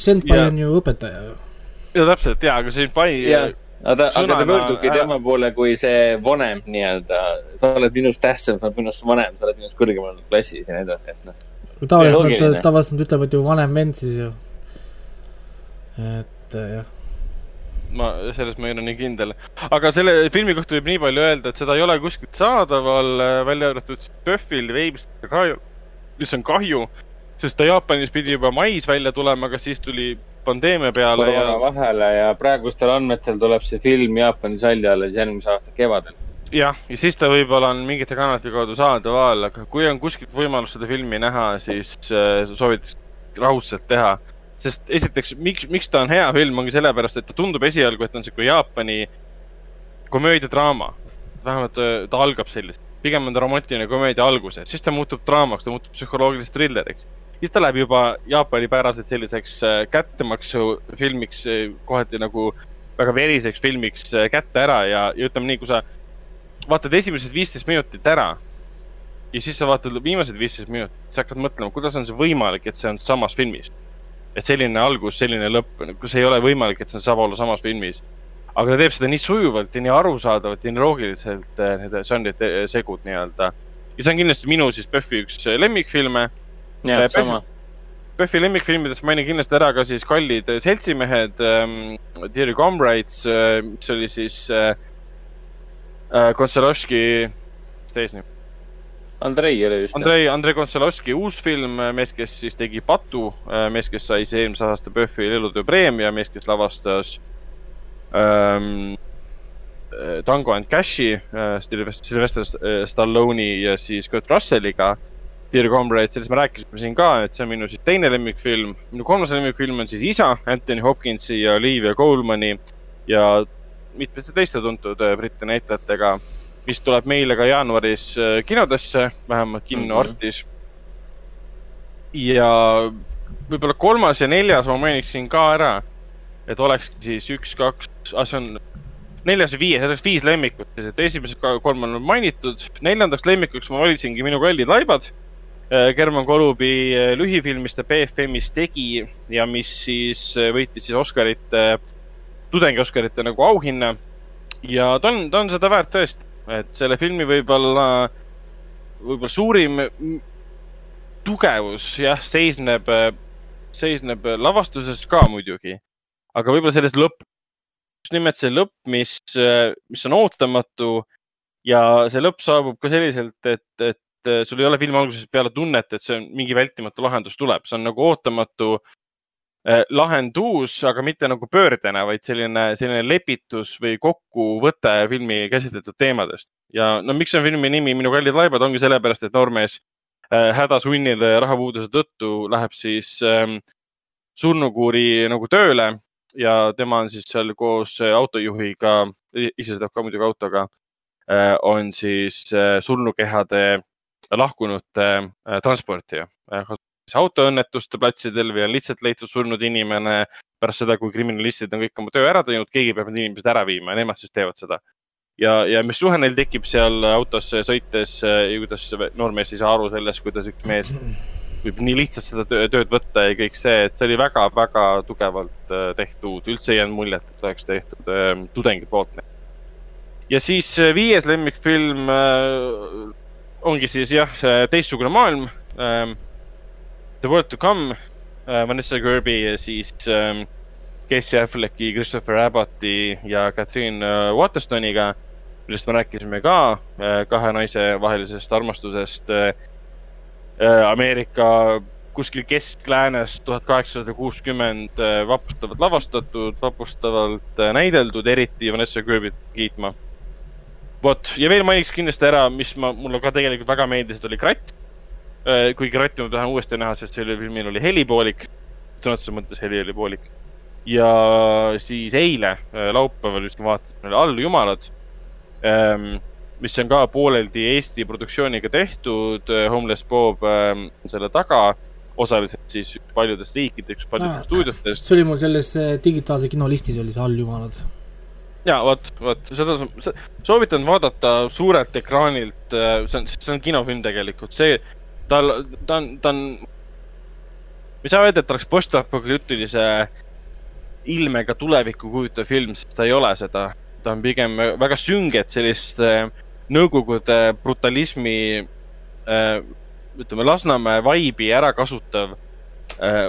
senpai on ju õpetaja ju. ja täpselt ja, aga senpai. Aga aga ta pöördubki tema poole kui see vanem nii-öelda, sa oled minust tähtsam, sa oled minust vanem, sa oled minust kõrgemal klassis ja nii edasi, et noh. tavaliselt nad, tavaliselt nad ütlevad ju vanem vend siis ju. et jah ma, selles ma ei ole nii kindel. aga selle filmi kohta võib nii palju öelda, et seda ei ole kuskilt saadaval, äh, välja arvatud PÖFFil, veebis ka, mis on kahju, sest ta Jaapanis pidi juba mais välja tulema, aga siis tuli pandeemia peale ja. vahele ja praegustel andmetel tuleb see film Jaapanis välja alles järgmise aasta kevadel. jah, ja siis ta võib-olla on mingite kanalite kaudu saadaval, aga kui on kuskilt võimalus seda filmi näha, siis äh, soovitaks raudselt teha sest esiteks, miks, miks ta on hea film, ongi sellepärast, et ta tundub esialgu, et on sihuke Jaapani komöödiadraama. vähemalt äh, ta algab sellist, pigem on ta romantiline komöödia alguses, siis ta muutub draamaks, ta muutub psühholoogiliseks trilleriks. Siis ta läheb juba Jaapani-päraselt selliseks äh, kättemaksufilmiks, äh, kohati nagu väga veriseks filmiks kätte ära ja, ja ütleme nii, kui sa vaatad esimesed viisteist minutit ära ja siis sa vaatad viimased viisteist minutit, sa hakkad mõtlema, kuidas on see võimalik, et see on samas filmis et selline algus, selline lõpp, kus ei ole võimalik, et see saab olla samas filmis. aga ta teeb seda nii sujuvalt ja nii arusaadavalt ja nii loogiliselt, need žanrid segud nii-öelda. ja see on kindlasti minu siis PÖFFi üks lemmikfilme. Jah, sama. PÖFFi lemmikfilmidest mainin kindlasti ära ka siis Kallid seltsimehed ähm,, Dear Comrades äh,, mis oli siis äh, äh, Kontsalovski, mis ta eesnimi Andrei oli vist. Andrei, Andrei Kontsalovski uus film, mees, kes siis tegi Patu, äh, mees, kes sai see eelmise aasta PÖFFi elutöö preemia, mees, kes lavastas ähm, äh, Tango and Cashi äh, Sylvester Stallone'i ja siis Kurt Russelliga. Dear Comrade, sellest me rääkisime siin ka, et see on minu siis teine lemmikfilm. minu kolmas lemmikfilm on siis Isa, Anthony Hopkinsi ja Olivia Colmani ja mitmete teiste tuntud Briti näitlejatega mis tuleb meile ka jaanuaris äh, kinodesse, vähemalt Kinno. Artis mm. -hmm. ja võib-olla kolmas ja neljas ma mainiksin ka ära, et olekski siis üks, kaks, ah see on neljas ja viies, oleks viis lemmikut, et esimesed kolm on mainitud. neljandaks lemmikuks ma valisingi Minu kallid laibad. Äh, German Kolubi äh, lühifilmist ja BFM-is tegi ja mis siis võitis siis Oscarite, tudengi Oscarite nagu auhinna. ja ta on, ta on seda väärt tõesti et selle filmi võib-olla, võib-olla suurim tugevus jah, seisneb, seisneb lavastuses ka muidugi, aga võib-olla selles lõpp, just nimelt see lõpp, mis, mis on ootamatu ja see lõpp saabub ka selliselt, et, et sul ei ole filmi algusest peale tunnet, et see on mingi vältimatu lahendus tuleb, see on nagu ootamatu eh, lahendus, aga mitte nagu pöördena, vaid selline, selline lepitus või kokkuvõte filmi käsitletud teemadest. ja no miks on filmi nimi Minu kallid laibad, ongi sellepärast, et noormees äh, hädasunnil rahapuuduse tõttu läheb siis ähm, surnukuuri nagu tööle ja tema on siis seal koos autojuhiga, ise sõidab ka muidugi autoga Äh, on siis äh, surnukehade lahkunute äh, transportija. autoõnnetuste platsidel või on lihtsalt leitud surnud inimene pärast seda, kui kriminalistid on kõik oma töö ära teinud, keegi peab need inimesed ära viima ja nemad siis teevad seda. ja, ja mis suhe neil tekib seal autos sõites ja kuidas noormees ei saa aru sellest, kuidas üks mees võib nii lihtsalt seda tööd võtta ja kõik see, et see oli väga-väga tugevalt tehtud, üldse ei jäänud muljet, et oleks tehtud tudengi poolt ja siis äh, viies lemmikfilm äh, ongi siis jah, teistsugune maailm ähm,. The World to Come äh,, Vanessa Kirby siis ähm, Casey Afflecki, Christopher Abbotti ja Catherine äh, Waterstoniga, millest me rääkisime ka äh,, kahe naise vahelisest armastusest Ameerika kuskil keskläänes tuhat kaheksasada kuuskümmend vapustavalt lavastatud, vapustavalt näideldud, eriti Vanessa Kirbyt kiitma vot, ja veel mainiks kindlasti ära, mis ma, mulle ka tegelikult väga meeldis, oli kratt. Äh, kuigi kratti ma tahan uuesti näha, sest sellel filmil oli helipoolik, sõna otseses mõttes heli oli poolik. ja siis eile, äh, laupäeval vist vaatasin, oli Alljumalad, ähm, mis on ka pooleldi Eesti produktsiooniga tehtud, äh, Homeless Bob ähm, selle taga osaliselt siis paljudest riikidest, paljudest ah, stuudiotest. see oli mul selles digitaalse kinolistis oli see Alljumalad ja vot, vot seda soovitan vaadata suurelt ekraanilt, äh, see on, see on kinofilm tegelikult, see, tal, ta on, ta on, ma ei saa öelda, et oleks postapokalüptilise ilmega tulevikku kujutav film, sest ta ei ole seda. ta on pigem väga sünget sellist äh, Nõukogude brutalismi äh,, ütleme, Lasnamäe vaibi ära kasutav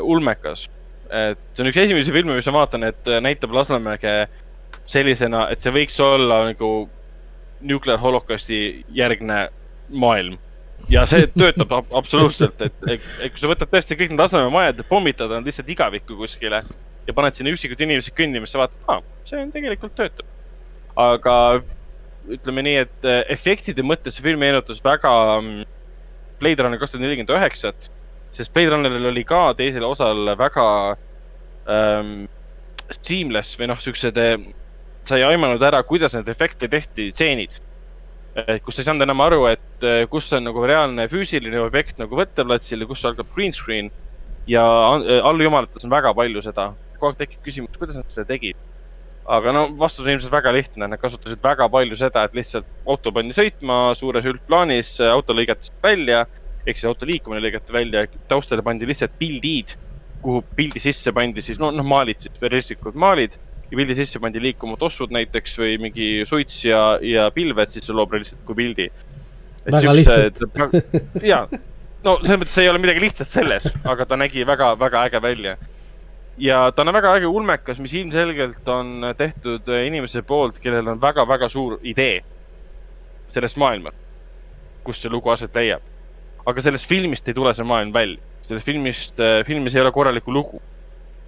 ulmekas. et see on üks esimesi filme, mis ma vaatan, et näitab Lasnamäge äh, sellisena, et see võiks olla nagu nuclear holocausti järgne maailm. ja see töötab ab absoluutselt, et, et, et kui sa võtad tõesti kõik need asememajad, pommitad nad lihtsalt igavikku kuskile ja paned sinna üksikud inimesed kõndima, siis sa vaatad, aa, see on tegelikult töötab. aga ütleme nii, et eh, efektide mõttes see film meenutas väga mm, Blade Runner kaks tuhat nelikümmend üheksat, sest Blade Runneril oli ka teisel osal väga ähm, seamless või noh, siuksed eh, sa ei aimanud ära, kuidas need efekte tehti, stseenid. kus sa ei saanud enam aru, et eh, kus on nagu reaalne füüsiline objekt nagu võtteplatsil ja kus algab green screen. ja eh, allujumalates on väga palju seda. kogu aeg tekib küsimus, kuidas nad seda tegid. aga no vastus on ilmselt väga lihtne, nad kasutasid väga palju seda, et lihtsalt auto pandi sõitma suures üldplaanis, auto lõigati välja, ehk siis auto liikumine lõigati välja, taustale pandi lihtsalt pildid, kuhu pildi sisse pandi siis, no, noh, maalid siis, realistlikud maalid ja pildi sisse pandi liikuma tossud näiteks või mingi suits ja, ja pilved, siis see loob kui pildi. väga lihtsalt. ja, no selles mõttes ei ole midagi lihtsat selles, aga ta nägi väga-väga äge välja. ja ta on väga äge ulmekas, mis ilmselgelt on tehtud inimese poolt, kellel on väga-väga suur idee sellest maailmast, kus see lugu aset leiab. aga sellest filmist ei tule see maailm välja, sellest filmist, filmis ei ole korralikku lugu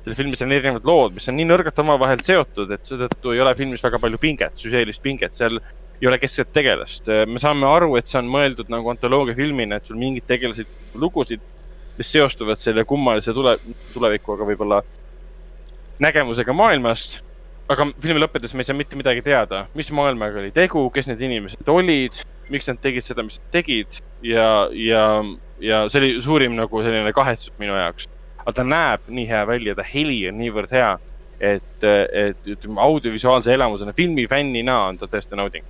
selles filmis on erinevad lood, mis on nii nõrgalt omavahel seotud, et seetõttu ei ole filmis väga palju pinget, süžeelist pinget, seal ei ole keskset tegelast. me saame aru, et see on mõeldud nagu antoloogia filmina, et sul mingid tegelased, lugusid, mis seostuvad selle kummalise tule, tulevikuga võib-olla nägemusega maailmast. aga filmi lõppedes me ei saa mitte midagi teada, mis maailmaga oli tegu, kes need inimesed olid, miks nad tegid seda, mis nad tegid ja, ja, ja see oli suurim nagu selline kahetsus minu jaoks aga ta näeb nii hea välja, ta heli on niivõrd hea, et, et ütleme audiovisuaalse elamusena, filmifännina on ta tõesti nauding.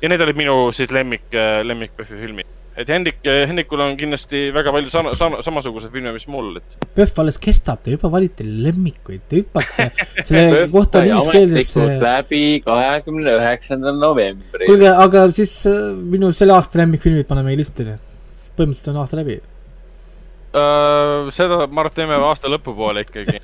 ja need olid minu siis lemmik, lemmik PÖFFi filmid. et Hendrik, Hendrikul on kindlasti väga palju sama, sama, samasuguseid filme, mis mul, et. PÖFF alles kestab, te juba valite lemmikuid, te hüppate selle kohta ingliskeelsesse. läbi kahekümne üheksandal novembril. kuulge, aga siis äh, minu selle aasta lemmikfilmid paneme listi. Põhimõtteliselt on aasta läbi uh,? seda, ma arvan, et teeme aasta lõpupoole ikkagi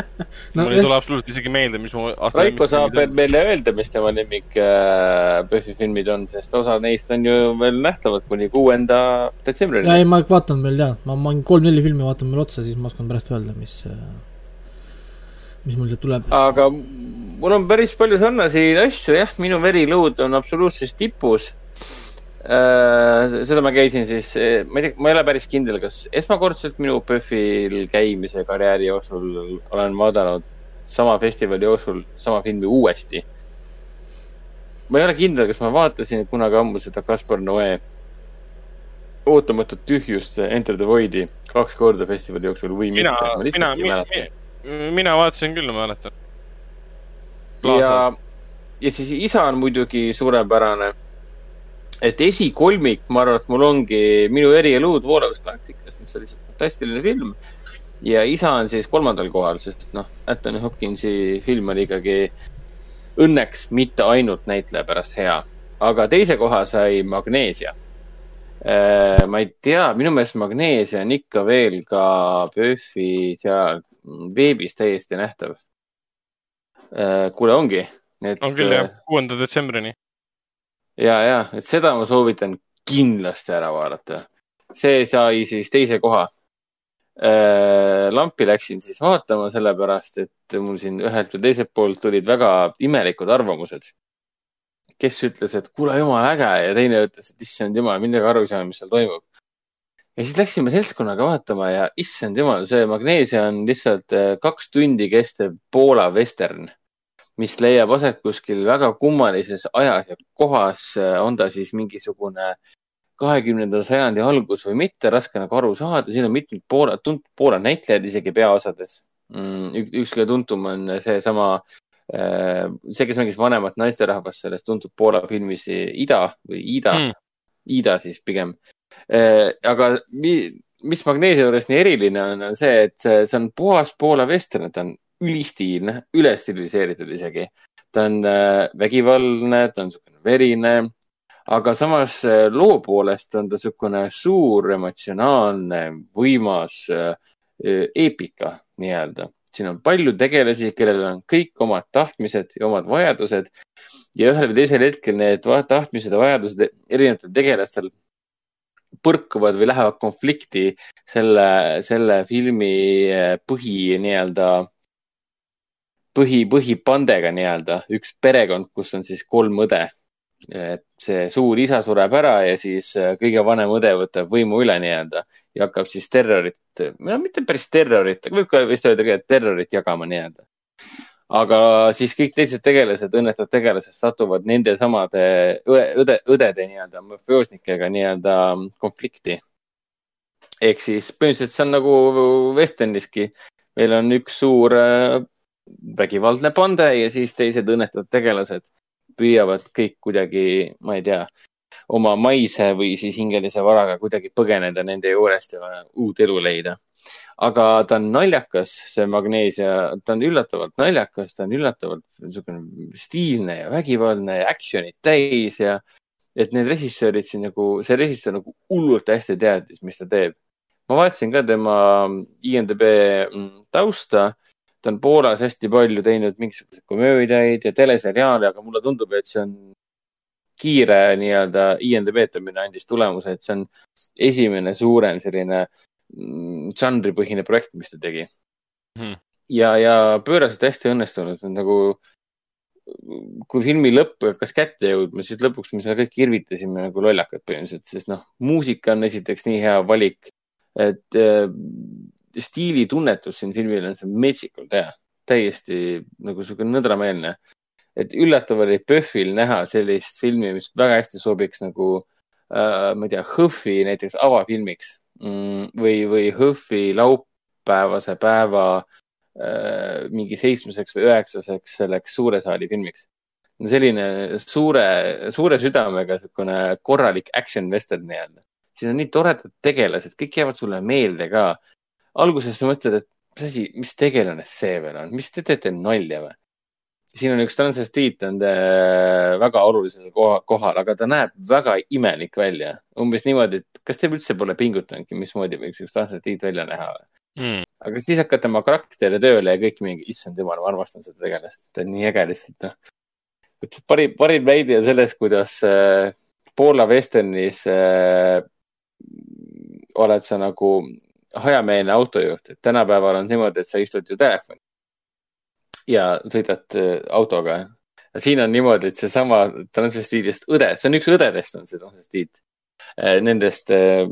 no, mul ei tule absoluutselt isegi meelde, mis mu. Raiko saab veel meile öelda, mis tema lemmik äh, PÖFFi filmid on, sest osa neist on ju veel nähtavad kuni kuuenda detsembrini. ei, ma vaatan veel ja, ma, ma kolm-neli filmi vaatan veel otsa, siis ma oskan pärast öelda, mis, äh, mis mul sealt tuleb. aga mul on päris palju sarnaseid asju, jah, minu verilõud on absoluutses tipus seda ma käisin siis, eh, ma ei tea, ma ei ole päris kindel, kas esmakordselt minu PÖFFil käimise karjääri jooksul olen vaadanud sama festivali jooksul sama filmi uuesti. ma ei ole kindel, kas ma vaatasin kunagi ammu seda Kaspar Noe ootamatut tühjust, Enter the Void'i kaks korda festivali jooksul või mina, mitte. mina, mina, mina vaatasin küll, ma mäletan. ja, ja siis isa on muidugi suurepärane et esikolmik, ma arvan, et mul ongi Minu erielud voolavas galaktikas, mis on lihtsalt fantastiline film. ja isa on siis kolmandal kohal, sest noh, Anthony Hopkinsi film oli ikkagi õnneks mitte ainult näitleja pärast hea, aga teise koha sai Magnesia. Äh, ma ei tea, minu meelest Magnesia on ikka veel ka PÖFFi seal veebis täiesti nähtav. Äh, kuule, ongi. on küll jah, äh, kuuenda detsembrini ja, ja, et seda ma soovitan kindlasti ära vaadata. see sai siis teise koha. Äh, lampi läksin siis vaatama, sellepärast et mul siin ühelt või teiselt poolt tulid väga imelikud arvamused. kes ütles, et kuule, jumala äge ja teine ütles, et issand jumal, midagi aru ei saa, mis seal toimub. ja siis läksime seltskonnaga vaatama ja issand jumal, see Magnesia on lihtsalt äh, kaks tundi kestev Poola vestern mis leiab aset kuskil väga kummalises ajas ja kohas, on ta siis mingisugune kahekümnenda sajandi algus või mitte, raske nagu aru saada, siin on mitmed Poola, tuntud Poola näitlejad isegi peaosades mm,. üks kõige tuntum on seesama, äh, see, kes mängis vanemat naisterahvast selles tuntud Poola filmis Ida või Ida mm., Ida siis pigem. Aga mis Magnesia juures nii eriline on, on see, et see on puhas Poola vestern, ta on ülistiilne, üle stiliseeritud isegi. ta on äh, vägivaldne, ta on niisugune verine, aga samas äh, loo poolest on ta niisugune suur, emotsionaalne, võimas äh, eepika nii-öelda. siin on palju tegelasi, kellel on kõik omad tahtmised ja omad vajadused ja ühel või teisel hetkel need tahtmised ja vajadused erinevatel tegelastel põrkuvad või lähevad konflikti selle, selle filmi põhi nii-öelda põhi, põhipandega nii-öelda, üks perekond, kus on siis kolm õde. et see suur isa sureb ära ja siis äh, kõige vanem õde võtab võimu üle nii-öelda ja hakkab siis terrorit, no mitte päris terrorit, võib ka vist öelda ka, et terrorit jagama nii-öelda. aga siis kõik teised tegelased, õnnetud tegelased satuvad nende samade õde, õdede nii-öelda mafioosnikega nii-öelda konflikti. ehk siis põhimõtteliselt see on nagu vesterniski, meil on üks suur äh, vägivaldne pande ja siis teised õnnetud tegelased püüavad kõik kuidagi, ma ei tea, oma maise või siis hingelise varaga kuidagi põgeneda nende juurest ja uut elu leida. aga ta on naljakas, see Magnesia, ta on üllatavalt naljakas, ta on üllatavalt niisugune stiilne ja vägivaldne ja action'it täis ja et need režissöörid siin nagu, see režissöör nagu hullult hästi teadis, mis ta teeb. ma vaatasin ka tema IMDB tausta ta on Poolas hästi palju teinud mingisuguseid komöödiaid ja teleseriaale, aga mulle tundub, et see on kiire nii-öelda INDB etamine andis tulemuse, et see on esimene suurem selline mm, žanripõhine projekt, mis ta tegi. Hmm.. ja, ja pööraselt hästi õnnestunud, nagu kui filmi lõpp hakkas kätte jõudma, siis lõpuks me seda kõik irvitasime nagu lollakad põhimõtteliselt, sest noh, muusika on esiteks nii hea valik, et stiilitunnetus siin filmil on see metsikult hea, täiesti nagu sihuke nõdrameelne. et üllatav oli PÖFFil näha sellist filmi, mis väga hästi sobiks nagu äh,, ma ei tea, HÖFFi näiteks avafilmiks mm, või, või HÖFFi laupäevase päeva äh, mingi seitsmeseks või üheksaseks selleks suure saali filmiks selline suure, suure südamega niisugune korralik action western nii-öelda. siin on nii toredad tegelased, kõik jäävad sulle meelde ka alguses sa mõtled, et mis asi, mis tegelane see veel on, mis te teete nalja või? siin on üks transvestiit on äh, väga olulisel koha, kohal, aga ta näeb väga imelik välja. umbes niimoodi, et kas te üldse pole pingutanudki, mismoodi võiks üks transvestiit välja näha mm.? aga siis hakkad tema karakteri tööle ja kõik mingi, issand jumal, ma armastan seda tegelast, ta on nii äge lihtsalt, noh. parim, parim näide on sellest, kuidas äh, Poola vesternis äh, oled sa nagu hajameelne autojuht, et tänapäeval on niimoodi, et sa istud ju telefoni ja sõidad äh, autoga. siin on niimoodi, et seesama transvestiidist õde, see on üks õdedest on see transvestiit. Äh, nendest äh,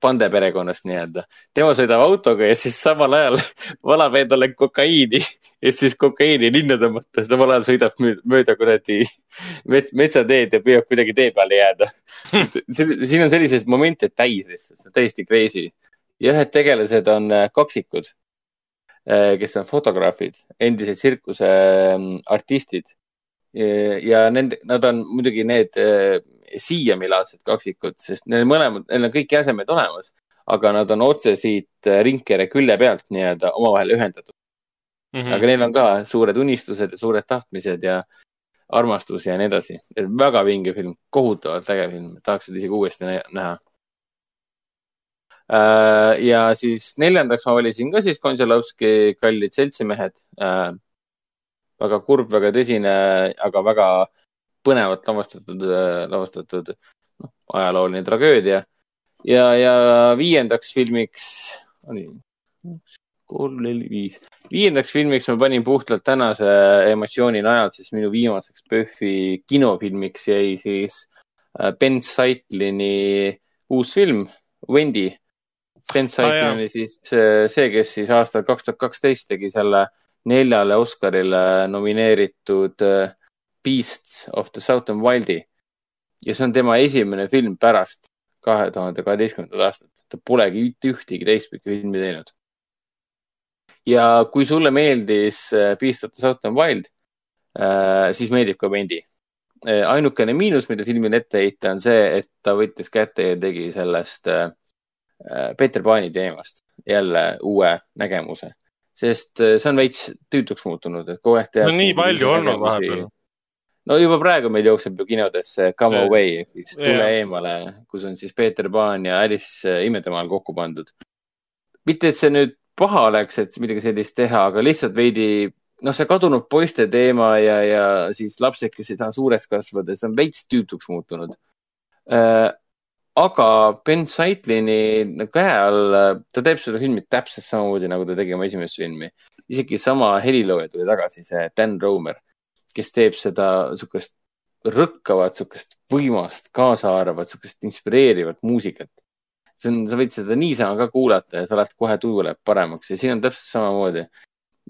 Pande perekonnast nii-öelda. tema sõidab autoga ja siis samal ajal valab endale kokaiini ja siis kokaiini linna tõmmata, samal ajal sõidab mööda kuradi mets, metsateed ja püüab kuidagi tee peale jääda. siin on selliseid momente täis lihtsalt, see on täiesti crazy. Ja ühed tegelased on kaksikud Äh, kes on fotograafid, endised tsirkuse ähm, artistid. ja nende, nad on muidugi need äh, siiamilaadsed kaksikud, sest neil mõlemad, neil on kõik jäsemed olemas, aga nad on otse siit äh, ringkere külje pealt nii-öelda omavahel ühendatud mm. -hmm. aga neil on ka suured unistused ja suured tahtmised ja armastus ja nii edasi. väga vinge film, kohutavalt äge film, tahaks seda isegi uuesti näha Äh, ja siis neljandaks ma valisin ka siis Končalovski Kallid seltsimehed. Äh, väga kurb, väga tõsine, aga väga põnevalt lavastatud, äh, lavastatud noh, ajalooline tragöödia. ja, ja viiendaks filmiks oli kolm, neli, viis. viiendaks filmiks ma panin puhtalt tänase emotsiooni najal, siis minu viimaseks PÖFFi kinofilmiks jäi siis Ben Seitlini uus film Wendy Ben Seiken oli siis see, kes siis aastal kaks tuhat kaksteist tegi selle neljale Oscarile nomineeritud äh, Beasts of the Southern Wildi. ja see on tema esimene film pärast kahe tuhande kaheteistkümnendat aastat. ta polegi ühtegi teistpidi filmi teinud. ja kui sulle meeldis äh, Beast of the Southern Wild, äh, siis meeldib ka Vendi. ainukene miinus, mida filmile ette heita, on see, et ta võttis kätte ja tegi sellest äh, Äh, Peeter Paani teemast jälle uue nägemuse, sest äh, see on veits tüütuks muutunud, et kogu aeg tehakse. no nii palju olnud vahepeal. no juba praegu meil jookseb ju kinodesse Come yeah. Away ehk siis Tule yeah. eemale, kus on siis Peeter Paan ja Alice äh, imetemaal kokku pandud. mitte, et see nüüd paha oleks, et midagi sellist teha, aga lihtsalt veidi noh, see kadunud poiste teema ja, ja siis lapsed, kes ei taha suureks kasvada, see on veits tüütuks muutunud aga Ben Seitlini käe all, ta teeb seda filmi täpselt samamoodi, nagu ta tegi oma esimest filmi. isegi sama helilooja tuli tagasi, see Dan Romer, kes teeb seda sihukest rõkkavat, sihukest võimast, kaasaarvat, sihukest inspireerivat muusikat. see on, sa võid seda niisama ka kuulata ja sa oled kohe tuju läheb paremaks ja siin on täpselt samamoodi.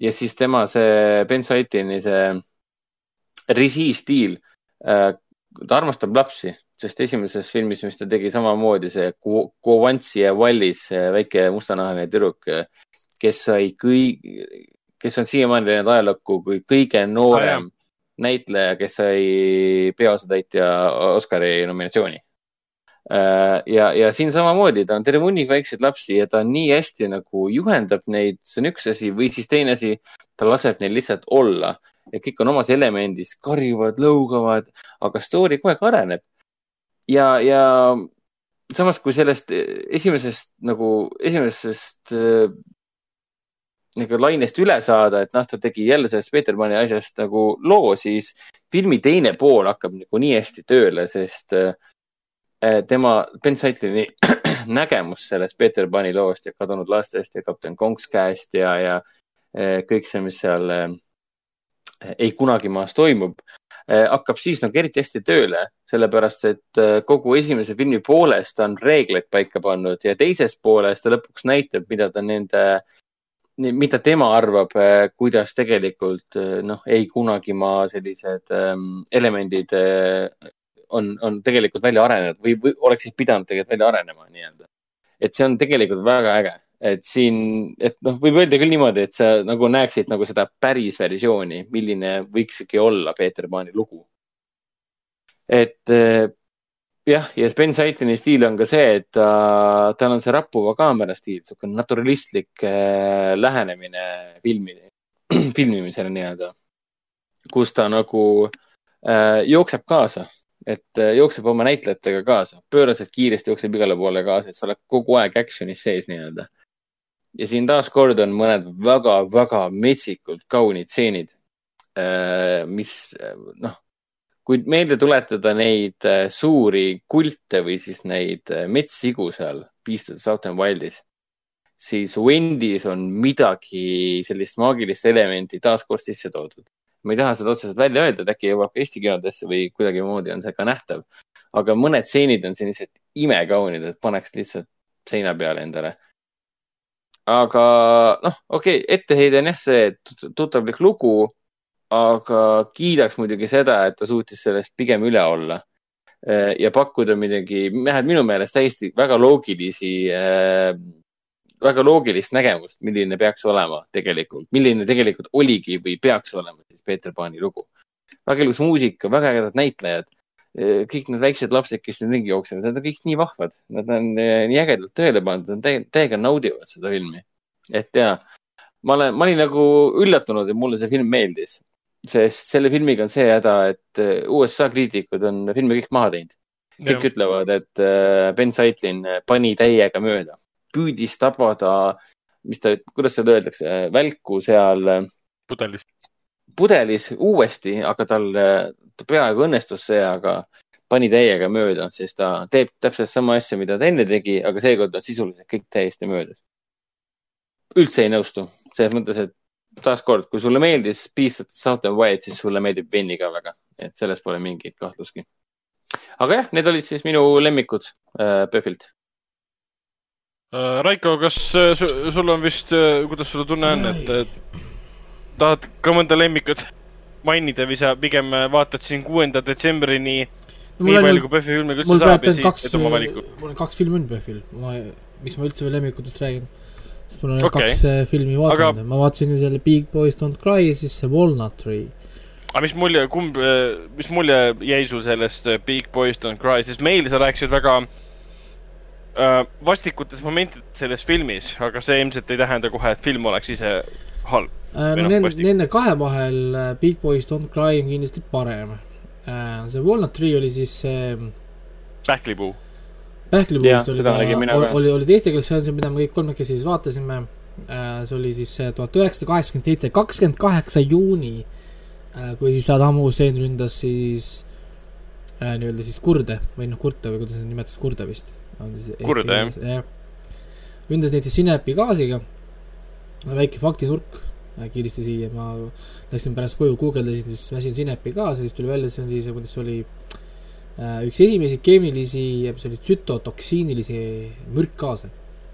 ja siis tema see Ben Seitlini see režistiil äh,, ta armastab lapsi sest esimeses filmis, mis ta tegi samamoodi, see Kovansi ja Wallis, väike mustanahaline tüdruk, kes sai kõik, kes on siiamaani läinud ajalukku kui kõige noorem ah, näitleja, kes sai peaosatäitja Oscari nominatsiooni. Äh, ja, ja siin samamoodi, ta on terve hunnik väikseid lapsi ja ta nii hästi nagu juhendab neid, see on üks asi, või siis teine asi, ta laseb neil lihtsalt olla. Ja kõik on omas elemendis, karjuvad, lõugavad, aga story kogu aeg areneb ja, ja samas, kui sellest esimesest nagu, esimesest äh, nagu lainest üle saada, et noh, ta tegi jälle sellest Petermanni asjast nagu loo, siis filmi teine pool hakkab nagu nii hästi tööle, sest äh, tema, Ben Seitlini nägemus sellest Peter Pani loost ja kadunud lastest ja kapten Konks käest ja, ja kõik see, mis seal äh, ei kunagi maas toimub Eh, hakkab siis nagu eriti hästi tööle, sellepärast et eh, kogu esimese filmi pooles ta on reegleid paika pannud ja teises pooles ta lõpuks näitab, mida ta nende, mida tema arvab, eh, kuidas tegelikult noh, ei kunagi ma sellised ähm, elemendid on, on tegelikult välja arenenud või, või oleksid pidanud tegelikult välja arenema nii-öelda. et see on tegelikult väga äge et siin, et noh, võib öelda küll niimoodi, et sa nagu näeksid nagu seda päris versiooni, milline võikski olla Peeter Paani lugu. et eh, jah, ja Ben Saitini stiil on ka see, et ta, tal on see rappuva kaamera stiil, sihuke naturalistlik äh, lähenemine filmi, filmimisele nii-öelda. kus ta nagu äh, jookseb kaasa, et jookseb oma näitlejatega kaasa, pööraselt kiiresti jookseb igale poole kaasa, et sa oled kogu aeg action'is sees nii-öelda. Ja siin taaskord on mõned väga-väga metsikult kaunid stseenid äh,, mis noh, kui meelde tuletada neid äh, suuri kulte või siis neid äh, metssigu seal Beast of the Southern Wildis siis Wendy's on midagi sellist maagilist elementi taaskord sisse toodud. ma ei taha seda otseselt välja öelda, et äkki jõuab ka Eesti kinodesse või kuidagimoodi on see ka nähtav. aga mõned stseenid on sellised imekaunid, et paneks lihtsalt seina peale endale. Aga noh, okei okay,, etteheide on jah see, et tuttavlik lugu, aga kiidaks muidugi seda, et ta suutis sellest pigem üle olla ja pakkuda midagi, vähemalt minu meelest täiesti väga loogilisi äh, väga loogilist nägemust, milline peaks olema tegelikult, milline tegelikult oligi või peaks olema siis Peeter Paani lugu. väga ilus muusika, väga ägedad näitlejad. Kõik need väiksed lapsed, kes siin ringi jooksevad, nad on kõik nii vahvad, nad on eh, nii ägedalt tööle pandud, nad täiega, täiega naudivad seda filmi. et ja, ma olen, ma olin nagu üllatunud, et mulle see film meeldis, sest selle filmiga on see häda, et eh, USA kriitikud on filmi kõik maha teinud. kõik ja. ütlevad, et Ben Seitlin pani täiega mööda püüdis tabada, mis ta, kuidas seda öeldakse, välku seal. pudelis. Pudelis uuesti, aga tal, ta peaaegu õnnestus see, aga pani täiega mööda, sest ta teeb täpselt sama asja, mida ta enne tegi, aga seekord on sisuliselt kõik täiesti möödas. üldse ei nõustu, selles mõttes, et taaskord, kui sulle meeldis Beast of the Southern Wild, siis sulle meeldib Benny ka väga, et selles pole mingit kahtlustki. aga jah, need olid siis minu lemmikud äh, PÖFFilt Äh, Raiko, kas äh, sul on vist, äh, kuidas sul tunne on, et tahad ka mõnda lemmikut mainida või sa pigem vaatad siin kuuenda detsembrini no, nii palju, kui PÖFFi filmiga üldse saab ja siis teed oma valiku? mul on kaks filmi on PÖFFil, ma, miks ma üldse veel lemmikutest räägin? sest mul on okay. kaks filmi vaadanud Aga... ma vaatasin selle Big Boys Don't Cry ja siis see Walnut Tree. aga mis mulje, kumb, mis mulje jäi sul sellest Big Boys Don't Cry, sest meil sa rääkisid väga äh, Äh, vastikutes momentides selles filmis, aga see ilmselt ei tähenda kohe, et film oleks ise halb. Äh, no nende, nende kahe vahel äh, Big Boys Don't Cry on kindlasti parem. see Walnut Tree oli siis see. pähklipuu. pähklipuust oli, oli, oli, oli teiste keeles, see on see, mida me kõik kolmekesi siis vaatasime. see oli siis tuhat üheksasada kaheksakümmend seitse, kakskümmend kaheksa juuni. kui siis Saddam Hussein ründas siis nii-öelda siis kurde või noh, kurte või kuidas nad nimetasid, kurde vist kurda, jah. jah. ründas neid siis Sinepi gaasiga, väike faktinurk kiiristi siia, ma läksin pärast koju, guugeldasin siis Masin Sinepi gaasi, siis tuli välja, see on siis, kuidas oli äh, üks esimesi keemilisi, mis oli tsütotoksiinilisi mürkgaase,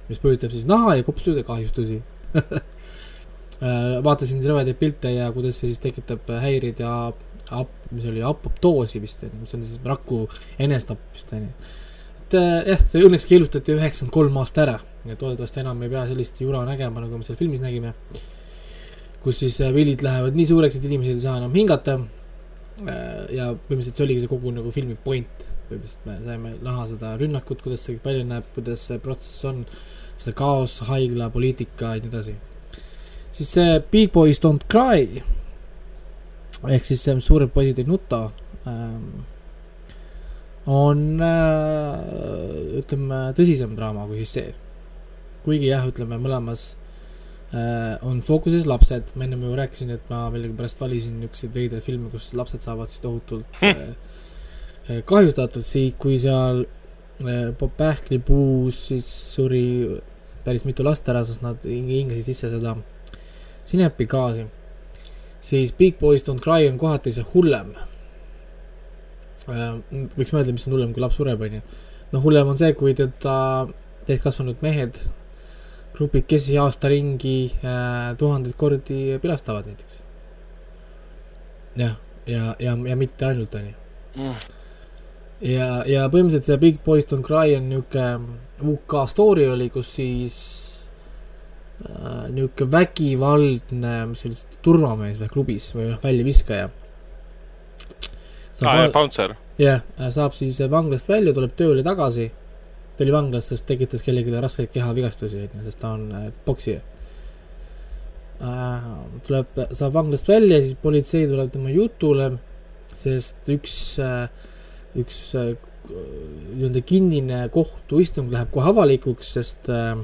mis põhjustab siis naha ja kopsude kahjustusi äh, vaatasin rõvedaid pilte ja kuidas see siis tekitab häireid ja ap-, mis oli apoptoosi vist, mis on siis raku enestapp vist, onju et äh, jah, see õnneks keelutati üheksakümmend kolm aasta ära ja loodetavasti enam ei pea sellist jura nägema, nagu me seal filmis nägime. Kus siis äh, villid lähevad nii suureks, et inimesed ei saa enam hingata. Äh, ja põhimõtteliselt see oligi see kogu nagu filmi point, põhimõtteliselt me saime näha seda rünnakut, kuidas see välja näeb, kuidas see protsess on, seda kaos, haigla, poliitika ja nii edasi. siis see Big Boys Don't Cry ehk siis suured poisid ei nuta ähm, on äh, ütleme tõsisem draama kui siis see. kuigi jah, ütleme mõlemas on fookuses lapsed, ma ennem ju rääkisin, et ma millegipärast valisin niisuguseid veidraid filme, kus lapsed saavad siis tohutult hm. äh, kahjustatud, siis kui seal äh, pähklipuus siis suri päris mitu last ära, sest nad hingasid sisse seda sinepigaasi, siis Big Boys Don't Cry on kohati see hullem Äh, võiks mõelda, mis on hullem, kui laps sureb, onju. noh, hullem on see, kui teda täiskasvanud mehed grupikesi aasta ringi äh, tuhandeid kordi pilastavad näiteks. jah, ja, ja, ja, ja mitte ainult, onju mm.. ja, ja põhimõtteliselt see Big Boys Don't Cry on niuke UK story oli, kus siis äh, niuke vägivaldne, mis oli turvamees või klubis või noh, väljaviskaja aa, Bouncer. jah, saab siis vanglast välja, tuleb tööle tagasi. Ta oli vanglas, sest tekitas kellelegi raskeid kehavigastusi, onju, sest ta on poksija. tuleb, saab vanglast välja, siis politsei tuleb tema jutule, sest üks äh,, üks äh, nii-öelda kinnine kohtuistung läheb kohe avalikuks, sest äh,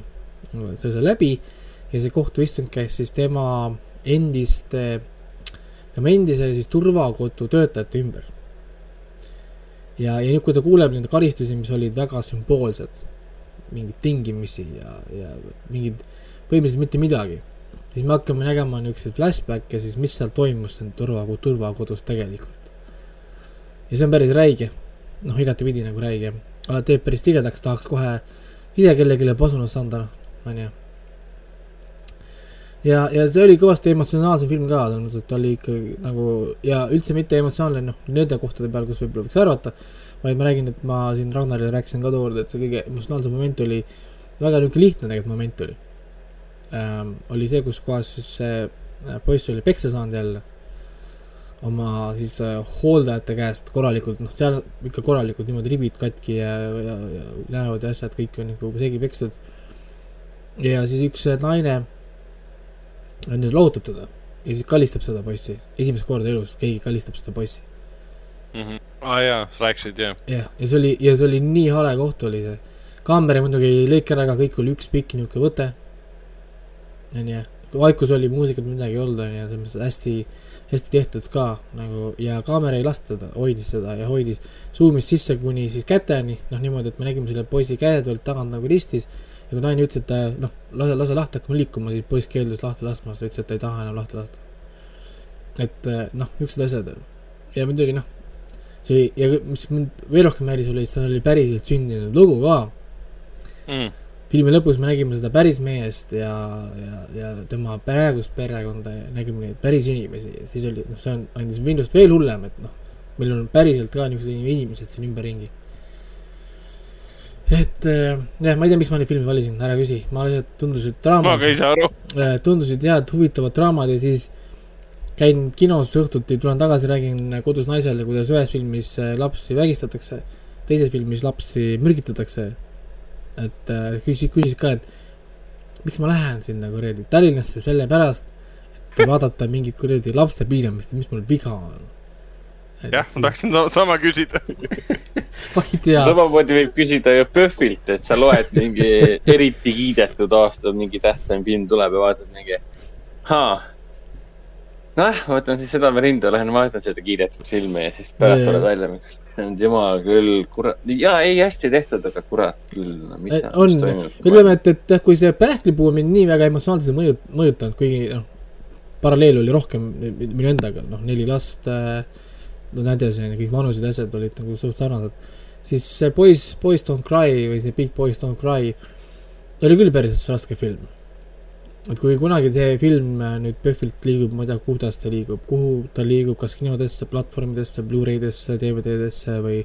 see sai läbi ja see kohtuistung käis siis tema endiste, tema endise siis turvakodu töötajate ümber. Ja, ja nüüd, kui ta kuuleb nende karistusi, mis olid väga sümboolsed, mingeid tingimisi ja, ja mingeid, põhimõtteliselt mitte midagi, siis me hakkame nägema niisuguseid flashback'e siis, mis seal toimus seal turva, turvakodus tegelikult. ja see on päris räige noh, igatepidi nagu räige, aga teeb päris tigedaks, tahaks kohe ise kellelegi pasunast anda, noh, onju. Ja, ja see oli kõvasti emotsionaalsem film ka, selles mõttes, et oli ikka nagu ja üldse mitte emotsionaalne, noh, nende kohtade peal, kus võib-olla võiks arvata, vaid ma räägin, et ma siin Ragnarile rääkisin ka tookord, et see kõige emotsionaalsem moment oli, väga niisugune lihtne tegelikult moment oli ähm,. oli see, kus kohas siis see äh, poiss oli peksa saanud jälle oma siis äh, hooldajate käest korralikult, noh, seal ikka korralikult niimoodi ribid katki ja, ja, ja näod ja asjad kõik on nagu segi pekstud. ja siis üks äh, naine nüüd lohutab teda ja siis kallistab seda poissi, esimest korda elus keegi kallistab seda poissi mm. -hmm. aa ah, jaa, sa rääkisid jah. jah, ja see oli, ja see oli nii hale koht oli see. kaamera muidugi ei lõika ära, aga kõik oli üks pikk niisugune võte. onju, vaikus oli, muusikat midagi ei olnud, onju, selles mõttes hästi hästi tehtud ka nagu ja kaamera ei lasta teda, hoidis seda ja hoidis, suumis sisse kuni siis käteni, noh niimoodi, et me nägime selle poisi käed olid tagant nagu ristis ja kui naine ütles, et ta noh, lase, lase lahti, hakkame liikuma, siis poiss keeldus lahti laskmast, ütles, et ta ei taha enam lahti lasta. et eh, noh, niisugused asjad ja muidugi noh, see ja mis mind veel rohkem häiris, oli, et see oli päriselt sündinud lugu ka mm filmi lõpus me nägime seda päris meest ja, ja, ja tema praegust perekonda ja nägime neid päris inimesi ja siis oli, noh, see on, andis minust veel hullem, et noh, meil on päriselt ka niisugused inimesed siin ümberringi. Et äh, jah, ma ei tea, miks ma neid filme valisin, ära küsi, ma lihtsalt tundusid draamad. ma ka ei saa aru. Äh, tundusid head, huvitavad draamad ja siis käin kinos õhtuti, tulen tagasi, räägin kodus naisele, kuidas ühes filmis äh, lapsi vägistatakse, teises filmis lapsi mürgitatakse et küsis, küsis ka, et miks ma lähen sinna kuradi Tallinnasse sellepärast, et vaadata mingit kuradi lapse piinamist, mis mul viga on. Jah ma tahtsin sama küsida ma ei tea. samamoodi võib küsida ju PÖFFilt, et sa loed mingi eriti kiidetud aastal mingi tähtsam film tuleb ja vaatad mingi, haa noh, võtan siis südamerinda, lähen vaatan seda kiidetud filmi ja siis pärast tuleb välja, jumal küll, kurat, jaa, ei hästi tehtud, aga kurat küll no,, mida, toimub. ütleme, et, et jah, kui see Pähklipuu mind nii väga emotsionaalselt ei mõjut-, mõjutanud, kuigi noh, paralleel oli rohkem minu endaga, noh, neli last äh,, no näed, see kõik vanused ja asjad olid nagu suht sarnased, siis see Boys, Boys Don't Cry või see Big Boys Don't Cry oli küll päris raske film. Et kui kunagi see film nüüd PÖFFilt liigub, ma ei tea, kuidas ta liigub, kuhu ta liigub, kas kinodesse, platvormidesse, Blu-raydesse, DVD-desse või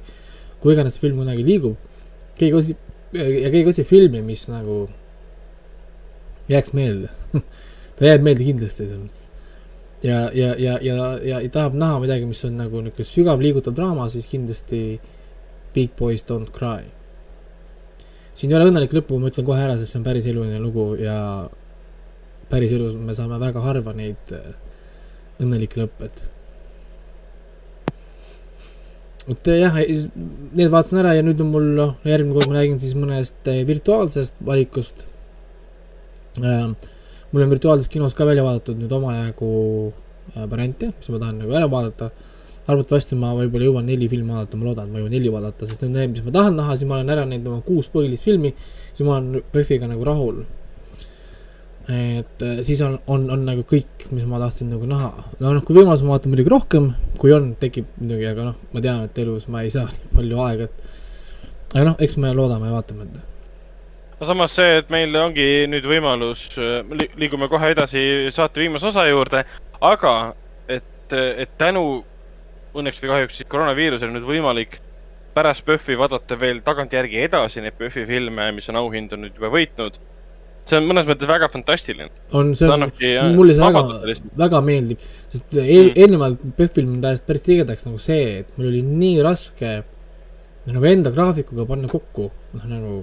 kuhu iganes film kunagi liigub, keegi otsib, ja keegi otsib filmi, mis nagu jääks meelde. Ta jääb meelde kindlasti selles mõttes. Ja, ja, ja, ja, ja, tahab näha midagi, mis on nagu niisugune sügav liigutav draama, siis kindlasti Big Boys Don't Cry. siin ei ole õnnelik lõppu, ma ütlen kohe ära, sest see on päris eluline lugu ja päriselus me saame väga harva neid äh, õnnelikke lõppe, et äh, jah, need vaatasin ära ja nüüd on mul noh, järgmine kord ma räägin siis mõnest äh, virtuaalsest valikust äh,. Mul on virtuaalses kinos ka välja vaadatud nüüd omajagu äh, variante, mis ma tahan nagu ära vaadata. arvatavasti ma võib-olla jõuan neli filmi vaadata, ma loodan, et ma jõuan neli vaadata, sest need on need, mis ma tahan näha, siis ma olen ära näinud oma kuus põhilist filmi, siis ma olen PÖFFiga nagu rahul et äh, siis on, on, on nagu kõik, mis ma tahtsin nagu näha. no noh, kui võimalus, ma vaatan muidugi rohkem, kui on, tekib muidugi, aga noh, ma tean, et elus ma ei saa nii palju aega, et aga noh, eks me loodame ja vaatame, et no samas see, et meil ongi nüüd võimalus, äh, liigume kohe edasi saate viimase osa juurde, aga et, et tänu õnneks või kahjuks siis koroonaviirusele nüüd võimalik pärast PÖFFi vaadata veel tagantjärgi edasi neid PÖFFi filme, mis on auhindu nüüd juba võitnud see on mõnes mõttes väga fantastiline. on, see on, mulle see väga, väga meeldib, sest eel, mm. eelnevalt PÖFFil mind ajas päris tigedaks nagu see, et mul oli nii raske nagu enda graafikuga panna kokku, noh nagu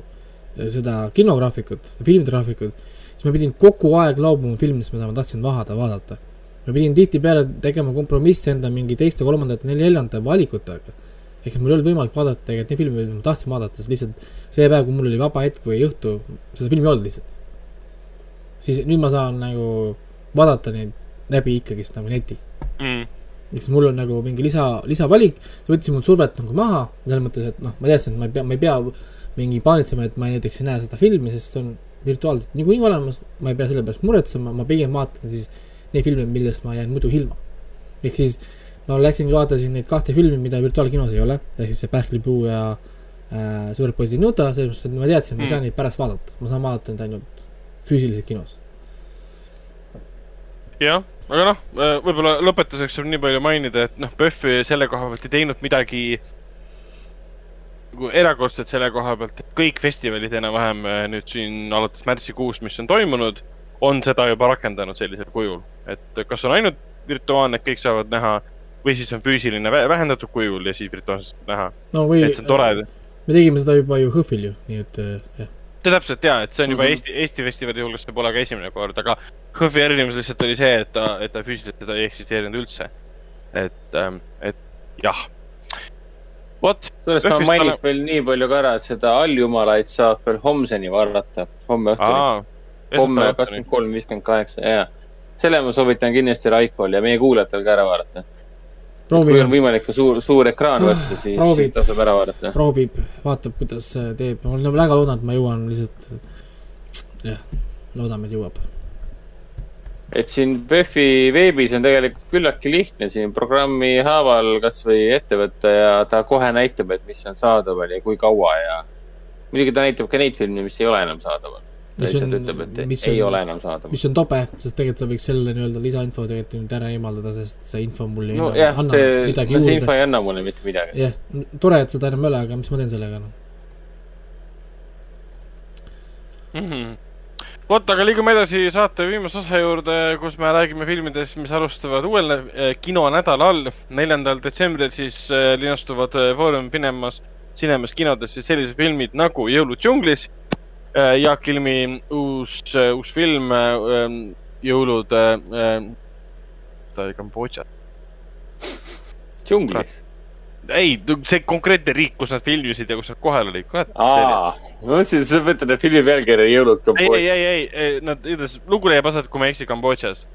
seda kinograafikut, filmigraafikut, siis ma pidin kogu aeg loobuma filmidest, mida ma tahtsin vahada, vaadata. ma pidin tihtipeale tegema kompromisse enda mingi teiste, kolmandate, neljandate valikutega. ehk siis mul ei olnud võimalik vaadata tegelikult neid filme, mida ma tahtsin vaadata, sest lihtsalt see päev, kui mul oli vaba hetk või õhtu, seda filmi ei olnud lihtsalt. siis nüüd ma saan nagu vaadata neid läbi ikkagist nagu neti mm eks mul on nagu mingi lisa, lisavalik, see võttis mul survet nagu maha, selles mõttes, et noh, ma teadsin, et ma ei pea, ma ei pea mingi paanitsema, et ma näiteks ei näe seda filmi, sest on virtuaalselt niikuinii olemas, ma ei pea selle pärast muretsema, ma pigem vaatan siis neid filme, millest ma jään muidu ilma. ehk siis ma läksingi vaatasin neid kahte filmi, mida virtuaalkinos ei ole, ehk siis see Pähklipuu ja äh, Suured poisid ei nuta, selles mõttes, et ma teadsin, ma ei mm. saa neid pärast vaadata, ma saan vaadata neid ainult füüsiliselt kinos. jah aga noh, äh, võib-olla lõpetuseks saab nii palju mainida, et noh, PÖFF selle koha pealt ei teinud midagi nagu erakordset selle koha pealt, et kõik festivalid enam-vähem äh, nüüd siin alates märtsikuust, mis on toimunud, on seda juba rakendanud sellisel kujul. et kas on ainult virtuaalne, et kõik saavad näha või siis on füüsiline vähendatud kujul ja siis virtuaalselt näha. no või, me tegime seda juba ju HÖFFil ju, nii et äh, jah täpselt ja, et see on juba mm -hmm. Eesti, Eesti festivali hulgas, see pole ka esimene kord, aga HÖFFi erinevus lihtsalt oli see, et ta, et ta füüsiliselt seda ei eksisteerinud üldse. et, ähm, et jah. Vot. sellest ma mainiks veel nii palju ka ära, et seda Alljumalaid saab veel homseni vaadata, homme õhtul. homme kakskümmend kolm, viiskümmend kaheksa, jaa. selle ma soovitan kindlasti Raikol ja meie kuulajatel ka ära vaadata kui on võimalik ka suur, suur ekraan võtta, siis, siis tasub ära vaadata. proovib, vaatab, kuidas teeb, ma olen väga loodan, et ma jõuan lihtsalt, jah, loodame, et jõuab. Et siin PÖFFi veebis on tegelikult küllaltki lihtne siin programmi haaval kasvõi ette võtta ja ta kohe näitab, et mis on saadaval ja kui kaua ja muidugi ta näitab ka neid filme, mis ei ole enam saadaval ta lihtsalt ütleb, et mis ei on, ole enam saadaval. mis on tobe, sest tegelikult sa võiks selle nii-öelda lisainfo tegelikult nüüd ära eemaldada, sest see info mulle no, ei jah, anna see, midagi juurde. see info ei anna mulle mitte midagi. jah yeah., tore, et seda enam ei ole, aga mis ma teen sellega, noh mm -hmm. Vot, aga liigume edasi saate viimase osa juurde, kus me räägime filmidest, mis alustavad uuel eh, kinonädalal, neljandal detsembril siis eh, linastuvad eh, Foorum Cinemas, Cinemas kinodes siis sellised filmid nagu Jõulud džunglis Äh, Jaak Ilmi uus, äh, uus film äh, Jõulud, ta oli Kambodžas. džunglis? Ei, see konkreetne riik, kus nad filmisid ja kus nad kohal olid. aa, ma mõtlesin, sa mõtled filmi pealkirja Jõulud Kambodžas. ei, ei, ei, ei, nad ütles, lugu leiab aset, kui ma ei eksi, Kambodžas.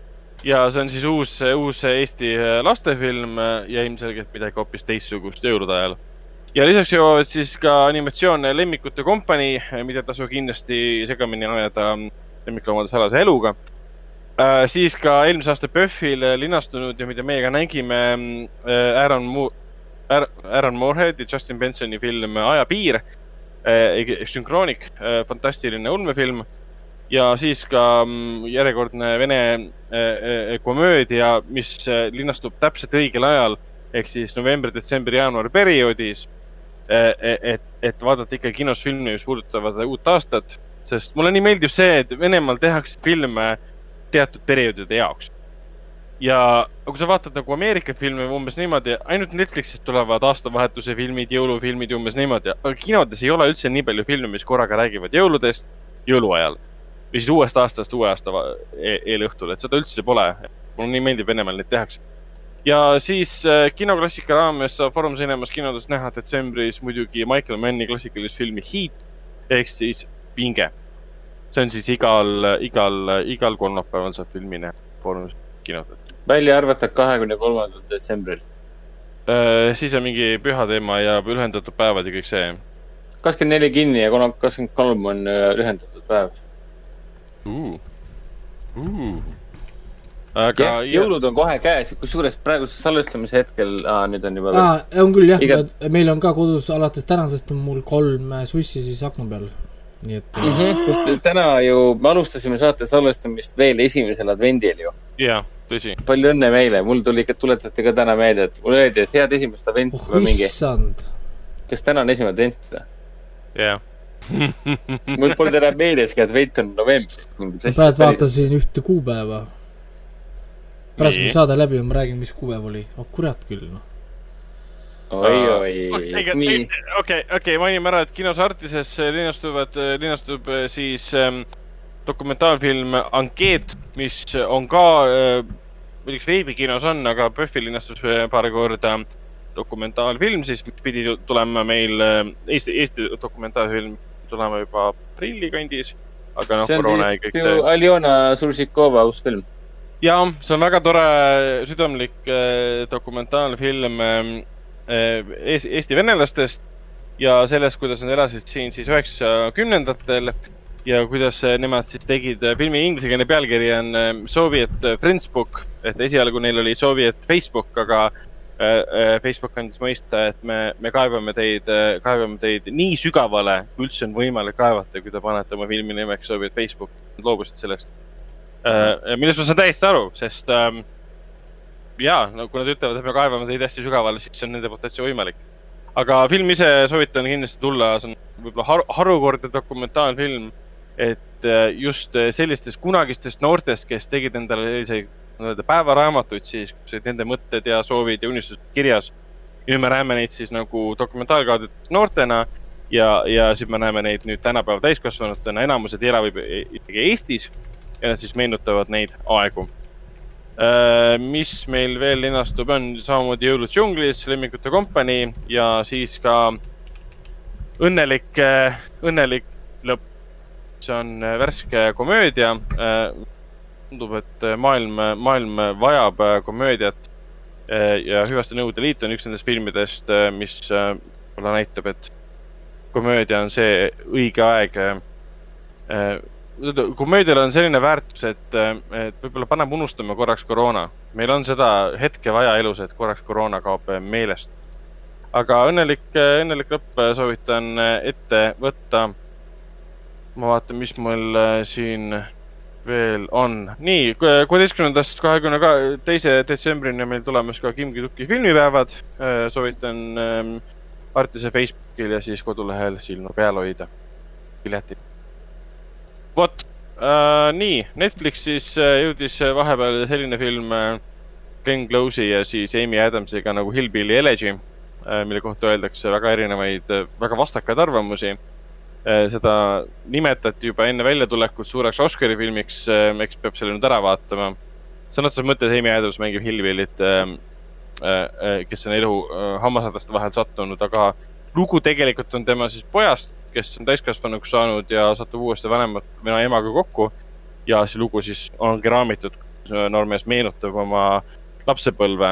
ja see on siis uus, uus Eesti lastefilm ja ilmselgelt midagi hoopis teistsugust jõulude ajal ja lisaks jõuavad siis ka animatsioon Lemmikute kompanii, mida tasub kindlasti segamini ajada lemmikloomade salase eluga äh,. siis ka eelmise aasta PÖFFil linastunud ja mida meie ka nägime äh, Aaron Mo-, Aaron Moorhead ja Justin Bensoni film Ajapiir äh,, sünkroonik äh,, fantastiline ulmefilm ja siis ka mm, järjekordne vene äh, komöödia, mis linastub täpselt õigel ajal ehk siis novembri, detsembri, jaanuari perioodis Eh, eh, et, et vaadata ikka kinos filme, mis puudutavad uut aastat, sest mulle nii meeldib see, et Venemaal tehakse filme teatud perioodide jaoks. Ja kui sa vaatad nagu Ameerika filme umbes niimoodi, ainult Netflixist tulevad aastavahetuse filmid, jõulufilmid umbes niimoodi, aga kinodes ei ole üldse nii palju filme, mis korraga räägivad jõuludest jõuluajal või siis uuest aastast uue aasta e eelõhtul, et seda üldse pole. mulle nii meeldib Venemaal neid tehakse ja siis äh, kinoklassika raames saab Foorum Cinemas kinodes näha detsembris muidugi Michael Manni klassikalist filmi Heat ehk siis Pinge. see on siis igal, igal, igal kolmapäeval saab filmi näha Foorum kinodes. välja arvatud kahekümne kolmandal detsembril äh,. siis on mingi püha teema ja lühendatud päevad ja kõik see. kakskümmend neli kinni ja kakskümmend kolm on äh, lühendatud päev uh.. Uh aga jah, jõulud on kohe käes, kusjuures praeguse salvestamise hetkel, nüüd on juba. on küll jah Iga..., meil on ka kodus alates tänasest on mul kolm äh, sussi siis akna peal. nii et mm. -hmm, sest täna ju me alustasime saate salvestamist veel esimesel advendil ju. jah, tõsi. palju õnne meile, mul tuli ikka, tuletati ka täna meelde, et mulle öeldi, et head esimest adventi oh,. issand. kas täna on esimene advent või? jah mul pole täna meeleski, et advent on novembris. praegu vaatasin ühte kuupäeva pärast, kui saade läbi on, ma räägin, mis kuupäev oli. oh kurat küll, noh. oi-oi, nii. okei, okei, mainime ära, et kinos Artises linastuvad, linastub siis ähm, dokumentaalfilm Ankeet, mis on ka, muideks veebikinos on, aga PÖFFil linastus paar korda dokumentaalfilm siis, mis pidi tulema meil, Eesti, Eesti dokumentaalfilm tulema juba aprilli kandis, aga noh, koroona ja kõik. Aljona Surzikova uus film. ja, see on väga tore südamlik dokumentaalfilm Eesti venelastest ja sellest, kuidas nad elasid siin siis üheksakümnendatel ja kuidas nemad siis tegid filmi inglisekeelne pealkiri on Soviet Friendsbook, et esialgu neil oli Soviet Facebook, aga Facebook andis mõista, et me, me kaevame teid, kaevame teid nii sügavale, kui üldse on võimalik kaevata, kui te panete oma filmi nimeks Soviet Facebook. Nad loobusid sellest. millest ma saan täiesti aru, sest ähm, ja, no kui nad ütlevad, et me kaevame teid hästi sügavale, siis see on nende poolt täitsa võimalik aga film ise soovitan kindlasti tulla, see on võib-olla har harukordne dokumentaalfilm, et äh, just äh, sellistest kunagistest noortest, kes tegid endale selliseid nii-öelda päevaraamatuid siis, kus olid nende mõtted ja soovid ja unistused kirjas. ja nüüd me näeme neid siis nagu dokumentaalkaadrit noortena ja, ja siis me näeme neid nüüd tänapäeva täiskasvanutena, enamused elavad ikkagi Eestis ja nad siis meenutavad neid aegu Äh, mis meil veel linastub, on samamoodi Jõulud džunglis, Lemmikute kompanii ja siis ka Õnnelik, õnnelik lõpp. See on äh, värske komöödia. tundub, et maailm, maailm vajab komöödiat. ja Hüvaste Nõukogude Liit on üks nendest filmidest, mis võib-olla näitab, et komöödia on see õige aeg komöödial on selline väärtus, et, et võib-olla paneb unustama korraks koroona. meil on seda hetke vaja elus, et korraks koroona kaob meelest. aga õnnelik, õnnelik lõpp soovitan ette võtta. Ma vaatan, mis mul siin veel on. nii, kuueteistkümnendast kahekümne teise detsembrini on meil tulemas ka Kim Ki-tuki filmipäevad. soovitan ähm, Artise Facebookil ja siis kodulehel silma peal hoida piletid vot äh,, nii, Netflixis äh, jõudis äh, vahepeal selline film äh, Glen Close'i ja siis Amy Adamsiga nagu Hillbilly Elegy äh,, mille kohta öeldakse väga erinevaid, väga vastakaid arvamusi äh,. Seda nimetati juba enne väljatulekut suureks Oscari filmiks äh,, eks peab selle nüüd ära vaatama. sõna otseses mõttes Amy Adams mängib Hillbilly't äh,, äh, kes on elu hammasrataste vahel sattunud, aga lugu tegelikult on tema siis pojast kes on täiskasvanuks saanud ja satub uuesti vanemat, vene emaga kokku. ja see lugu siis ongi raamitud, noormees meenutab oma lapsepõlve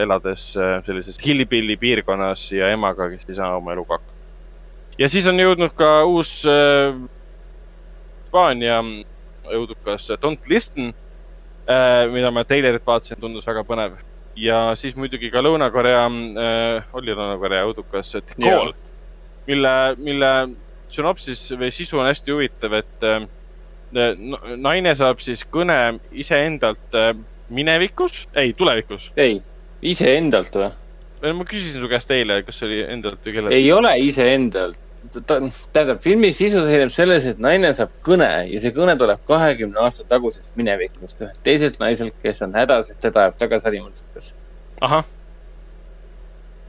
elades sellises hillbilly piirkonnas ja emaga, kes ei saa oma eluga hakkama. Ja siis on jõudnud ka uus äh, Hispaania jõudukas Don't Listen äh,, mida ma treilerit vaatasin, tundus väga põnev. ja siis muidugi ka Lõuna-Korea äh,, oli Lõuna-Korea jõudukas The Call mille, mille sünopsis või sisu on hästi huvitav, et äh, naine saab siis kõne iseendalt äh, minevikus, ei, tulevikus. ei, iseendalt või? Ma küsisin su käest eile, kas see oli endalt või kellelt. ei ole iseendalt. tähendab, filmi sisu seisneb selles, et naine saab kõne ja see kõne tuleb kahekümne aasta tagusest minevikust ühelt teiselt naiselt, kes on hädas, et teda ajab tagasi ärimõttsukas. ahah,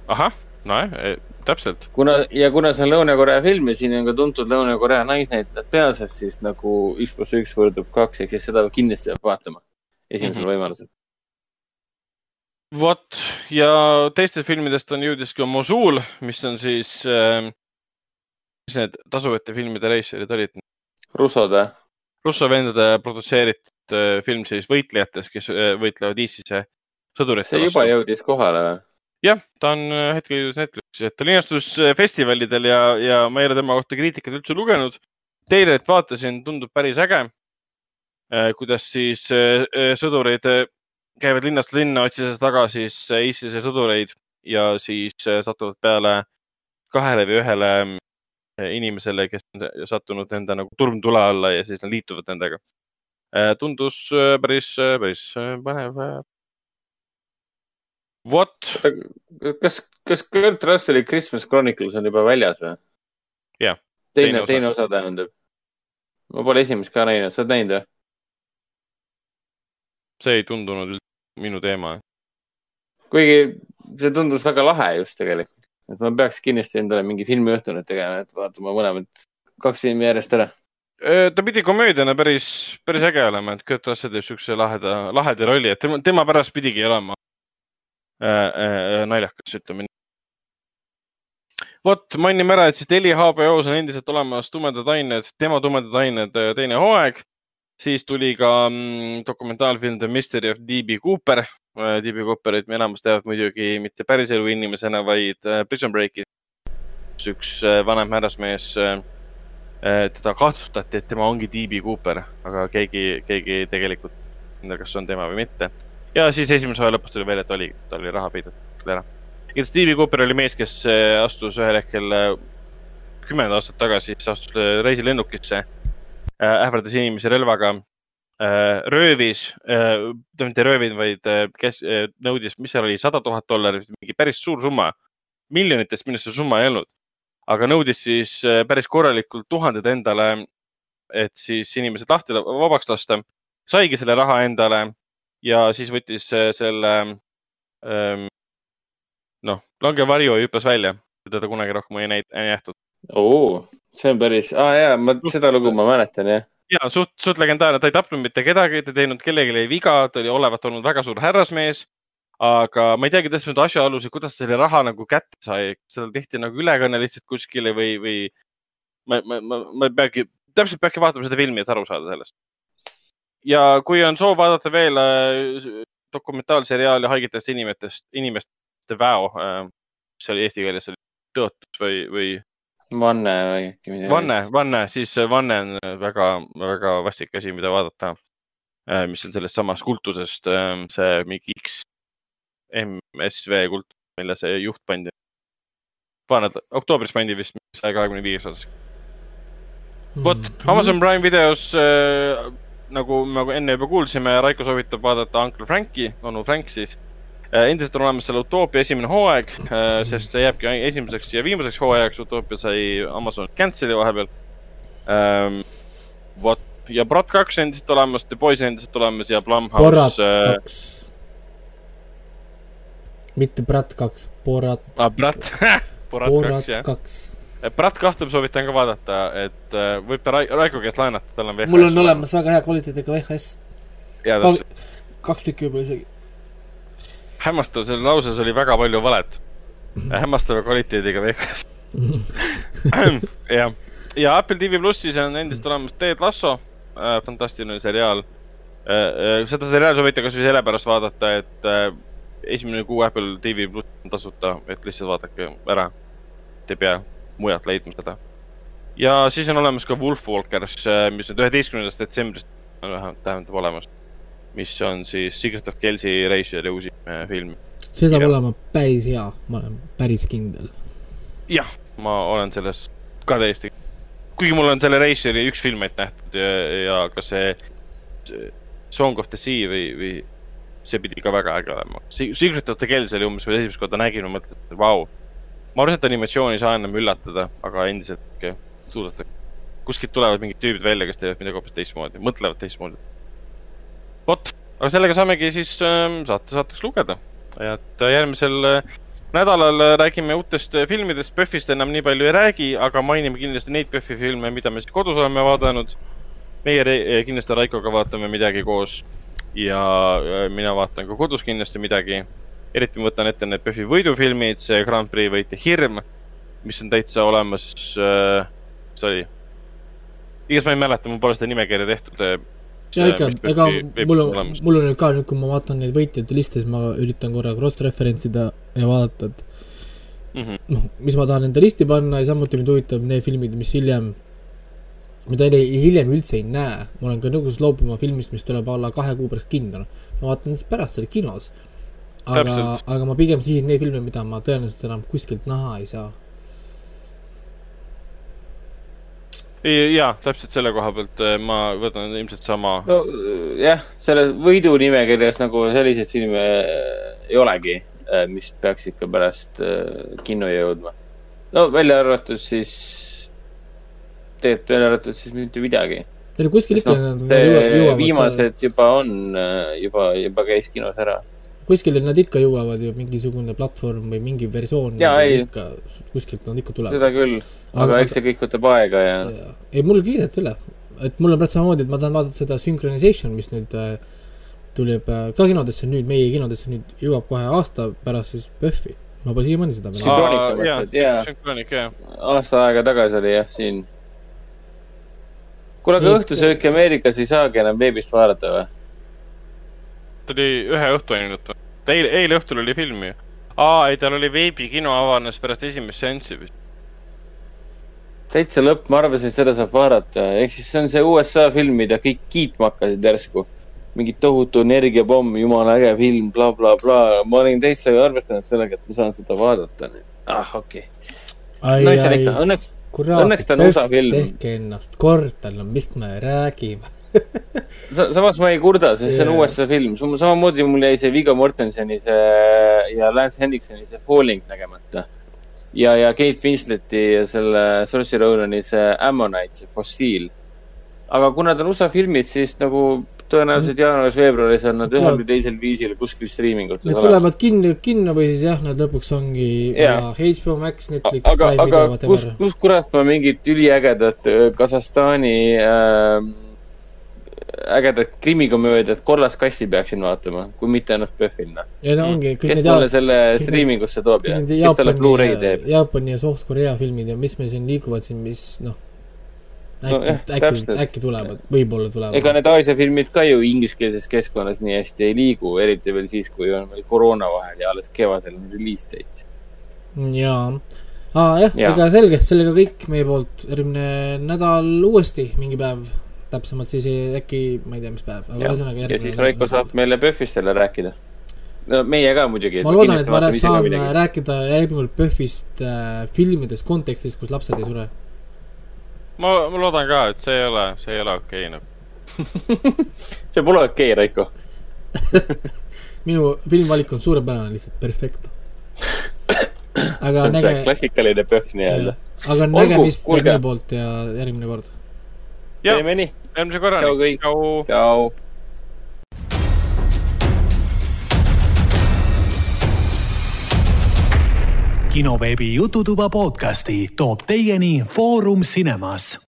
ahah, nojah täpselt. kuna ja kuna see on Lõuna-Korea film ja siin on ka tuntud Lõuna-Korea naisnäitlejad peaosas, siis nagu üks pluss üks võrdub kaks, ehk siis seda kindlasti peab vaatama esimesel mm -hmm. võimalusel. Vot ja teistest filmidest on jõudis ka Mosul, mis on siis äh,, mis need tasuvate filmide reisijad olid? Russod või? Russo vendade produtseeritud äh, film siis võitlejatest, kes äh, võitlevad ISISe sõdurite vastu. see juba jõudis kohale või? jah, ta on äh, hetkel jõudnud Netflixi, et ta linastus äh, festivalidel ja, ja ma ei ole tema kohta kriitikat üldse lugenud. Teilet vaatasin, tundub päris äge. Äh, kuidas siis sõdurid käivad linnast linna, otsides taga siis ISISe sõdureid ja siis satuvad peale kahele või ühele inimesele, kes on sattunud enda nagu turmtule alla ja siis nad liituvad nendega. tundus päris, päris põnev vot. kas, kas Kurt Russelli Christmas Chronicles on juba väljas või? jah. teine, teine osa tähendab. ma pole esimest ka näinud, sa oled näinud või? See ei tundunud minu teema. kuigi see tundus väga lahe just tegelikult, et ma peaks kindlasti endale mingi filmiõhtu nüüd tegema, et vaatama mõlemad kaks filmi järjest ära ta pidi komöödiana päris, päris äge olema, et Kurt Russell teeb siukse laheda, laheda rolli, et tema, tema pärast pidigi olema äh, äh, naljakas, ütleme nii. vot, mainime ära, et siis Teli HBO-s on endiselt olemas Tumedad ained, tema Tumedad ained teine hooaeg. Siis tuli ka mm, dokumentaalfilm The Mystery of DB Cooper. DB Cooperit me enamus teavad muidugi mitte päriselu inimesena, vaid Prison Breakis. üks vanem härrasmees Äh, teda kahtlustati, et tema ongi DB Cooper, aga keegi, keegi tegelikult ei tea, kas see on tema või mitte. ja siis esimese hooaja lõpus tuli välja, et oli, ta oli raha peidetud ära. igatahes DB Cooper oli mees, kes äh, astus ühel hetkel äh, kümmend aastat tagasi, siis astus reisilennukisse, ähvardas inimesi relvaga, röövis, ta mitte ei röövinud, vaid kes nõudis, mis seal oli, sada tuhat dollarit, mingi päris suur summa. miljonitest millest see summa ei olnud aga nõudis siis äh, päris korralikult tuhanded endale, et siis inimesed lahti, vabaks lasta. saigi selle raha endale ja siis võttis äh, selle ähm,, noh, lange varju ja hüppas välja. teda kunagi rohkem ei näitud. Oo, see on päris ah,, jaa, ma seda lugu ma mäletan, jah ja suht, suht legendaarne, ta ei tapnud mitte kedagi, ta ei teinud kellelegi viga, ta oli olevat olnud väga suur härrasmees aga ma ei teagi täpselt asjaolusid, kuidas ta selle raha nagu kätte sai, seal tehti nagu ülekanne lihtsalt kuskile või, või ma, ma, ma, ma peagi, täpselt peabki vaatama seda filmi, et aru saada sellest. ja kui on soov vaadata veel äh, dokumentaalseriaali haigetest inimestest, inimeste väo äh,, mis oli eesti keeles, tõotus või, või? Vanne või äkki midagi. vanne, vanne, siis vanne on väga, väga vastik asi, mida vaadata äh,. mis on sellest samast kultusest äh,, see mingi X MSV Kult, mille see juht pandi. vaanad, oktoobris pandi vist saja kahekümne viies osas. vot mm, Amazon Prime videos äh, nagu me nagu enne juba kuulsime, Raiko soovitab vaadata Uncle Franki, onu Frank siis äh,. Endiselt on olemas seal Utoopia esimene hooaeg äh,, sest see jääbki esimeseks ja viimaseks hooajaks. Utoopia sai Amazon cancel'i vahepeal ähm,. vot ja Brat kaks endiselt olemas, The Boys endiselt olemas ja Blumhouse. Borat äh, kaks mitte Brat kaks, Borat. aa, Brat Borat, kaks, kaks. Brat kahte ma soovitan ka vaadata, et äh, võib ta Raiko käest laenata, tal on VHS. mul on olemas väga hea kvaliteediga VHS. kaks tükki võib-olla isegi. Hämmastav, selles lauses oli väga palju valet. hämmastava kvaliteediga VHS jah, ja Apple TV plussis on endiselt olemas Ted Lasso äh,, fantastiline seriaal äh,. Äh, seda seriaali soovitan kasvõi sellepärast vaadata, et äh, esimene kuu Apple TV pluss on tasuta, et lihtsalt vaadake ära. Te ei pea mujalt leidma seda. ja siis on olemas ka Wolfwalkers, mis nüüd üheteistkümnendast detsembrist on vähemalt, tähendab olemas. Mis on siis Secret of Kelsi Reisjari uusi äh, film. see saab ja. olema päris hea, ma olen päris kindel. jah, ma olen selles ka täiesti, kuigi mul on selle Reisjari üks film ette nähtud ja, ja ka see Song of the Sea või, või see pidi ka väga äge olema. Secret of the Kells oli umbes, kui esimest korda nägin, ma mõtlesin, et vau. ma arvan, et animatsioon ei saa enam üllatada, aga endiselt suudate. kuskilt tulevad mingid tüübid välja, kes teevad midagi hoopis teistmoodi, mõtlevad teistmoodi. Vot, aga sellega saamegi siis äh, saate saateks lugeda. et äh, järgmisel äh, nädalal äh, räägime uutest filmidest, PÖFFist enam nii palju ei räägi, aga mainime kindlasti neid PÖFFi filme, mida me siis kodus oleme vaadanud. meie kindlasti Raikoga vaatame midagi koos ja mina vaatan ka kodus kindlasti midagi. eriti ma võtan ette need PÖFFi võidufilmid, see Grand Prix võitja Hirm, mis on täitsa olemas mis oli? igatahes ma ei mäleta, mul pole seda nimekirja tehtud. Ja ikka, ega mul on, mul on ka nüüd, kui ma vaatan neid võitjate liste, siis ma üritan korra cross-reference ida ja vaadata, et mm -hmm. noh, mis ma tahan enda listi panna ja samuti mind huvitab need filmid, mis hiljem mida hiljem üldse ei näe, ma olen ka nõus loobuma filmist, mis tuleb alla kahe kuu pärast kinno, ma vaatan siis pärast selle kinos. aga, aga ma pigem sihin neid filme, mida ma tõenäoliselt enam kuskilt näha ei saa. Ja, täpselt selle koha pealt eh, ma võtan ilmselt sama. no jah, selle võidu nimekirjas nagu selliseid filme eh, ei olegi, eh, mis peaks ikka pärast kinno jõudma. no välja arvatud siis tegelikult välja arvatud siis mitte midagi. Neil kuskil ikka no, viimased juba on, juba, juba käis kinos ära. Kuskil nad ikka jõuavad ju mingisugune platvorm või mingi versioon. jaa, ei. kuskilt nad ikka tulevad. seda küll, aga, aga eks see kõik võtab aega ja, ja. ei, mul kiirelt üle. et mul on praegu samamoodi, et ma tahan vaadata seda Synchronization, mis nüüd äh, tuleb äh, ka kinodesse nüüd, meie kinodesse nüüd jõuab kohe aasta pärast siis PÖFFi. ma pole siiamaani seda sünkroonik sa mõtled, jaa. aasta aega tagasi oli jah, siin. kuule, aga õhtusööki Ameerikas ei saagi enam veebist vaadata või? Ta oli ühe õhtu ainult või? eile, eile õhtul oli film ju. aa, ei, tal oli veebikino avanes pärast esimest seanssi vist. täitsa lõpp, ma arvasin, et seda saab vaadata, ehk siis see on see USA film, mida kõik kiitma hakkasid järsku. mingi tohutu energiapomm, jumala äge film bla, bla, blablabla. ma olin täitsa arvestanud sellega, et ma saan seda vaadata ah, okei okay.. no seal ikka, õnneks, õnneks ta on USA film. tehke ennast korda, no mis me räägime samas ma ei kurda, sest see on yeah. USA film, samamoodi mul jäi see Viggo Mortensoni see ja Lance Henriksoni see Falling nägemata. ja, ja Kate Winsleti ja selle Saoirse Ronani see Ammonite, see fossiil. aga kuna ta on USA filmid, siis nagu tõenäoliselt jaanuaris-veebruaris on nad ühel või teisel viisil kuskil striimingutes. Need tulevad kinno, kinno või siis jah, nad lõpuks ongi yeah. HBO Max, Netflix. aga, aga kus, kus kurat ma mingit üliägedat äh, Kasahstani äh, ägedat krimikomöödiat Kollas kassi peaksin vaatama, kui mitte ennast PÖFFina. ja no ongi. kes mulle selle striimingusse toob ja kes talle Blu-ray teeb. Jaapani ja Soht-Korea filmid ja mis meil siin liiguvad siin, mis noh, äkki no,, äkki, äkki tulevad, võib-olla tulevad. ega need Aasia filmid ka ju ingliskeelses keskkonnas nii hästi ei liigu, eriti veel siis, kui on veel koroona vahel ja alles kevadel on release date. jaa aa ah, jah ja., ega selge, sellega kõik meie poolt, järgmine nädal uuesti mingi päev täpsemalt siis äkki, ma ei tea, mis päev, aga ühesõnaga. ja siis Raiko saab meile PÖFFist jälle rääkida. no meie ka muidugi. ma loodan, et ma saan rääkida järgmine kord PÖFFist äh, filmides kontekstis, kus lapsed ei sure. ma, ma loodan ka, et see ei ole, see ei ole okei okay, nagu see pole okei okay,, Raiko minu filmvalik on suurepärane, lihtsalt perfecto aga näge. klassikaline PÖFF nii-öelda. aga nägemist minu poolt ja järgmine kord teeme nii. Järgmise korrani. tšau kõik. tšau. kinoveebi Jututuba podcasti toob teieni Foorum Cinemas